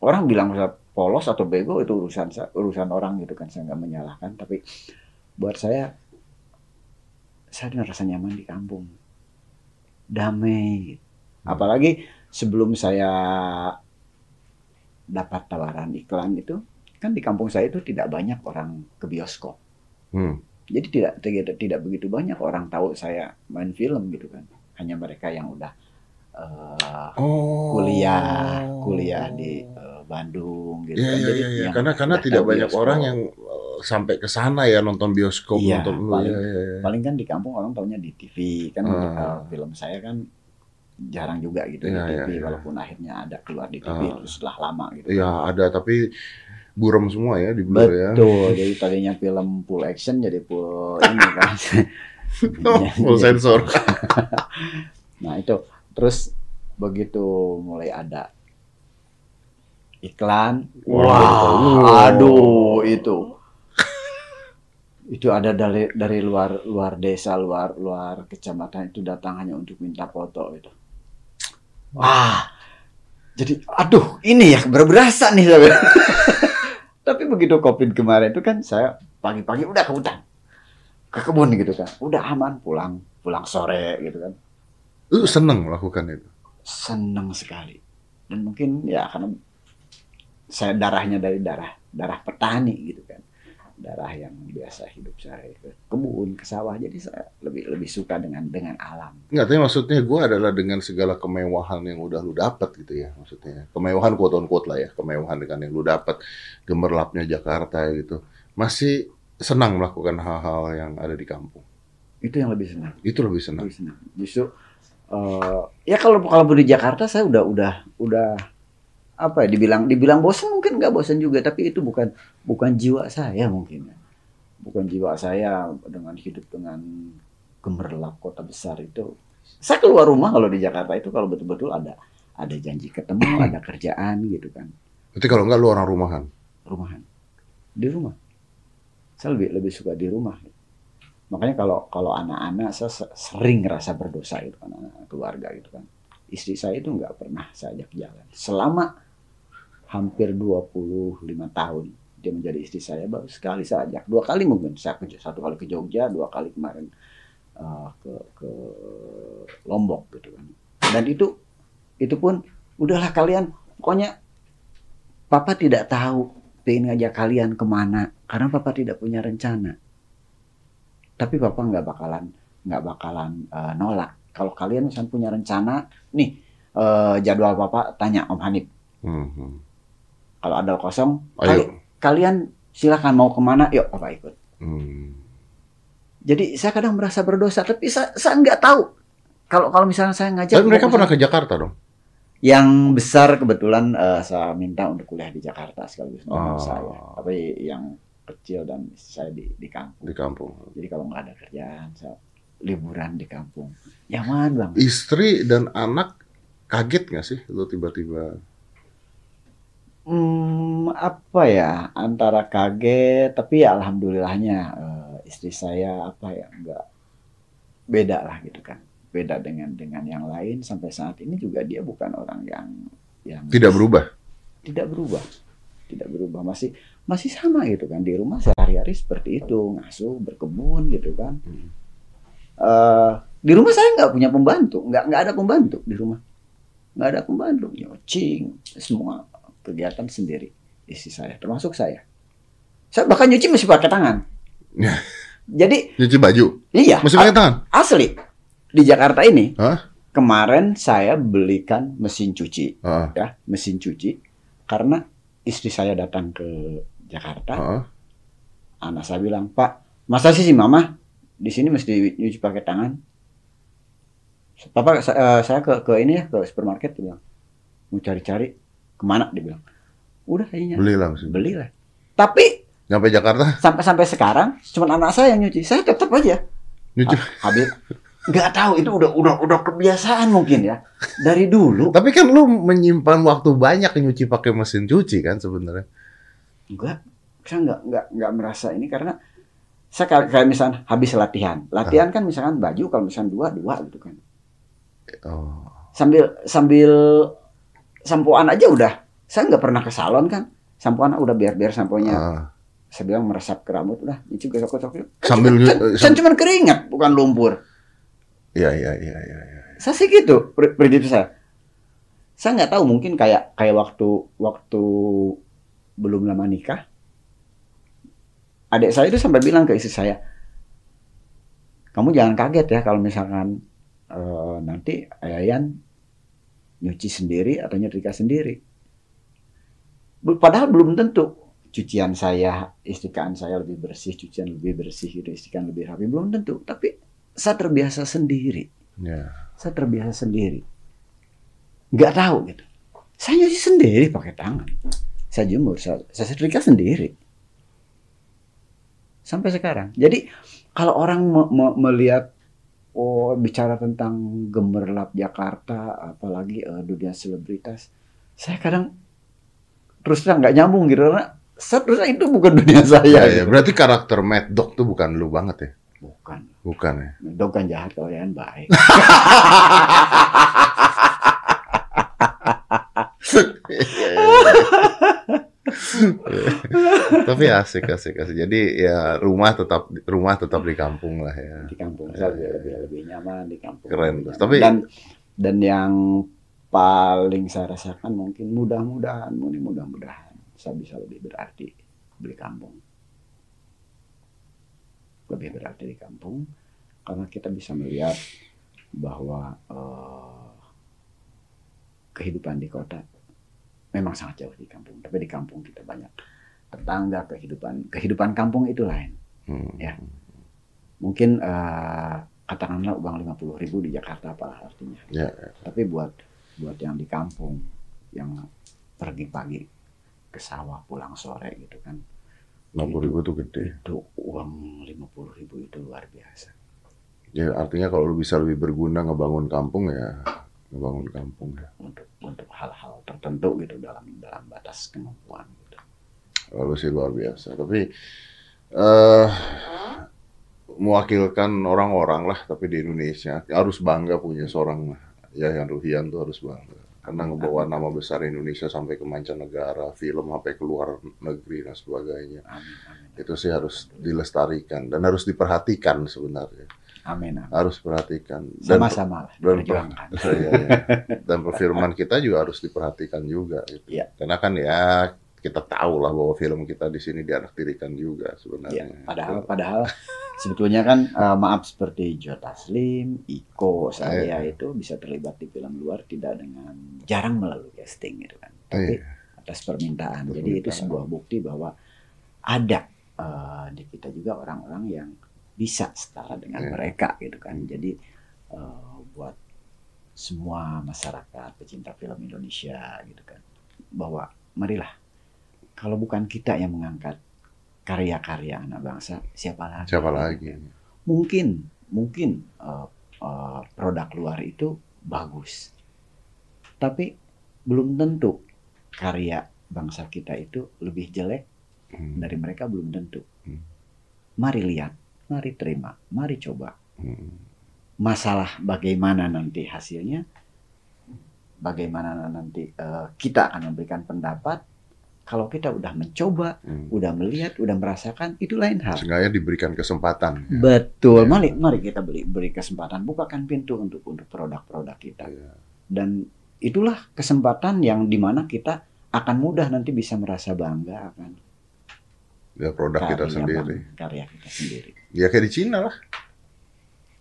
[SPEAKER 3] orang bilang saya polos atau bego itu urusan sa- urusan orang gitu kan saya nggak menyalahkan. Tapi buat saya saya merasa nyaman di kampung. Damai apalagi sebelum saya dapat tawaran iklan itu kan di kampung saya itu tidak banyak orang ke bioskop.
[SPEAKER 1] Hmm.
[SPEAKER 3] jadi tidak tidak tidak begitu banyak orang tahu saya main film gitu kan. Hanya mereka yang udah eh,
[SPEAKER 1] Oh.
[SPEAKER 3] kuliah kuliah di eh, Bandung gitu
[SPEAKER 1] Iya,
[SPEAKER 3] kan
[SPEAKER 1] iya,
[SPEAKER 3] jadi
[SPEAKER 1] iya, iya. Karena karena tidak banyak
[SPEAKER 3] bioskop.
[SPEAKER 1] orang yang uh, sampai ke sana ya nonton bioskop
[SPEAKER 3] Iya,
[SPEAKER 1] nonton
[SPEAKER 3] paling-
[SPEAKER 1] Iya, iya, iya.
[SPEAKER 3] paling kan di kampung orang taunya di TV kan
[SPEAKER 1] Ah.
[SPEAKER 3] eh, film saya kan jarang juga gitu
[SPEAKER 1] Iya,
[SPEAKER 3] di
[SPEAKER 1] iya,
[SPEAKER 3] TV
[SPEAKER 1] iya.
[SPEAKER 3] walaupun akhirnya ada keluar di TV
[SPEAKER 1] Ah.
[SPEAKER 3] itu setelah lama gitu
[SPEAKER 1] Iya, ada tapi buram semua ya di blur ya.
[SPEAKER 3] Betul, jadi tadinya film full action jadi full ini kan. <laughs> <laughs>
[SPEAKER 1] Full sensor.
[SPEAKER 3] Nah itu, terus begitu mulai ada iklan,
[SPEAKER 1] Wow.
[SPEAKER 3] wah, aduh itu, itu ada dari dari luar luar desa, luar luar kecamatan itu datang hanya untuk minta foto itu. Wah, jadi aduh ini ya baru berasa nih saya. <laughs> Tapi begitu covid kemarin itu kan saya pagi-pagi udah ke hutan, ke kebun gitu kan, udah aman pulang pulang sore gitu kan,
[SPEAKER 1] Lu seneng melakukan itu.
[SPEAKER 3] senang sekali. Dan mungkin ya karena saya darahnya dari darah darah petani gitu kan, darah yang biasa hidup saya ke kebun ke sawah, jadi saya lebih lebih suka dengan dengan alam.
[SPEAKER 1] Enggak, tapi maksudnya gue adalah dengan segala kemewahan yang udah lu dapat gitu ya, maksudnya. Kemewahan quote on quote lah ya, kemewahan dengan yang lu dapat, gemerlapnya Jakarta gitu. Masih senang melakukan hal-hal yang ada di kampung.
[SPEAKER 3] Itu yang lebih senang.
[SPEAKER 1] Itu lebih senang.
[SPEAKER 3] Lebih senang. Justru eh, ya kalau kalau di Jakarta saya udah udah udah apa ya dibilang dibilang bosan mungkin nggak bosan juga tapi itu bukan bukan jiwa saya mungkin ya. bukan jiwa saya dengan hidup dengan gemerlap kota besar itu. Saya keluar rumah kalau di Jakarta itu kalau betul-betul ada ada janji ketemu <clears throat> ada kerjaan gitu kan.
[SPEAKER 1] Berarti kalau enggak lu orang rumahan.
[SPEAKER 3] rumahan. Di rumah. Saya lebih lebih suka di rumah. Makanya kalau kalau anak-anak saya se- sering ngerasa berdosa itu kan anak keluarga gitu kan. Istri saya itu nggak pernah saya ajak jalan. Selama hampir 25 tahun dia menjadi istri saya baru sekali saya ajak. Dua kali mungkin saya ke satu kali ke Jogja dua kali kemarin eh, ke ke Lombok gitu kan. Dan itu itu pun udahlah kalian pokoknya papa tidak tahu pengen ngajak kalian ke mana karena papa tidak punya rencana. Tapi papa nggak bakalan nggak bakalan eh, nolak. Kalau kalian misalnya punya rencana nih eh, jadwal papa tanya Om Hanif.
[SPEAKER 1] Mhm.
[SPEAKER 3] Kalau ada kosong
[SPEAKER 1] Ayo.
[SPEAKER 3] kali- kalian silakan mau ke mana yuk papa ikut
[SPEAKER 1] Hmm.
[SPEAKER 3] jadi saya kadang merasa berdosa tapi saya, saya nggak tahu kalau kalau misalnya saya ngajak
[SPEAKER 1] Tapi mereka pernah ke Jakarta dong.
[SPEAKER 3] yang besar kebetulan eh, saya minta untuk kuliah di Jakarta sekaligus
[SPEAKER 1] Oh.
[SPEAKER 3] saya tapi yang kecil dan saya di di kampung
[SPEAKER 1] di kampung.
[SPEAKER 3] jadi kalau nggak ada kerjaan saya liburan di kampung nyaman bang
[SPEAKER 1] Istri dan anak kaget nggak sih lu tiba-tiba?
[SPEAKER 3] Hmm, apa ya antara kaget tapi ya alhamdulillahnya eh, istri saya apa ya nggak beda lah gitu kan. Beda dengan dengan yang lain sampai saat ini juga dia bukan orang yang yang
[SPEAKER 1] Tidak berubah.
[SPEAKER 3] tidak berubah. Tidak berubah. Masih masih sama gitu kan. Di rumah sehari-hari seperti itu. Ngasuh berkebun gitu kan.
[SPEAKER 1] Hmm.
[SPEAKER 3] Eh, di rumah saya nggak punya pembantu. Nggak nggak ada pembantu di rumah. Nggak ada pembantu. Nyuci semua kegiatan sendiri istri saya termasuk saya saya bahkan nyuci masih pakai tangan <laughs> jadi
[SPEAKER 1] Cuci baju.
[SPEAKER 3] iya
[SPEAKER 1] Masih pakai tangan?
[SPEAKER 3] asli di Jakarta ini
[SPEAKER 1] Hah?
[SPEAKER 3] kemarin saya belikan mesin cuci
[SPEAKER 1] Ah,
[SPEAKER 3] ya mesin cuci karena istri saya datang ke Jakarta
[SPEAKER 1] ah.
[SPEAKER 3] anak saya bilang Pak masa sih si mama di sini mesti nyuci pakai tangan Papa sa- eh, saya ke ke ini ya ke supermarket bilang mau cari-cari ke mana dia bilang udah kayaknya
[SPEAKER 1] Belilah mesin.
[SPEAKER 3] belilah tapi
[SPEAKER 1] Nyampe Jakarta
[SPEAKER 3] sampai sampai sekarang cuma anak saya yang nyuci saya tetap aja
[SPEAKER 1] nyuci.
[SPEAKER 3] Ha- habis nggak tahu itu udah udah udah kebiasaan mungkin ya dari dulu
[SPEAKER 1] Tapi kan lu menyimpan waktu banyak nyuci pakai mesin cuci kan sebenarnya.
[SPEAKER 3] Enggak, saya enggak enggak enggak merasa ini karena saya kayak, kayak misalnya habis latihan. Latihan kan misalkan baju kalau misalkan dua dua gitu kan.
[SPEAKER 1] Oh.
[SPEAKER 3] Sambil sambil sampoan aja udah. Saya nggak pernah ke salon kan. Sampoan udah biar-biar samponya.
[SPEAKER 1] Ah.
[SPEAKER 3] Saya bilang meresap ke rambut udah. Nyuci gosok-gosok. Kan
[SPEAKER 1] Sambil
[SPEAKER 3] cuma- kan,
[SPEAKER 1] eh,
[SPEAKER 3] kan cuma keringat bukan lumpur.
[SPEAKER 1] Iya iya iya iya. iya.
[SPEAKER 3] Saya sih gitu pri- prinsip saya. Saya nggak tahu mungkin kayak kayak waktu waktu belum lama nikah. Adik saya itu sampai bilang ke istri saya, kamu jangan kaget ya kalau misalkan eh, nanti Yayan nyuci sendiri atau nyetrika sendiri. Padahal belum tentu cucian saya, istrikan saya lebih bersih, cucian lebih bersih, gitu, istrikan lebih rapi, belum tentu. Tapi saya terbiasa sendiri
[SPEAKER 1] Ya.
[SPEAKER 3] saya terbiasa sendiri. Nggak tahu gitu. Saya nyuci sendiri pakai tangan. Saya jemur, saya, saya setrika sendiri. Sampai sekarang. Jadi kalau orang me- me- melihat oh bicara tentang gemerlap Jakarta apalagi uh, dunia selebritas saya kadang terus terang nggak nyambung gitu karena terus itu bukan <laughs> dunia saya.
[SPEAKER 1] Ya,
[SPEAKER 3] gitu. ya.
[SPEAKER 1] Berarti karakter Mad Dog tuh bukan lu banget ya?
[SPEAKER 3] Bukan.
[SPEAKER 1] Bukan ya.
[SPEAKER 3] Mad Dog kan jahat kalau yang baik. <laughs> <laughs> Iya, iya, iya. <laughs>
[SPEAKER 1] Tapi asik, asik, asik. Jadi ya rumah tetap rumah tetap di kampung lah ya.
[SPEAKER 3] di kampung saya lebih, lebih lebih nyaman di kampung
[SPEAKER 1] Keren. Tapi-
[SPEAKER 3] dan dan yang paling saya rasakan mungkin mudah-mudahan mungkin mudah-mudahan saya bisa lebih berarti di kampung lebih berarti di kampung karena kita bisa melihat bahwa eh, kehidupan di kota memang sangat jauh di kampung tapi di kampung kita banyak tetangga kehidupan kehidupan kampung itu lain
[SPEAKER 1] Hmm.
[SPEAKER 3] Ya. mungkin eh, katakanlah uang 50.000 ribu di Jakarta apa artinya
[SPEAKER 1] Ya,
[SPEAKER 3] tapi buat buat yang di kampung yang pergi pagi ke sawah pulang sore gitu kan
[SPEAKER 1] 60 ribu tuh gede.
[SPEAKER 3] itu uang 50.000 ribu itu luar biasa
[SPEAKER 1] Ya artinya kalau lu bisa lebih berguna ngebangun kampung ya ngebangun kampung ya.
[SPEAKER 3] untuk untuk hal-hal tertentu gitu dalam dalam batas kemampuan gitu.
[SPEAKER 1] Lalu sih luar biasa. Tapi eh mewakilkan orang-orang lah tapi di Indonesia harus bangga punya seorang ya yang Ruhian tuh harus bangga karena ngebawa nama besar Indonesia sampai ke mancanegara, film sampai keluar negeri dan sebagainya.
[SPEAKER 3] Amin amin
[SPEAKER 1] Itu sih harus dilestarikan dan harus diperhatikan sebenarnya.
[SPEAKER 3] Amin. amin.
[SPEAKER 1] Harus perhatikan. Dan
[SPEAKER 3] Sama-sama lah
[SPEAKER 1] dan-
[SPEAKER 3] diperjuangkan. <laughs>
[SPEAKER 1] Iya, iya. Dan perfilman kita juga harus diperhatikan juga gitu.
[SPEAKER 3] Iya.
[SPEAKER 1] Karena kan ya kita tahu lah bahwa film kita di sini dianaktirikan juga
[SPEAKER 3] Iya,
[SPEAKER 1] sebenarnya.
[SPEAKER 3] padahal padahal sebetulnya kan eh, maaf seperti Joe Taslim, Iko, saya
[SPEAKER 1] Iya.
[SPEAKER 3] itu bisa terlibat di film luar tidak dengan jarang melalui casting gitu kan. Tapi
[SPEAKER 1] Iya.
[SPEAKER 3] atas permintaan.
[SPEAKER 1] Atas
[SPEAKER 3] Jadi itu
[SPEAKER 1] permintaan.
[SPEAKER 3] sebuah bukti bahwa ada eh, di kita juga orang-orang yang bisa setara dengan
[SPEAKER 1] Iya.
[SPEAKER 3] mereka gitu kan. Jadi eh, buat semua masyarakat pecinta film Indonesia gitu kan bahwa marilah kalau bukan kita yang mengangkat karya-karya anak bangsa siapa lagi?
[SPEAKER 1] Siapa lagi?
[SPEAKER 3] Mungkin mungkin eh, eh, produk luar itu bagus, tapi belum tentu karya bangsa kita itu lebih jelek
[SPEAKER 1] Hmm,
[SPEAKER 3] dari mereka belum tentu.
[SPEAKER 1] Hmm.
[SPEAKER 3] Mari lihat, mari terima, mari coba.
[SPEAKER 1] hmm,
[SPEAKER 3] Masalah bagaimana nanti hasilnya, bagaimana nanti eh, kita akan memberikan pendapat. Kalau kita udah mencoba,
[SPEAKER 1] hmm.
[SPEAKER 3] udah melihat, udah merasakan, itu lain hal.
[SPEAKER 1] Seenggaknya diberikan kesempatan. ya.
[SPEAKER 3] Betul,
[SPEAKER 1] Ya.
[SPEAKER 3] mari mari kita beli beri kesempatan, bukakan pintu untuk untuk produk-produk kita.
[SPEAKER 1] Iya.
[SPEAKER 3] Dan itulah kesempatan yang di mana kita akan mudah nanti bisa merasa bangga akan
[SPEAKER 1] Ya produk kita sendiri.
[SPEAKER 3] bang- karya kita sendiri.
[SPEAKER 1] Ya kayak di Cina lah.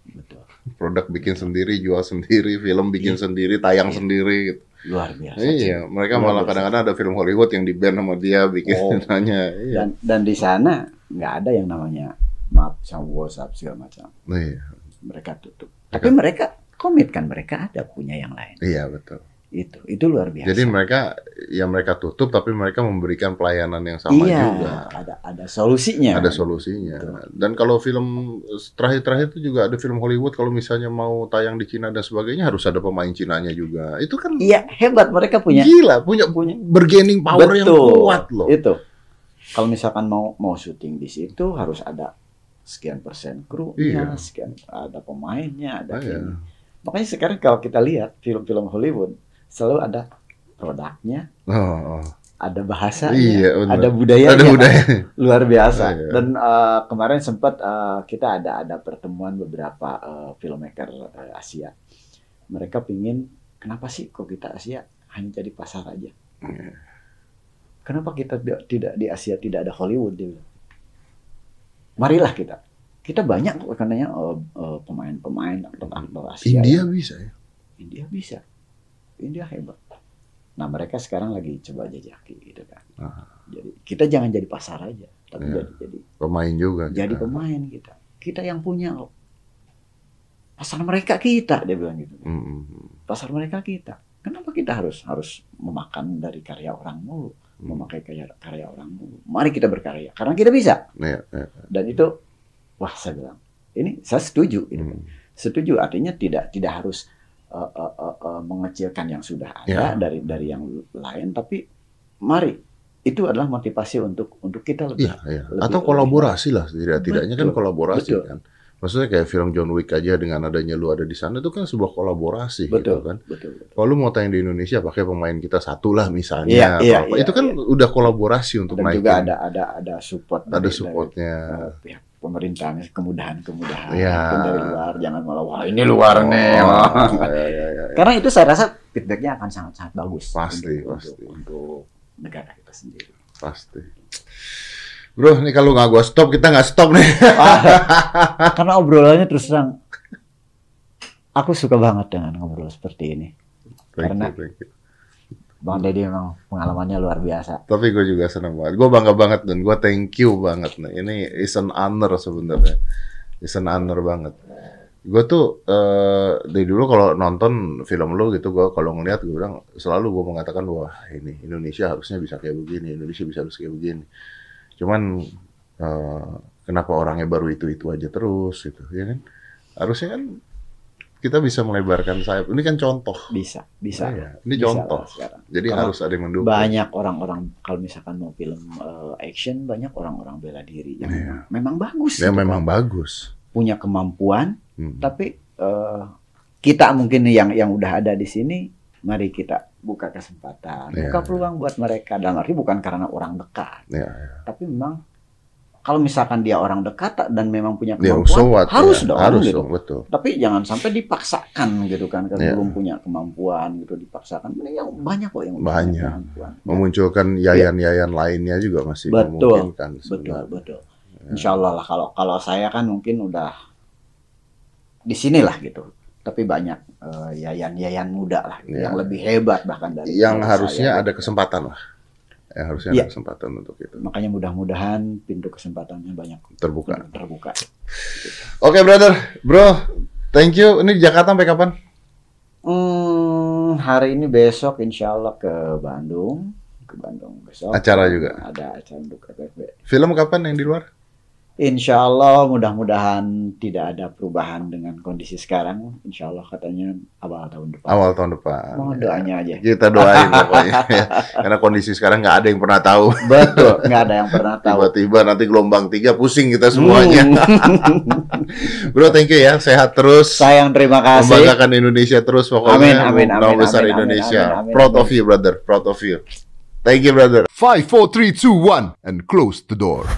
[SPEAKER 3] Betul,
[SPEAKER 1] Produk bikin sendiri, jual sendiri, film bikin sendiri, tayang
[SPEAKER 3] Iya.
[SPEAKER 1] sendiri gitu.
[SPEAKER 3] luar biasa.
[SPEAKER 1] Iya, mereka
[SPEAKER 3] Luar
[SPEAKER 1] malah kadang-kadang ada film Hollywood yang di band sama dia bikin
[SPEAKER 3] Oh. <laughs>
[SPEAKER 1] nanya. Iya.
[SPEAKER 3] Dan dan di sana nggak ada yang namanya maaf sama WhatsApp segala macam.
[SPEAKER 1] Iya,
[SPEAKER 3] Mereka tutup. Tapi mereka komit kan mereka ada punya yang lain.
[SPEAKER 1] iya betul.
[SPEAKER 3] Itu itu luar biasa.
[SPEAKER 1] Jadi mereka ya mereka tutup tapi mereka memberikan pelayanan yang sama
[SPEAKER 3] iya,
[SPEAKER 1] juga.
[SPEAKER 3] ada ada solusinya.
[SPEAKER 1] Ada solusinya.
[SPEAKER 3] Betul.
[SPEAKER 1] Dan kalau film terakhir-terakhir itu juga ada film Hollywood kalau misalnya mau tayang di Cina dan sebagainya harus ada pemain Cinanya juga. Itu kan
[SPEAKER 3] Iya, hebat mereka punya
[SPEAKER 1] gila, punya
[SPEAKER 3] punya
[SPEAKER 1] bargaining power yang
[SPEAKER 3] Betul.
[SPEAKER 1] kuat loh.
[SPEAKER 3] Itu. Kalau misalkan mau mau syuting di situ harus ada sekian persen
[SPEAKER 1] Iya.
[SPEAKER 3] krunya, sekian ada pemainnya,
[SPEAKER 1] Ah,
[SPEAKER 3] ada
[SPEAKER 1] iya.
[SPEAKER 3] ini. Makanya sekarang kalau kita lihat film-film Hollywood selalu ada produknya,
[SPEAKER 1] Oh, oh.
[SPEAKER 3] ada bahasanya,
[SPEAKER 1] Iya,
[SPEAKER 3] ada budayanya,
[SPEAKER 1] Ada budaya.
[SPEAKER 3] luar biasa.
[SPEAKER 1] Iya.
[SPEAKER 3] Dan eh, kemarin sempat eh, kita ada ada pertemuan beberapa eh, filmmaker eh, Asia. Mereka pingin kenapa sih kok kita Asia hanya jadi pasar aja?
[SPEAKER 1] Iya.
[SPEAKER 3] Kenapa kita tidak di Asia tidak ada Hollywood dia bilang. Marilah kita. Kita banyak kok katanya eh, pemain-pemain aktor-aktor Asia.
[SPEAKER 1] India
[SPEAKER 3] ya.
[SPEAKER 1] bisa ya.
[SPEAKER 3] India bisa. India hebat. Nah mereka sekarang lagi coba jajaki gitu kan.
[SPEAKER 1] Ah.
[SPEAKER 3] Jadi kita jangan jadi pasar aja, tapi
[SPEAKER 1] Iya.
[SPEAKER 3] jadi jadi
[SPEAKER 1] Pemain juga.
[SPEAKER 3] jadi
[SPEAKER 1] kita.
[SPEAKER 3] pemain kita. Kita yang punya kok. Pasar mereka kita dia bilang gitu.
[SPEAKER 1] Mm, mm, mm.
[SPEAKER 3] Pasar mereka kita. Kenapa kita harus harus memakan dari karya orang mulu,
[SPEAKER 1] Hmm.
[SPEAKER 3] memakai karya karya orang mulu? Mari kita berkarya karena kita bisa.
[SPEAKER 1] Iya, iya.
[SPEAKER 3] Dan itu wah saya bilang ini saya setuju. Gitu.
[SPEAKER 1] Mm.
[SPEAKER 3] Setuju artinya tidak tidak harus uh, uh, uh, uh, mengecilkan yang sudah
[SPEAKER 1] Ya.
[SPEAKER 3] ada dari dari yang lain, tapi mari itu adalah motivasi untuk untuk kita lebih
[SPEAKER 1] Iya, iya.
[SPEAKER 3] lebih-
[SPEAKER 1] Atau kolaborasi lah tidak-tidaknya kan
[SPEAKER 3] Betul,
[SPEAKER 1] kolaborasi
[SPEAKER 3] betul.
[SPEAKER 1] kan. Maksudnya kayak film John Wick aja dengan adanya lu ada di sana itu kan sebuah kolaborasi gitu
[SPEAKER 3] betul,
[SPEAKER 1] kan.
[SPEAKER 3] betul, betul.
[SPEAKER 1] Kalau lu mau tayang di Indonesia pakai pemain kita satu lah misalnya,
[SPEAKER 3] Iya,
[SPEAKER 1] atau
[SPEAKER 3] iya,
[SPEAKER 1] apa.
[SPEAKER 3] iya,
[SPEAKER 1] itu kan
[SPEAKER 3] iya.
[SPEAKER 1] udah kolaborasi untuk
[SPEAKER 3] Dan
[SPEAKER 1] naikin.
[SPEAKER 3] juga ada ada ada support
[SPEAKER 1] ada
[SPEAKER 3] dari-
[SPEAKER 1] supportnya.
[SPEAKER 3] dari, pihak pemerintahnya kemudahan-kemudahan
[SPEAKER 1] Iya.
[SPEAKER 3] Mungkin dari luar jangan malah wah ini luar nih.
[SPEAKER 1] Oh,
[SPEAKER 3] wah.
[SPEAKER 1] iya, iya, iya, iya.
[SPEAKER 3] Karena itu saya rasa feedbacknya akan sangat-sangat bagus
[SPEAKER 1] Pasti,
[SPEAKER 3] untuk,
[SPEAKER 1] pasti.
[SPEAKER 3] untuk, untuk negara kita sendiri.
[SPEAKER 1] Pasti. Bro, nih kalau nggak gua stop, kita nggak stop nih. <laughs>
[SPEAKER 3] Karena obrolannya terus terang aku suka banget dengan ngobrol seperti ini.
[SPEAKER 1] Thank
[SPEAKER 3] Karena-
[SPEAKER 1] you, thank you.
[SPEAKER 3] Bang Deddy memang pengalamannya luar biasa.
[SPEAKER 1] Tapi gue juga senang banget. Gue bangga banget dan gue thank you banget. Nih. Ini is an honor sebenarnya. Is an honor banget. Gue tuh eh, dari dulu kalau nonton film lu gitu, gue kalau ngeliat gue bilang selalu gue mengatakan wah ini Indonesia harusnya bisa kayak begini, Indonesia bisa harus kayak begini. Cuman eh, kenapa orangnya baru itu itu aja terus gitu, ya kan? Harusnya kan kita bisa melebarkan sayap. Ini kan contoh.
[SPEAKER 3] Bisa, bisa.
[SPEAKER 1] Iya, ini
[SPEAKER 3] Bisa
[SPEAKER 1] contoh. Jadi
[SPEAKER 3] Karena
[SPEAKER 1] harus ada yang mendukung.
[SPEAKER 3] Banyak orang-orang kalau misalkan mau film eh, action banyak orang-orang bela diri yang
[SPEAKER 1] Iya.
[SPEAKER 3] memang, bagus.
[SPEAKER 1] Ya
[SPEAKER 3] gitu
[SPEAKER 1] memang
[SPEAKER 3] kan.
[SPEAKER 1] bagus.
[SPEAKER 3] punya kemampuan,
[SPEAKER 1] Hmm.
[SPEAKER 3] tapi eh, kita mungkin yang yang udah ada di sini, mari kita buka kesempatan,
[SPEAKER 1] Iya,
[SPEAKER 3] buka
[SPEAKER 1] iya.
[SPEAKER 3] peluang buat mereka. Dalam arti bukan karena orang dekat,
[SPEAKER 1] Ya, ya.
[SPEAKER 3] tapi memang kalau misalkan dia orang dekat dan memang punya
[SPEAKER 1] Ya,
[SPEAKER 3] kemampuan,
[SPEAKER 1] so what,
[SPEAKER 3] harus
[SPEAKER 1] ya.
[SPEAKER 3] dong,
[SPEAKER 1] harus
[SPEAKER 3] gitu.
[SPEAKER 1] dong, betul.
[SPEAKER 3] Tapi jangan sampai dipaksakan gitu kan, karena
[SPEAKER 1] Iya.
[SPEAKER 3] belum punya kemampuan gitu dipaksakan. Ini yang banyak kok yang
[SPEAKER 1] Banyak.
[SPEAKER 3] kemampuan.
[SPEAKER 1] Memunculkan yayan-yayan lainnya juga masih
[SPEAKER 3] Betul,
[SPEAKER 1] memungkinkan
[SPEAKER 3] Betul,
[SPEAKER 1] sebenarnya.
[SPEAKER 3] betul. Insya Allah lah kalau kalau saya kan mungkin udah di sinilah gitu. Tapi banyak eh, yayan-yayan muda lah
[SPEAKER 1] Iya.
[SPEAKER 3] yang lebih hebat bahkan dari
[SPEAKER 1] Yang harusnya
[SPEAKER 3] saya.
[SPEAKER 1] ada kesempatan lah. Yang harusnya
[SPEAKER 3] Iya.
[SPEAKER 1] ada kesempatan untuk itu
[SPEAKER 3] Makanya mudah-mudahan pintu kesempatannya banyak
[SPEAKER 1] terbuka.
[SPEAKER 3] terbuka.
[SPEAKER 1] Oke, brother, bro, thank you. Ini di Jakarta sampai kapan?
[SPEAKER 3] Hmm, hari ini besok insya Allah ke Bandung, ke Bandung besok.
[SPEAKER 1] Acara juga?
[SPEAKER 3] Ada acara untuk FFB.
[SPEAKER 1] Film kapan yang di luar?
[SPEAKER 3] Insya Allah mudah-mudahan tidak ada perubahan dengan kondisi sekarang. Insya Allah katanya awal tahun depan.
[SPEAKER 1] Awal tahun depan.
[SPEAKER 3] Mohon doanya aja.
[SPEAKER 1] Kita doain pokoknya. ya. <laughs> Karena kondisi sekarang nggak ada yang pernah tahu.
[SPEAKER 3] Betul, nggak ada yang pernah tahu.
[SPEAKER 1] Tiba-tiba nanti gelombang tiga pusing kita semuanya.
[SPEAKER 3] Hmm. <laughs>
[SPEAKER 1] Bro, thank you ya. Sehat terus.
[SPEAKER 3] Sayang terima kasih.
[SPEAKER 1] Membanggakan Indonesia terus
[SPEAKER 3] Amin,
[SPEAKER 1] pokoknya.
[SPEAKER 3] amin,
[SPEAKER 1] Nama
[SPEAKER 3] amin,
[SPEAKER 1] besar
[SPEAKER 3] amin, amin,
[SPEAKER 1] Indonesia.
[SPEAKER 3] amin, amin,
[SPEAKER 1] Proud
[SPEAKER 3] amin.
[SPEAKER 1] of you, brother. Proud of you. Thank you, brother.
[SPEAKER 2] Five, four, three, two, one, and close the door.